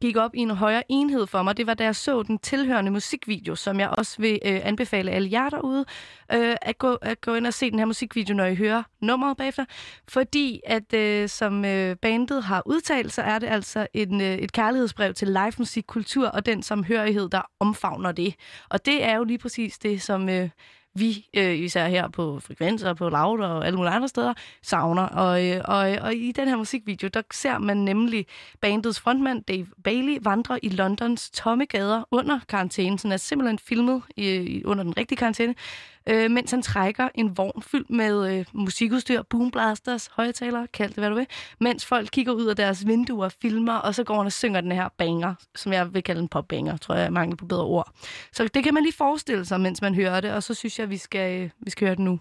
gik op i en højere enhed for mig, det var, da jeg så den tilhørende musikvideo, som jeg også vil øh, anbefale alle jer derude, øh, at, gå, at gå ind og se den her musikvideo, når I hører nummeret bagefter. Fordi at, øh, som øh, bandet har udtalt, så er det altså en, øh, et kærlighedsbrev til live musik, kultur og den samhørighed, der omfavner det. Og det er jo lige præcis det, som... Øh, vi, øh, især her på Frekvenser, på Loud og alle mulige andre steder, savner. Og, øh, og, øh, og i den her musikvideo, der ser man nemlig bandets frontmand Dave Bailey vandre i Londons tomme gader under karantænen. Så han er simpelthen filmet i, under den rigtige karantæne, øh, mens han trækker en vogn fyldt med øh, musikudstyr, boomblasters, højtalere, kald det hvad du vil, mens folk kigger ud af deres vinduer, filmer, og så går han og synger den her banger, som jeg vil kalde en popbanger, tror jeg, mangler på bedre ord. Så det kan man lige forestille sig, mens man hører det, og så synes jeg, vi skal, øh, vi skal høre det nu.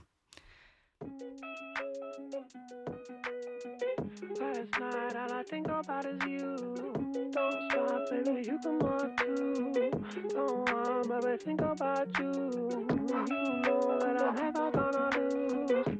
I think about is you. Don't stop, baby, you come on too. Don't want, baby, think about you. You know that I'm never gonna lose.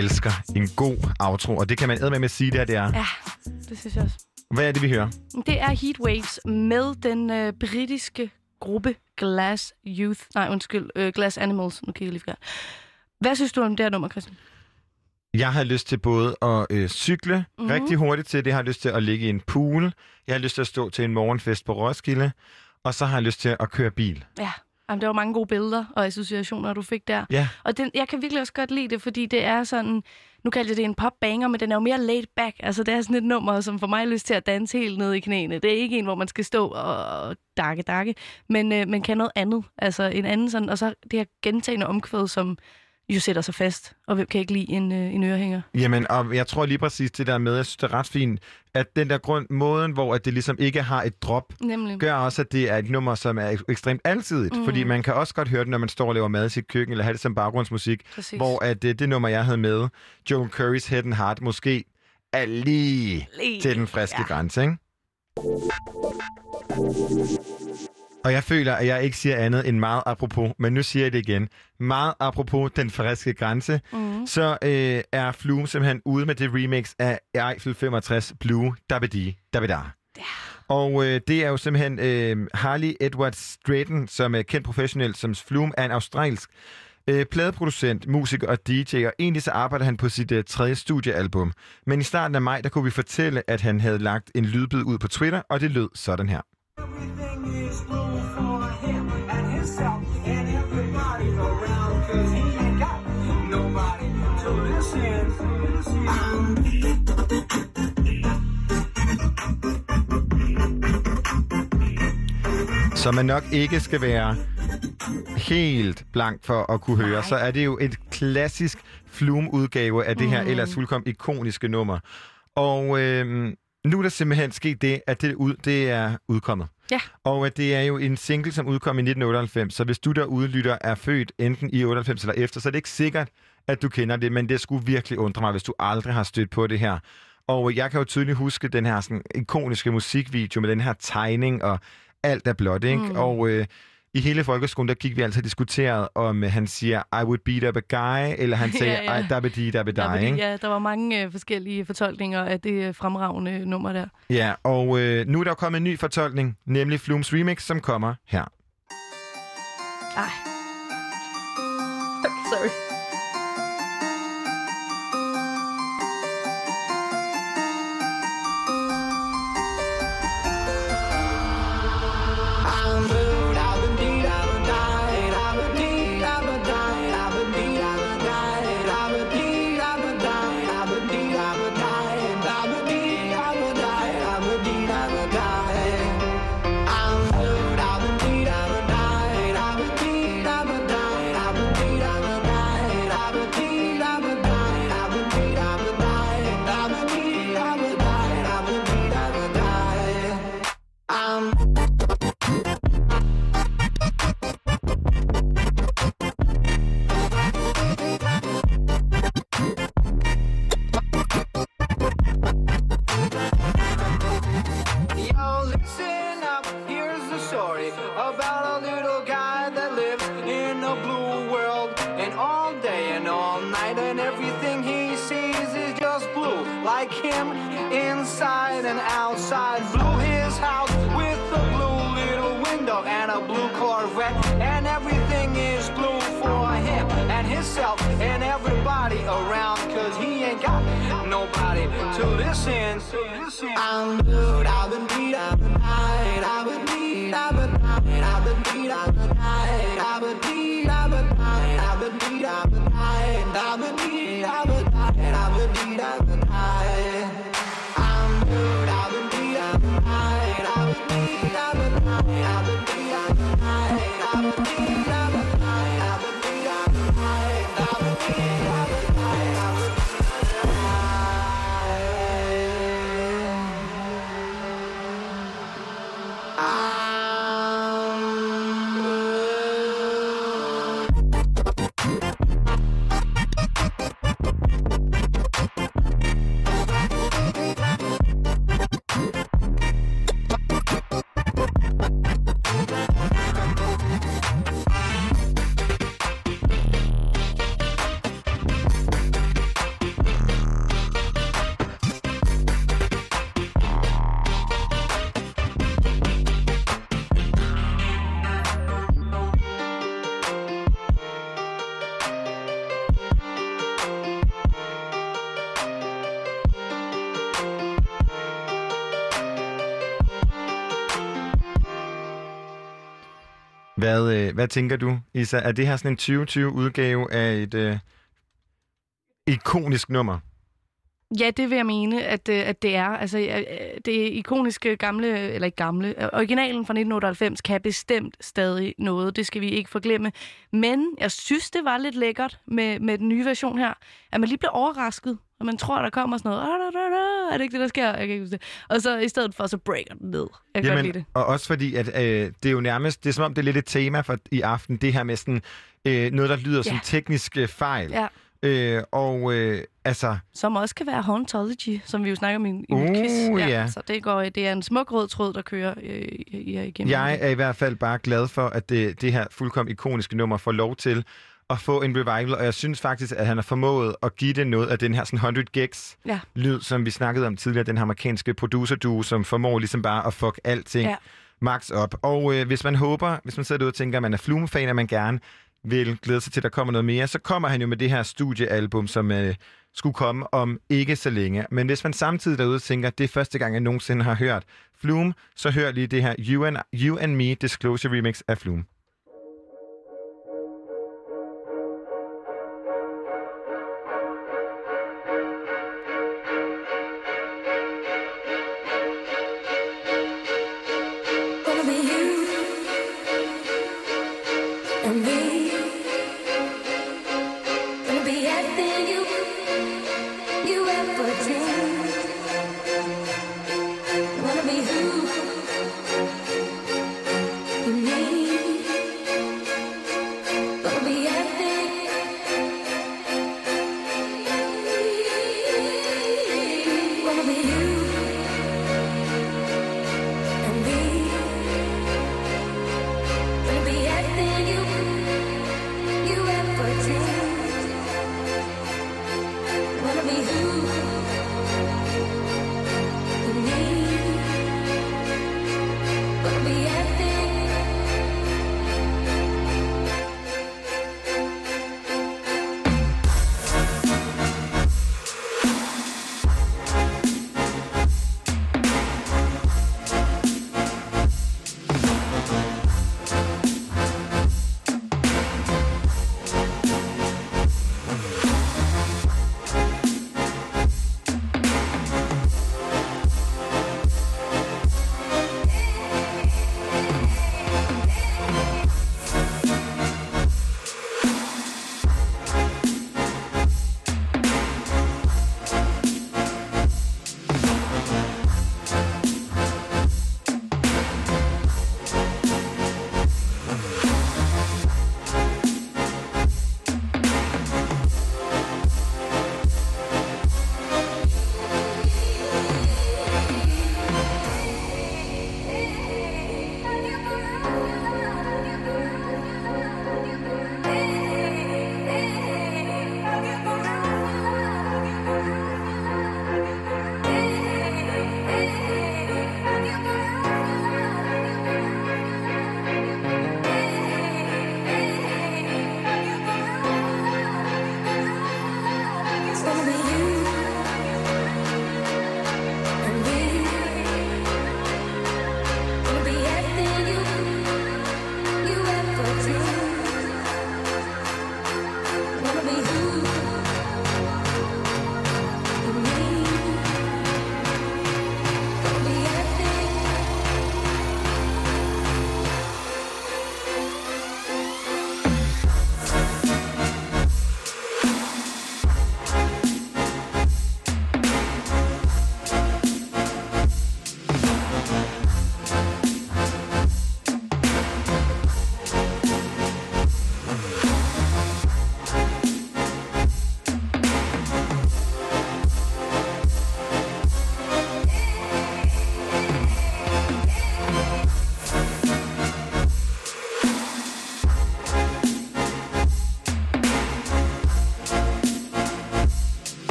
Elsker en god outro, og det kan man med at sige, det her det er. Ja, det synes jeg også. Hvad er det, vi hører? Det er Heatwaves med den øh, britiske gruppe Glass Youth. Nej, undskyld. Øh, Glass Animals. Nu kigger jeg lige forkert. Hvad synes du om det her nummer, Christian? Jeg har lyst til både at øh, cykle Mhm. mm-hmm. rigtig hurtigt til det. Jeg har lyst til at ligge i en pool. Jeg har lyst til at stå til en morgenfest på Roskilde. Og så har jeg lyst til at køre bil. Ja, Jamen, der var mange gode billeder og associationer, du fik der. Ja. Og den, jeg kan virkelig også godt lide det, fordi det er sådan... Nu kalder jeg det en popbanger, men den er jo mere laid back. Altså, det er sådan et nummer, som for mig lyst til at danse helt ned i knæene. Det er ikke en, hvor man skal stå og dakke, dakke, men, øh, men kan noget andet. Altså, en anden sådan... Og så det her gentagende omkvæd, som jo sætter sig fast. Og hvem kan ikke lide en, øh, en ørehænger? Jamen, og jeg tror lige præcis det der med, jeg synes, det er ret fint, at den der grund, måden, hvor at det ligesom ikke har et drop, Nemlig. gør også, at det er et nummer, som er ekstremt alsidigt. Mm. Fordi man kan også godt høre det, når man står og laver mad i sit køkken, eller have det som baggrundsmusik. Præcis. Hvor at det, det nummer, jeg havde med, Joan Currys Head and Heart, måske er lige, Lige, til den friske ja. grænse, ikke? Og jeg føler, at jeg ikke siger andet end meget apropos, men nu siger jeg det igen. Meget apropos den friske grænse, Mhm. så øh, er Flume simpelthen ude med det remix af Eiffel 65 Blue Dabedi Dabeda. Og øh, det er jo simpelthen øh, Harley Edward Stratton, som er kendt professionel som Flume, er en australsk øh, pladeproducent, musiker og DJ, og egentlig så arbejder han på sit øh, tredje studiealbum. Men i starten af maj, der kunne vi fortælle, at han havde lagt en lydbid ud på Twitter, og det lød sådan her. Everything is blue for him and himself and everybody around cause he ain't got nobody to listen. Så man nok ikke skal være helt blank for at kunne høre, så er det jo et klassisk Flume-udgave af det her Mm. ellers fuldkommen ikoniske nummer. Og øh, nu er der simpelthen sket det, at det, ud, det er udkommet. Ja. Og at det er jo en single, som udkom i 1998, så hvis du derude lytter er født enten i 98 eller efter, så er det ikke sikkert, at du kender det, men det skulle virkelig undre mig, hvis du aldrig har stødt på det her. Og jeg kan jo tydeligt huske den her sådan, ikoniske musikvideo med den her tegning og alt er blot, ikke? Mm. Og øh, i hele folkeskolen, der gik vi altså diskuteret om, han siger, I would beat up a guy, eller han siger, Ja, ja. I dabedi dabedi, Der, fordi, ikke? ja, der var mange øh, forskellige fortolkninger af det øh, fremragende nummer der. Ja, og øh, nu er der kommet en ny fortolkning, nemlig Flumes remix, som kommer her. Ej. Sorry. I'm good, Hvad, tænker du, Isa? Er det her sådan en 2020-udgave af et øh, ikonisk nummer? Ja, det vil jeg mene, at, øh, at det er. Altså, øh, det ikoniske gamle, eller ikke gamle, øh, originalen fra 1998 kan bestemt stadig noget. Det skal vi ikke forglemme. Men jeg synes, det var lidt lækkert med, med den nye version her, at man lige blev overrasket, og man tror, der kommer sådan noget, "Ah, da, da, da." er det ikke det, der sker? Jeg kan ikke huske det. Og så i stedet for, så breaker den ned. Jeg kan godt lide det. og også fordi, at øh, det er jo nærmest, det er som om, det er lidt et tema for i aften, det her med sådan, øh, noget, der lyder ja. som Ja. teknisk øh, fejl. Ja. Øh, og øh, altså, Som også kan være hauntology, som vi jo snakker om i, i Uh, quiz. ja. Så det, går, det er en smuk rød tråd, der kører øh, igennem. jeg er i hvert fald bare glad for, at det, det her fuldkommen ikoniske nummer får lov til at få en revival, og jeg synes faktisk, at han har formået at give det noget af den her sådan 100 gigs Ja. lyd, som vi snakkede om tidligere, den her amerikanske producer duo, som formår ligesom bare at fuck alting Ja. max op. Og øh, hvis man håber, hvis man sidder derude og tænker, at man er Flume-fan, og man gerne vil glæde sig til, at der kommer noget mere, så kommer han jo med det her studiealbum, som øh, skulle komme om ikke så længe. Men hvis man samtidig derude tænker, at det er første gang, jeg nogensinde har hørt Flume, så hør lige det her You and, you and Me Disclosure Remix af Flume.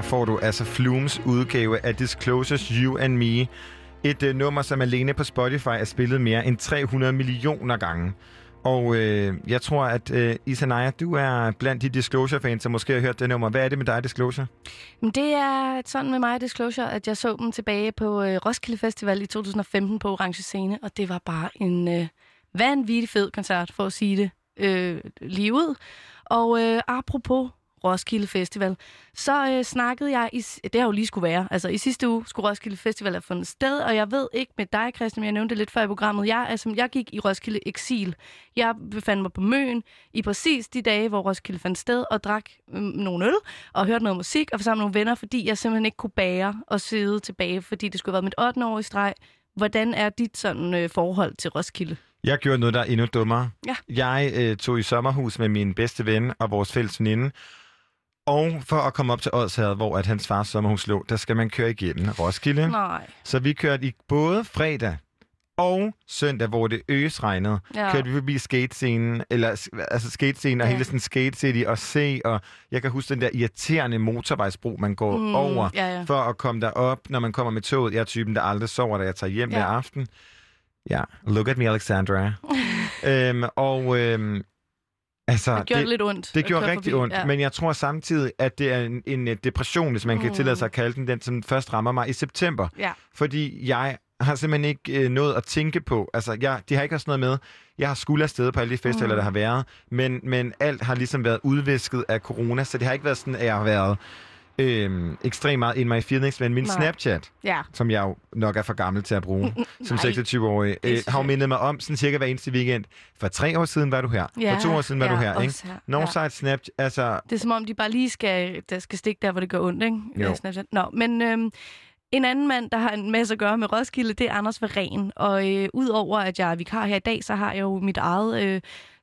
Her får du altså Flumes udgave af Disclosures You and Me. Et øh, nummer, som alene på Spotify er spillet mere end 300 millioner gange. Og øh, jeg tror, at øh, Isanaya, du er blandt de Disclosure-fans, som måske har hørt det nummer. Hvad er det med dig, Disclosure? Men Det er sådan med mig, Disclosure, at jeg så dem tilbage på øh, Roskilde Festival i 2015 på Orange Scene, og det var bare en øh, vanvittig fed koncert, for at sige det øh, lige ud. Og øh, apropos Roskilde Festival, så øh, snakkede jeg, i, det har jo lige skulle være, altså i sidste uge skulle Roskilde Festival have fundet sted, og jeg ved ikke med dig, Christian, men jeg nævnte det lidt før i programmet, jeg, altså, jeg gik i Roskilde Exil. Jeg befandt mig på Møn i præcis de dage, hvor Roskilde fandt sted, og drak øh, nogle øl, og hørte noget musik, og sammen nogle venner, fordi jeg simpelthen ikke kunne bære at sidde tilbage, fordi det skulle have været mit 8. år i streg. Hvordan er dit sådan øh, forhold til Roskilde? Jeg gjorde noget, der er endnu dummere. Ja. Jeg øh, tog i sommerhus med min bedste ven og vores fælles veninde. Og for at komme op til Odsherred, hvor at hans fars sommerhus lå, der skal man køre igennem Roskilde. Nej. Så vi kørte i både fredag og søndag, hvor det øsregnede, Ja. ja. kørte vi forbi skatescenen, eller altså skatescenen og Ja. hele sådan skate city og se, og jeg kan huske den der irriterende motorvejsbro, man går mm, over ja, ja. for at komme derop, når man kommer med toget. Jeg er typen, der aldrig sover, da jeg tager hjem Ja. hver aften. Ja, look at me, Alexandra. øhm, og øhm, altså, Det gjorde lidt ondt Det gjorde rigtig forbi, ondt, ja. men jeg tror samtidig, at det er en, en øh, depression, hvis man kan Mm. tillade sig at kalde den, den som først rammer mig i september. Ja. Fordi jeg har simpelthen ikke øh, noget at tænke på. Altså, jeg, de har ikke haft noget med. Jeg har skulle afsted på alle de festivaler, Mm. der har været, men, men alt har ligesom været udvisket af corona, så det har ikke været sådan, at jeg har været øh, ekstremt meget in my feelings, men min Nej. Snapchat, Ja. som jeg jo nok er for gammel til at bruge som Nej. 26-årig, Det øh, har jo mindet mig om sådan cirka hver eneste weekend. For tre år siden var du her. Ja, for to år siden var ja, du her, ikke? her, ja. Northside Snapchat, altså... Det er som om, de bare lige skal, der skal stikke der, hvor det gør ondt, ikke? Jo. Øh, Snapchat. Nå, men øhm, en anden mand, der har en masse at gøre med Roskilde, det er Anders Varen. Og øh, udover at jeg er vikar her i dag, så har jeg jo mit eget øh,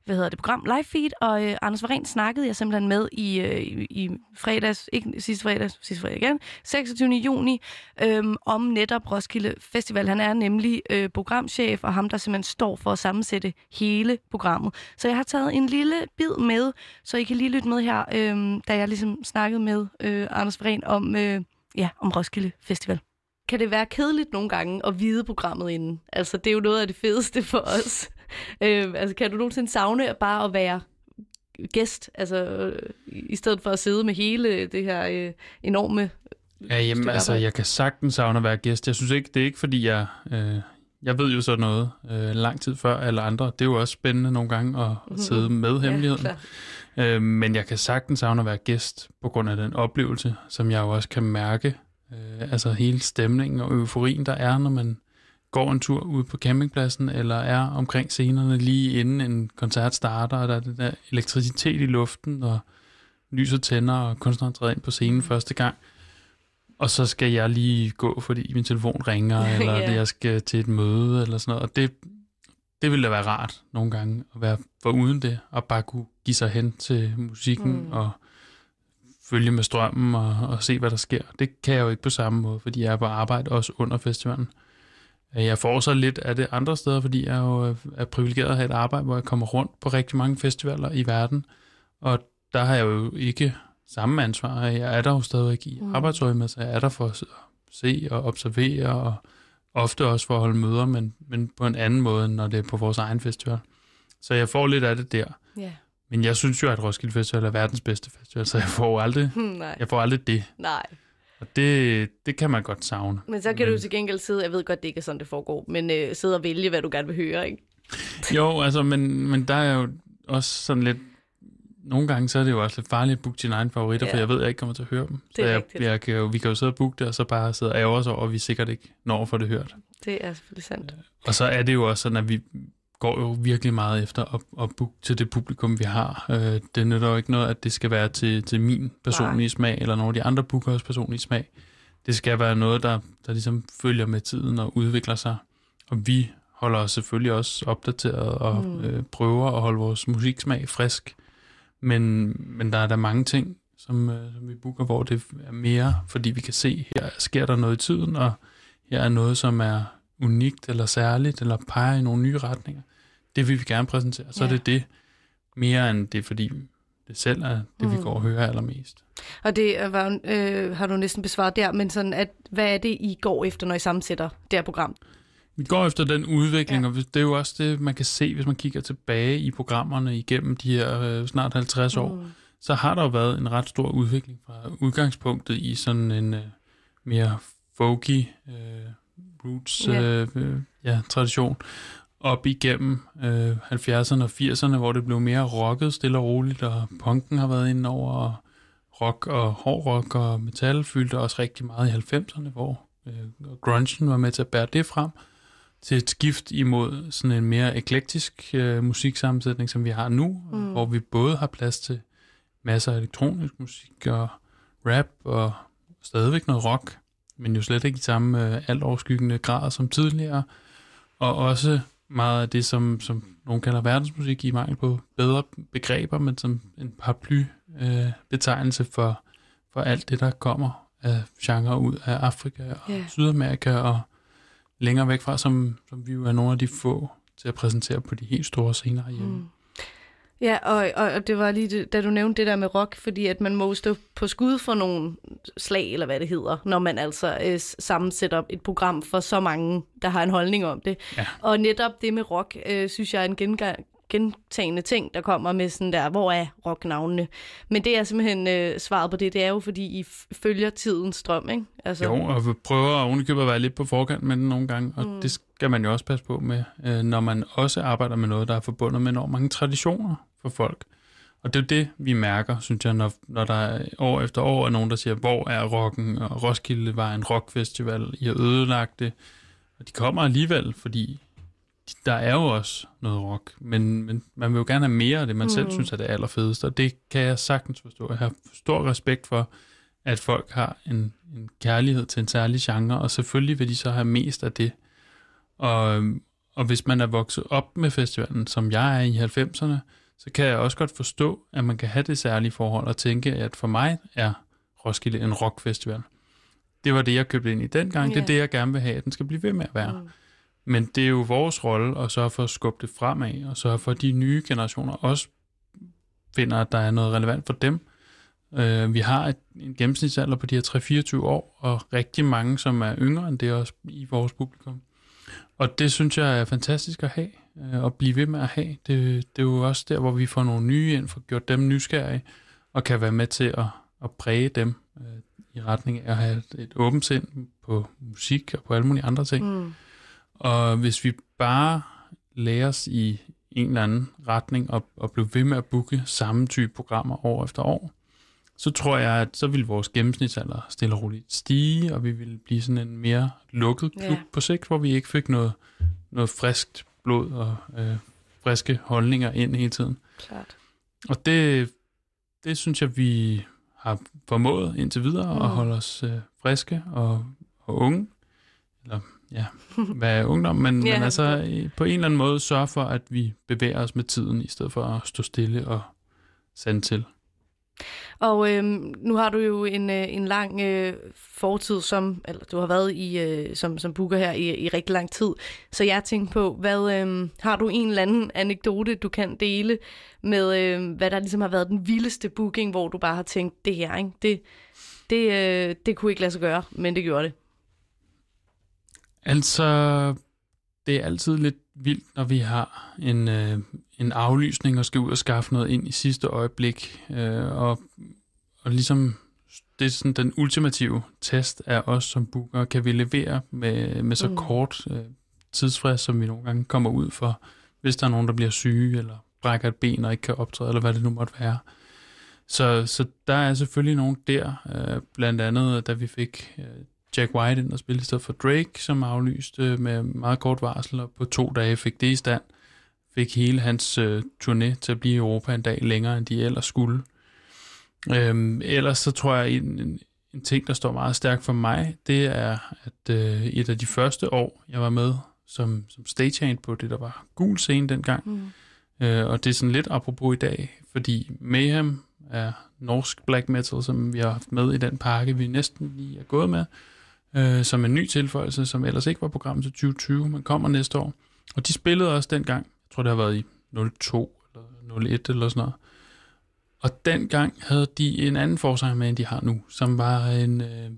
hvad hedder det, program Live Feed, og øh, Anders Varen snakkede jeg simpelthen med i, øh, i, i fredags, ikke sidste fredag, sidste fredag igen, 26. juni, øh, om netop Roskilde Festival. Han er nemlig øh, programchef, og ham, der simpelthen står for at sammensætte hele programmet. Så jeg har taget en lille bid med, så I kan lige lytte med her, øh, da jeg ligesom snakkede med øh, Anders Varen om, øh, ja, om Roskilde Festival. Kan det være kedeligt nogle gange at vide programmet inden? Altså, det er jo noget af det fedeste for os øh, altså, kan du nogensinde savne bare at være gæst, altså øh, i stedet for at sidde med hele det her øh, enorme Ja, jamen, altså, jeg kan sagtens savne at være gæst. Jeg synes ikke, det er ikke, fordi jeg... Øh, jeg ved jo sådan noget øh, lang tid før alle andre. Det er jo også spændende nogle gange at, at sidde med Ja, hemmeligheden. klart. øh, men jeg kan sagtens savne at være gæst på grund af den oplevelse, som jeg jo også kan mærke. Øh, altså hele stemningen og euforien, der er, når man går en tur ude på campingpladsen, eller er omkring scenerne lige inden en koncert starter, og der er den der elektricitet i luften, og lyset tænder, og kunstneren træder ind på scenen første gang. Og så skal jeg lige gå, fordi min telefon ringer, eller Ja. jeg skal til et møde, eller sådan noget. Og det, det ville da være rart nogle gange, at være for uden det, og bare kunne give sig hen til musikken, Mm. mm. og følge med strømmen, og, og se, hvad der sker. Det kan jeg jo ikke på samme måde, fordi jeg er på arbejde også under festivalen. Øh, Jeg får så lidt af det andre steder, fordi jeg jo er privilegeret at have et arbejde, hvor jeg kommer rundt på rigtig mange festivaler i verden, og der har jeg jo ikke samme ansvar. Jeg er der jo stadigvæk i Mm. arbejdsøje med, så jeg er der for at se og observere, og ofte også for at holde møder, men, men på en anden måde, end når det er på vores egen festival. Så jeg får lidt af det der. Ja. Men jeg synes jo, at Roskilde Festival er verdens bedste festival, så jeg får aldrig, Nej. jeg får aldrig det. Nej. Og det, det kan man godt savne. Men så kan du jo til gengæld sidde, jeg ved godt, det ikke er sådan, det foregår, men øh, sidde og vælge, hvad du gerne vil høre, ikke? Jo, altså, men, men der er jo også sådan lidt... Nogle gange så er det jo også lidt farligt at booke dine egne favoritter, Ja. for jeg ved, at jeg ikke kommer til at høre dem. Det er så jeg, rigtigt. jeg kan jo, vi kan jo sidde og booke det, og så bare sidde og ærge os over, at vi sikkert ikke når for det hørt. Det er selvfølgelig sandt. Og så er det jo også sådan, at vi går jo virkelig meget efter at, at booke til det publikum, vi har. Øh, det nytter jo ikke noget, at det skal være til, til min personlige Nej. smag, eller nogle af de andre bookers personlige smag. Det skal være noget, der, der ligesom følger med tiden og udvikler sig. Og vi holder os selvfølgelig også opdateret og Mm. øh, prøver at holde vores musiksmag frisk. Men, men der er der mange ting, som, øh, som vi booker, hvor det er mere, fordi vi kan se, her sker der noget i tiden, og her er noget, som er unikt eller særligt, eller peger i nogle nye retninger. Det vil vi gerne præsentere. Så Ja. er det det, mere end det, fordi det selv er det, vi Mm. går og hører allermest. Og det er- var, øh, har du næsten besvaret der, men sådan, at, hvad er det, I går efter, når I sammensætter det her program? Vi går efter den udvikling, ja. og det er jo også det, man kan se, hvis man kigger tilbage i programmerne igennem de her øh, snart 50 år, Mm. så har der jo været en ret stor udvikling fra udgangspunktet i sådan en øh, mere folky øh, roots Ja. øh, ja, tradition op igennem øh, 70'erne og 80'erne, hvor det blev mere rocket stille og roligt, og punken har været inde over, og rock og hård rock og metal fyldte også rigtig meget i 90'erne, hvor øh, grungen var med til at bære det frem til et skift imod sådan en mere eklektisk øh, musiksammensætning, som vi har nu, mm. hvor vi både har plads til masser af elektronisk musik og rap og stadigvæk noget rock, men jo slet ikke i samme øh, alt overskyggende grad som tidligere, og også meget af det, som, som nogen kalder verdensmusik i mangel på bedre begreber, men som en paraply øh, for, for alt det, der kommer af genre ud af Afrika og yeah. Sydamerika og længere væk fra, som, som vi jo er nogle af de få til at præsentere på de helt store scener herhjemme. Mm. Ja, og, og, og det var lige det, da du nævnte det der med rock, fordi at man må stå på skud for nogle slag, eller hvad det hedder, når man altså øh, sammensætter et program for så mange, der har en holdning om det. Ja. Og netop det med rock, øh, synes jeg er en gengang, gentagende ting, der kommer med sådan der, hvor er rocknavnene? Men det er simpelthen øh, svaret på det, det er jo, fordi I følger tidens strøm, ikke? Altså, Jo, og vi prøver ovenikøbet at være lidt på forkant med den nogle gange, og Mm. det skal man jo også passe på med, øh, når man også arbejder med noget, der er forbundet med enormt mange traditioner for folk. Og det er jo det, vi mærker, synes jeg, når, når der er år efter år er nogen, der siger, hvor er rocken, og Roskilde var en rockfestival, I har ødelagt det. Og de kommer alligevel, fordi der er jo også noget rock, men, men man vil jo gerne have mere af det, man mm. selv synes er det allerfedeste, og det kan jeg sagtens forstå. Jeg har stor respekt for, at folk har en, en kærlighed til en særlig genre, og selvfølgelig vil de så have mest af det. Og, og hvis man er vokset op med festivalen, som jeg er i 90'erne, så kan jeg også godt forstå, at man kan have det særlige forhold og tænke, at for mig er Roskilde en rockfestival. Det var det, jeg købte ind i dengang. Det er det, jeg gerne vil have, at den skal blive ved med at være. Mm. Men det er jo vores rolle at sørge for at skubbe det fremad, og sørge for, at de nye generationer også finder, at der er noget relevant for dem. Øh, vi har et, en gennemsnitsalder på de her 3-24 år, og rigtig mange, som er yngre end det også i vores publikum. Og det synes jeg er fantastisk at have, øh, og blive ved med at have. Det, det er jo også der, hvor vi får nogle nye ind, får gjort dem nysgerrige, og kan være med til at, at præge dem øh, i retning af at have et, et åbent sind på musik og på alle mulige andre ting. Mm. Og hvis vi bare lærer os i en eller anden retning og, og bliver ved med at booke samme type programmer år efter år, så tror jeg, at så vil vores gennemsnitsalder stille og roligt stige, og vi vil blive sådan en mere lukket klub Ja. på sigt, hvor vi ikke fik noget, noget friskt blod og øh, friske holdninger ind hele tiden. Klart. Og det, det synes jeg, vi har formået indtil videre mm. at holde os øh, friske og, og unge. Eller ja, er ungdom? Men, Ja. men altså øh, på en eller anden måde sørge for, at vi bevæger os med tiden, i stedet for at stå stille og sande til. Og øhm, nu har du jo en, øh, en lang øh, fortid, som, eller du har været i, øh, som, som booker her i, i rigtig lang tid. Så jeg tænkte på, hvad, øh, har du en eller anden anekdote, du kan dele med, øh, hvad der ligesom har været den vildeste booking, hvor du bare har tænkt, det her, ikke? Det, det, øh, det kunne ikke lade sig gøre, men det gjorde det. Altså, det er altid lidt vildt, når vi har en, øh, en aflysning og skal ud og skaffe noget ind i sidste øjeblik. Øh, og, og ligesom, det er sådan den ultimative test af os som booker. Kan vi levere med, med så Mm. kort øh, tidsfrist, som vi nogle gange kommer ud for, hvis der er nogen, der bliver syge, eller brækker et ben og ikke kan optræde, eller hvad det nu måtte være. Så, så der er selvfølgelig nogen der, øh, blandt andet da vi fik øh, Jack White ind og spille i stedet for Drake, som aflyste øh, med meget kort varsel, og på to dage fik det i stand. Fik hele hans øh, turné til at blive i Europa en dag længere, end de ellers skulle. Øhm, ellers så tror jeg, en, en, en ting, der står meget stærkt for mig, det er, at øh, et af de første år, jeg var med som, som stagehand på det, der var gul scene dengang, Mm. Øh, og det er sådan lidt apropos i dag, fordi Mayhem er norsk black metal, som vi har haft med i den pakke, vi næsten lige er gået med, øh, som en ny tilføjelse, som ellers ikke var programmet til 2020, men kommer næste år. Og de spillede også dengang, jeg tror det har været i 02 eller 01 eller sådan noget. Og dengang havde de en anden forsanger med, end de har nu, som var en øh,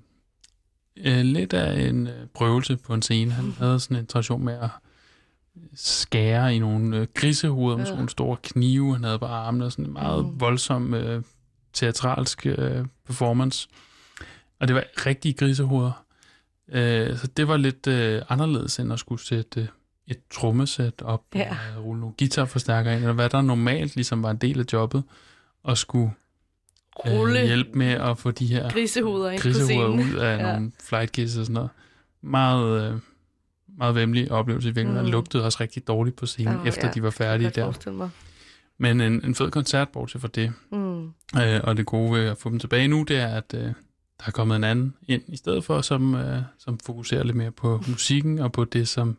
øh, lidt af en øh, prøvelse på en scene. Han havde sådan en tradition med at skære i nogle øh, grisehoveder med sådan nogle store knive. Han havde på armene og sådan en meget Mm. voldsom øh, teatralsk øh, performance. Og det var rigtige grisehoveder. Øh, så det var lidt øh, anderledes end at skulle sætte øh, et trommesæt op Ja. og rulle nogle guitarforstærkere ind, eller hvad der normalt ligesom var en del af jobbet, og skulle Rulle øh, hjælpe med at få de her grisehoveder grisehoveder ud af Ja. nogle flight og sådan noget. Meget, øh, meget vemmelig oplevelse i virkeligheden. Mm. Lugtede også rigtig dårligt på scenen, Åh, efter ja. de var færdige der. mig. Men en, en fed koncert, bortset fra det. Mm. Øh, og det gode ved at få dem tilbage nu, det er, at øh, der er kommet en anden ind i stedet for, som, øh, som fokuserer lidt mere på musikken og på det, som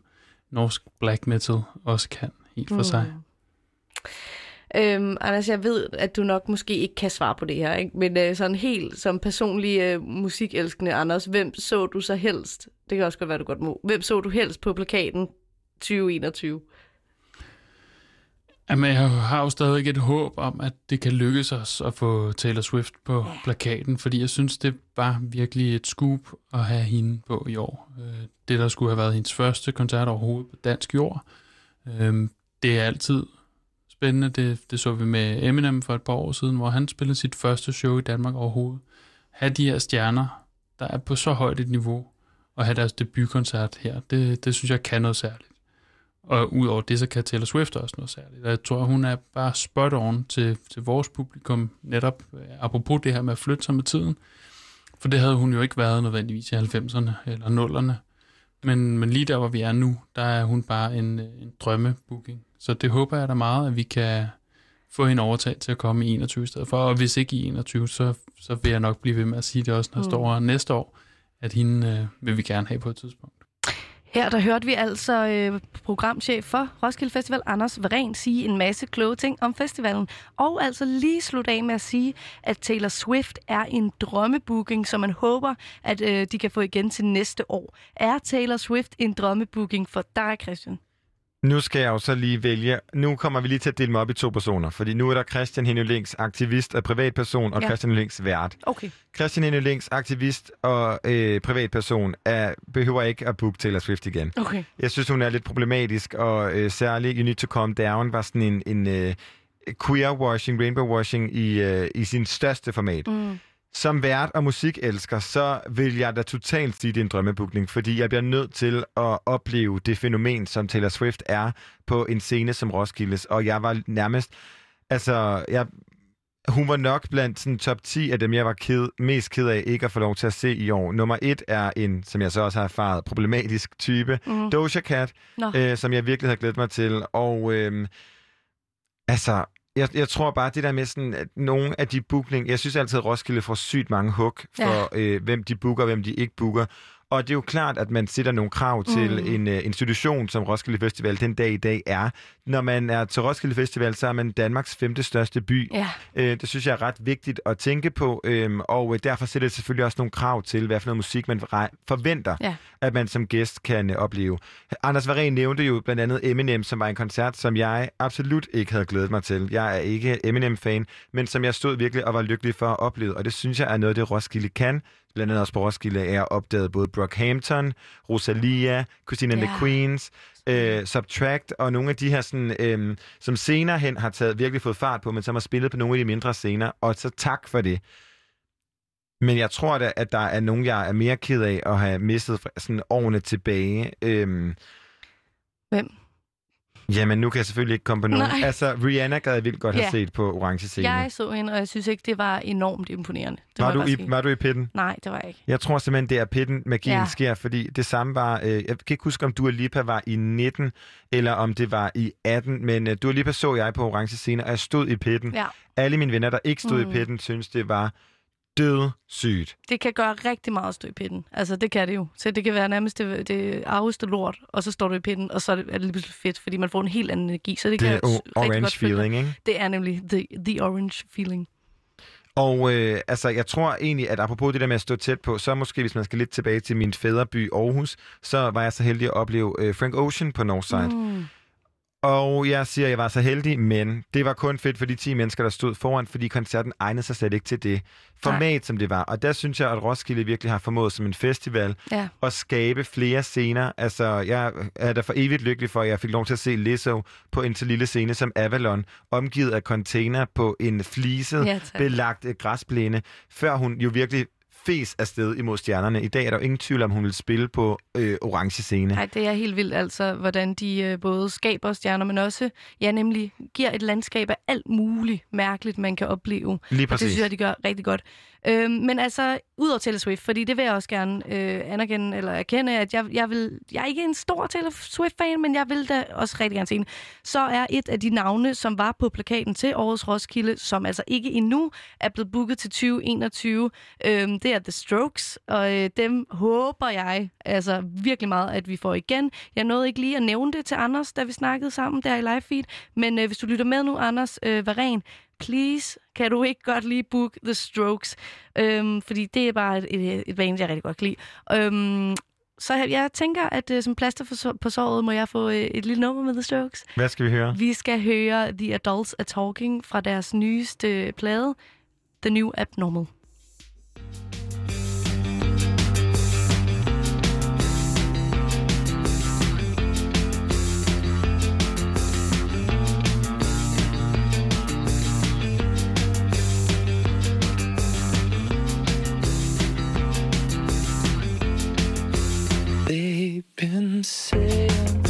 norsk black metal også kan helt for Mm. sig. Øhm, Anders, jeg ved, at du nok måske ikke kan svare på det her, ikke? men øh, sådan helt som personlig øh, musikelskende Anders, hvem så du så helst? Det kan også godt være, du godt må. Hvem så du helst på plakaten 2021? Jamen, jeg har jo stadig et håb om, at det kan lykkes os at få Taylor Swift på ja. plakaten, fordi jeg synes, det var virkelig et scoop at have hende på i år. Øh, Det, der skulle have været hendes første koncert overhovedet på dansk jord. Øh, Det er altid spændende. Det, det så vi med Eminem for et par år siden, hvor han spillede sit første show i Danmark overhovedet. Have de her stjerner, der er på så højt et niveau, og have deres debutkoncert her, det, det synes jeg kan noget særligt. Og udover det, så kan Taylor Swift også noget særligt. Jeg tror, hun er bare spot on til, til vores publikum, netop øh, apropos det her med at flytte sig med tiden. For det havde hun jo ikke været nødvendigvis i 90'erne eller 0'erne. Men, men lige der, hvor vi er nu, der er hun bare en, øh, en drømmebooking. Så det håber jeg da meget, at vi kan få hende overtaget til at komme i 21 i stedet for. Og hvis ikke i 21, så, så vil jeg nok blive ved med at sige det også, når jeg Mm. står her næste år, at hende øh, vil vi gerne have på et tidspunkt. Her der hørte vi altså øh, programchef for Roskilde Festival, Anders Varen, sige en masse kloge ting om festivalen. Og altså lige slutte af med at sige, at Taylor Swift er en drømmebooking, som man håber, at øh, de kan få igen til næste år. Er Taylor Swift en drømmebooking for dig, Christian? Nu skal jeg jo så lige vælge. Nu kommer vi lige til at dele mig op i to personer, fordi nu er der Christian Henning Links, aktivist og privatperson, og Ja. Christian Henning Links vært. Okay. Christian Henning Links, aktivist og øh, privatperson, er, behøver ikke at booke Taylor Swift igen. Okay. Jeg synes, hun er lidt problematisk, og øh, særligt You Need to Calm Down var sådan en, en øh, queer-washing, rainbow-washing i, øh, i sin største format. Mm. Som vært og musikelsker, så vil jeg da totalt sige, det er en fordi jeg bliver nødt til at opleve det fænomen, som Taylor Swift er på en scene som Roskildes. Og jeg var nærmest... Altså, jeg, hun var nok blandt sådan, top 10 af dem, jeg var ked, mest ked af ikke at få lov til at se i år. Nummer et er en, som jeg så også har erfaret, problematisk type. Mhm. Doja Cat, øh, som jeg virkelig har glædet mig til. Og øh, altså, jeg, jeg tror bare, det der med sådan, at nogle af de bookning... Jeg synes altid, at Roskilde får sygt mange hug for, ja. øh, hvem de booker, hvem de ikke booker. Og det er jo klart, at man sætter nogle krav til Mm. en uh, institution, som Roskilde Festival den dag i dag er. Når man er til Roskilde Festival, så er man Danmarks femte største by. Ja. Øh, det synes jeg er ret vigtigt at tænke på, øhm, og øh, derfor sætter det selvfølgelig også nogle krav til, hvad for noget musik man forventer, Ja. at man som gæst kan øh, opleve. Anders Varen nævnte jo blandt andet Eminem, som var en koncert, som jeg absolut ikke havde glædet mig til. Jeg er ikke Eminem-fan, men som jeg stod virkelig og var lykkelig for at opleve, og det synes jeg er noget, det Roskilde kan. Blandt andet også på Roskilde er opdaget både Brockhampton, Rosalia, Christine and Ja. the Queens, øh, Subtract og nogle af de her, sådan, øh, som senere hen har taget virkelig fået fart på, men som har spillet på nogle af de mindre scener, og så tak for det. Men jeg tror da, at der er nogen, jeg er mere ked af at have mistet sådan årene tilbage. Øhm, Hvem? Jamen, nu kan jeg selvfølgelig ikke komme på nogen. Nej. Altså, Rihanna gad jeg vildt godt have Ja. set på orange scene. Jeg så hende, og jeg synes ikke, det var enormt imponerende. Det var, du i, var du i pitten? Nej, det var jeg ikke. Jeg tror simpelthen, det er pitten, magien ja. sker, fordi det samme var, øh, jeg kan ikke huske, om Dua Lipa var i 19, eller om det var i 18, men øh, Dua Lipa så jeg på orange scene, og jeg stod i pitten. Ja. Alle mine venner, der ikke stod Mm. i pitten, synes det var død sygt. Det kan gøre rigtig meget stå i pitten. Altså, det kan det jo. Så det kan være nærmest det, det arveste lort, og så står du i pitten, og så er det, er det lige pludselig fedt, fordi man får en helt anden energi. Så det, Det kan er orange godt feeling, ikke? Det er nemlig the, the orange feeling. Og øh, altså, jeg tror egentlig, at apropos det der med at stå tæt på, så måske, hvis man skal lidt tilbage til min fædreby Aarhus, så var jeg så heldig at opleve øh, Frank Ocean på Northside. Mm. Og jeg siger, at jeg var så heldig, men det var kun fedt for de 10 mennesker, der stod foran, fordi koncerten egnede sig slet ikke til det format, Nej. som det var. Og der synes jeg, at Roskilde virkelig har formået som en festival Ja. at skabe flere scener. Altså, jeg er da for evigt lykkelig for, at jeg fik lov til at se Lizzo på en så lille scene som Avalon, omgivet af container på en fliset, Ja, tak. belagt græsplæne, før hun jo virkelig fes afsted imod stjernerne. I dag er der jo ingen tvivl om, hun vil spille på øh, orange scene. Nej, det er helt vildt, altså, hvordan de øh, både skaber stjerner, men også, ja, nemlig giver et landskab af alt muligt mærkeligt, man kan opleve. Lige Og det præcis. synes jeg, de gør rigtig godt. Øhm, men altså, ud over Taylor Swift, fordi det vil jeg også gerne øh, anerkende, eller erkende, at jeg, jeg, vil, jeg er ikke en stor Taylor Swift-fan, men jeg vil da også rigtig gerne se hende. Så er et af de navne, som var på plakaten til årets Roskilde, som altså ikke endnu er blevet booket til 2021, øhm, det er The Strokes, og øh, dem håber jeg altså virkelig meget, at vi får igen. Jeg nåede ikke lige at nævne det til Anders, da vi snakkede sammen der i live feed, men øh, hvis du lytter med nu, Anders øh, Varen, please, kan du ikke godt lige book The Strokes? Øhm, fordi det er bare et, et, et band, jeg rigtig godt kan lide. Øhm, så jeg, tænker, at øh, som plaster for, på såret, må jeg få øh, et lille nummer med The Strokes. Hvad skal vi høre? Vi skal høre The Adults Are Talking fra deres nyeste plade, The New Abnormal. They've been saying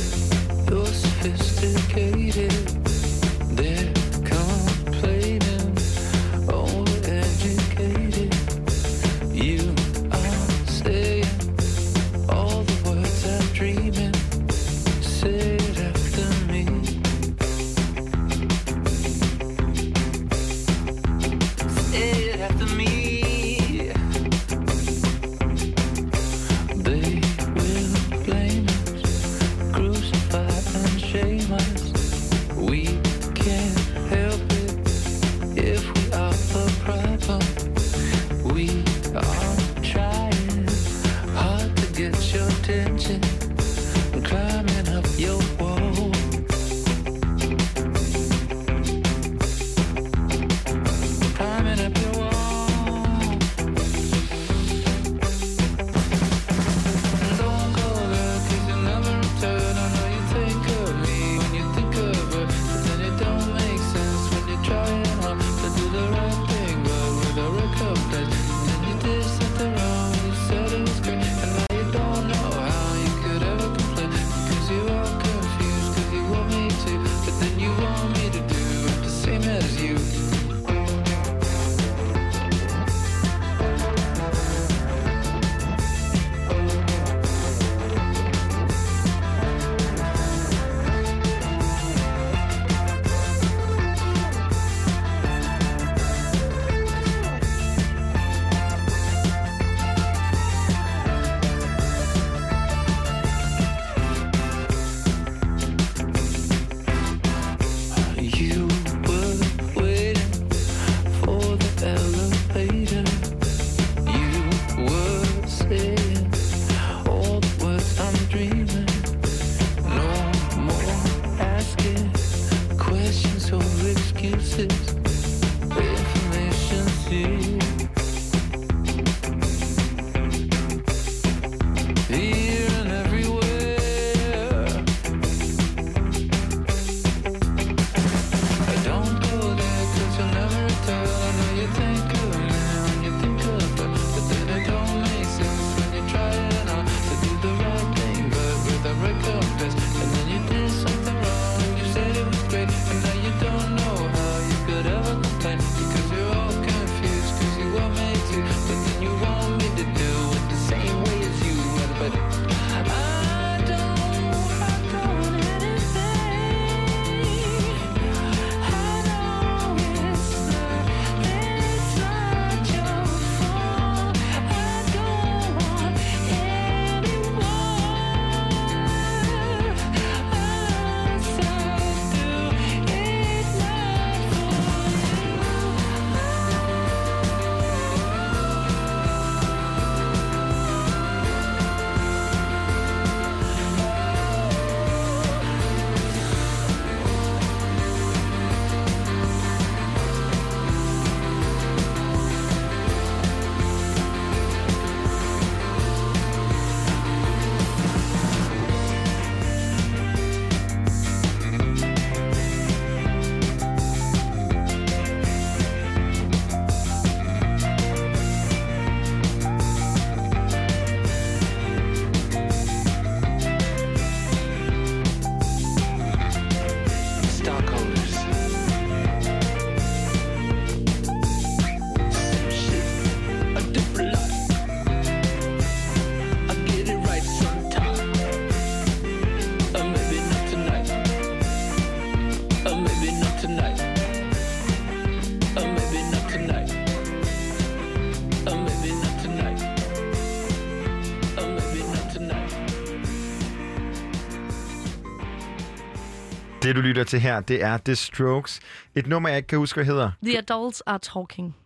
Det, du lytter til her, det er The Strokes. Et nummer, jeg ikke kan huske, hvad hedder. The adults are talking.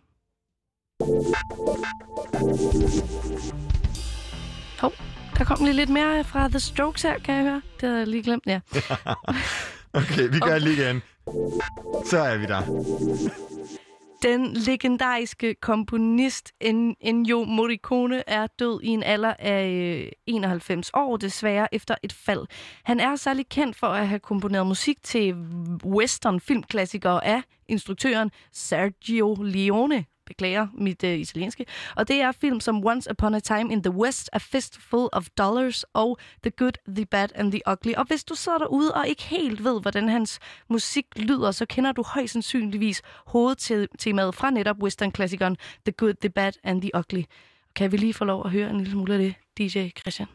Hov, der kom lige lidt mere fra The Strokes her, kan jeg høre. Det havde jeg lige glemt, ja. okay, vi gør det lige igen. Så er vi der. Den legendariske komponist Ennio Morricone er død i en alder af øh, 91 år, desværre efter et fald. Han er særlig kendt for at have komponeret musik til western filmklassikere af instruktøren Sergio Leone. Beklager mit øh, italienske. Og det er film som Once Upon a Time in the West, A Fistful of Dollars og The Good, The Bad and The Ugly. Og hvis du sidder derude og ikke helt ved, hvordan hans musik lyder, så kender du højst sandsynligvis hovedtemaet fra netop western-klassikeren The Good, The Bad and The Ugly. Kan vi lige få lov at høre en lille smule af det, DJ Christian?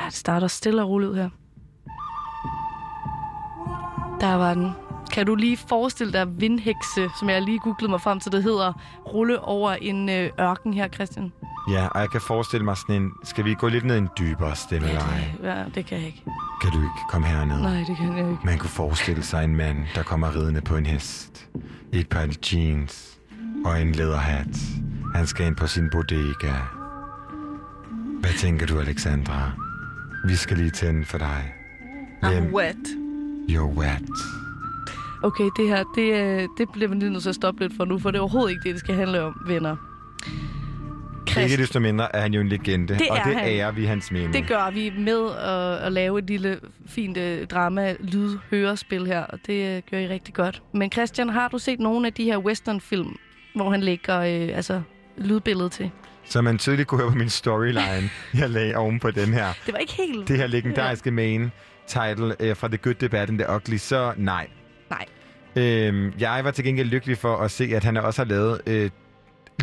Ja, det starter stille og roligt ud her. Der var den. Kan du lige forestille dig vindhekse, som jeg lige googlede mig frem til, det hedder, rulle over en øh, ørken her, Christian? Ja, og jeg kan forestille mig sådan en... Skal vi gå lidt ned i en dybere stemmeleje? Ja, det kan jeg ikke. Kan du ikke komme herned? Nej, det kan jeg ikke. Man kunne forestille sig en mand, der kommer ridende på en hest. I et par jeans og en læderhat. Han skal ind på sin bodega. Hvad tænker du, Alexandra? Vi skal lige tænde for dig. I'm wet. You're wet. Okay, det her, det, øh, det bliver man lige nødt til at stoppe lidt for nu, for det er overhovedet ikke det, det skal handle om, venner. Ikke desto mindre er han jo en legende, Det og er det han. ærer vi hans minde. Det gør vi med at, at lave et lille fint øh, drama lyd hørespil her, og det øh, gør I rigtig godt. Men Christian, har du set nogle af de her westernfilm, hvor han lægger øh, altså, lydbilledet til? Så man tydeligt kunne høre på min storyline, jeg lagde oven på den her. Det var ikke helt... Det her legendariske main title øh, fra The Good, Bad and The Ugly, så nej. Øhm, jeg var til gengæld lykkelig for at se, at han også har lavet øh,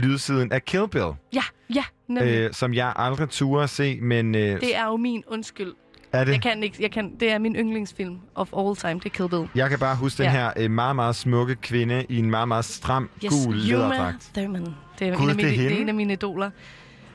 lydsiden af Kill Bill, Ja, ja, nemlig. øh, som jeg aldrig turde se, men øh, Det er jo min undskyld. er det? Jeg kan ikke, jeg kan, det er min yndlingsfilm of all time, det er Kill Bill. Jeg kan bare huske den Ja. her øh, meget, meget smukke kvinde i en meget, meget stram, Yes, gul Uma læderdragt. Thurman. Det er, Gud, en af det er mine, det, hende? er en af mine idoler.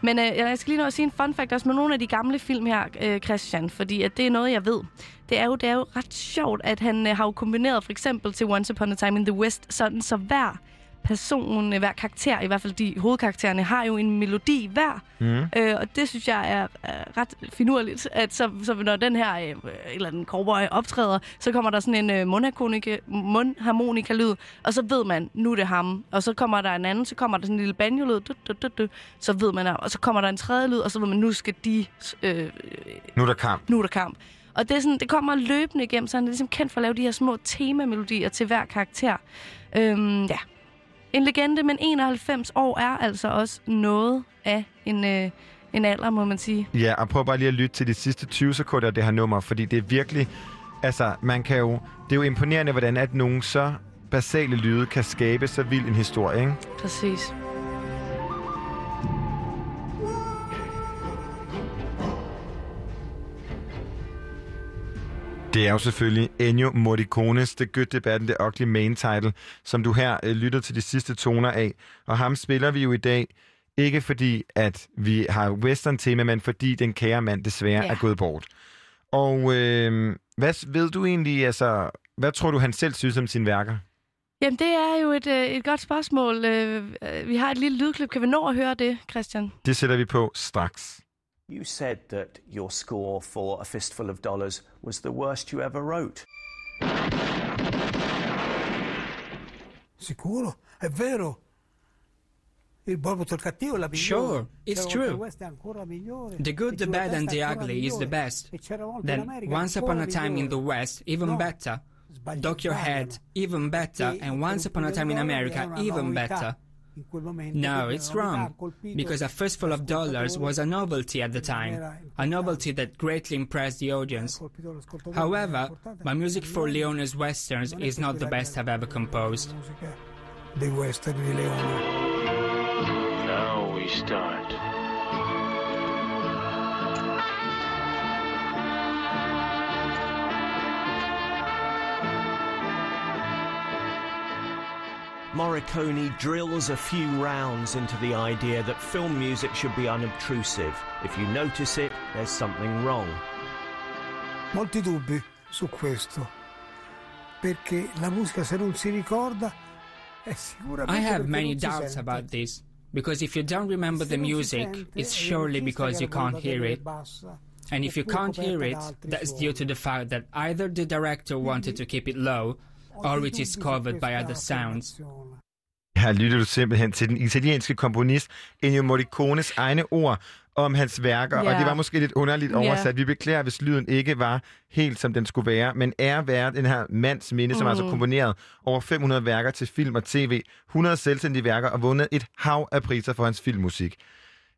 Men øh, jeg skal lige nå at sige en fun fact også med nogle af de gamle film her, øh, Christian, fordi at det er noget, jeg ved. Det er jo, det er jo ret sjovt, at han øh, har jo kombineret for eksempel til Once Upon a Time in the West, sådan så hver person, øh, hver karakter, i hvert fald de hovedkaraktererne, har jo en melodi hver. Mm. Øh, og det synes jeg er, er ret finurligt, at så, så når den her øh, eller anden cowboy optræder, så kommer der sådan en øh, mundharmonika, mundharmonika-lyd, og så ved man, nu er det ham. Og så kommer der en anden, så kommer der sådan en lille banjo-lyd, du, du, du, du, så ved man, og så kommer der en tredje lyd, og så ved man, nu skal de, øh, Nu er der kamp. nu er der kamp. Og det, er sådan, det kommer løbende igennem, så han er ligesom kendt for at lave de her små temamelodier til hver karakter. Øhm, ja. En legende, men 91 år er altså også noget af en, øh, en alder, må man sige. Ja, og prøv bare lige at lytte til de sidste 20 sekunder af det her nummer, fordi det er virkelig... Altså, man kan jo... Det er jo imponerende, hvordan at nogen så basale lyde kan skabe så vild en historie, ikke? Præcis. Det er jo selvfølgelig Ennio Morricones The Good, and The Ugly main title, som du her øh, lytter til de sidste toner af. Og ham spiller vi jo i dag, ikke fordi, at vi har western-tema, men fordi den kære mand desværre Ja. er gået bort. Og øh, hvad ved du egentlig, altså... Hvad tror du, han selv synes om sine værker? Jamen, det er jo et, øh, et godt spørgsmål. Øh, øh, vi har et lille lydklip. Kan vi nå at høre det, Christian? Det sætter vi på straks. You said that your score for A Fistful of Dollars was the worst you ever wrote. Sicuro? È vero? Il buono il cattivo è la. Sure, it's true. West è ancora migliore. The good, the bad, and the ugly is the best. C'era volte in Then, once upon a time in the. West, even better. Dock your head, even better. And once upon a time in America, even better. In quel momento, No, it's wrong. Because a fistful of dollars was a novelty at the time. A novelty that greatly impressed the audience. However, my music for Leone's westerns is not the best I've ever composed. dei western di Leone. Now we start. Morricone drills a few rounds into the idea that film music should be unobtrusive. If you notice it, there's something wrong. Molti dubbi su questo. perché la musica se non si ricorda è sicuramente I have many doubts about this, because if you don't remember the music, it's surely because you can't hear it. And if you can't hear it, that's due to the fact that either the director wanted mm-hmm. to keep it low, or it is covered by other sounds. Her lytter du simpelthen til den italienske komponist Ennio Morricones egne ord om hans værker, Ja. og det var måske lidt underligt oversat. Vi beklager, hvis lyden ikke var helt, som den skulle være, men er være den her mands minde, som Mm. altså komponeret over 500 værker til film og tv, 100 selvstændige værker og vundet et hav af priser for hans filmmusik.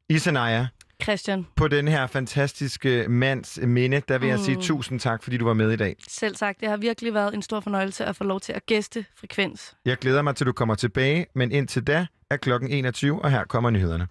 Isanaya, Christian, på den her fantastiske mands minde, der vil jeg Mm. sige tusind tak, fordi du var med i dag. selv sagt, det har virkelig været en stor fornøjelse at få lov til at gæste Frekvens. Jeg glæder mig til, du kommer tilbage, men indtil da er klokken 21, og her kommer nyhederne.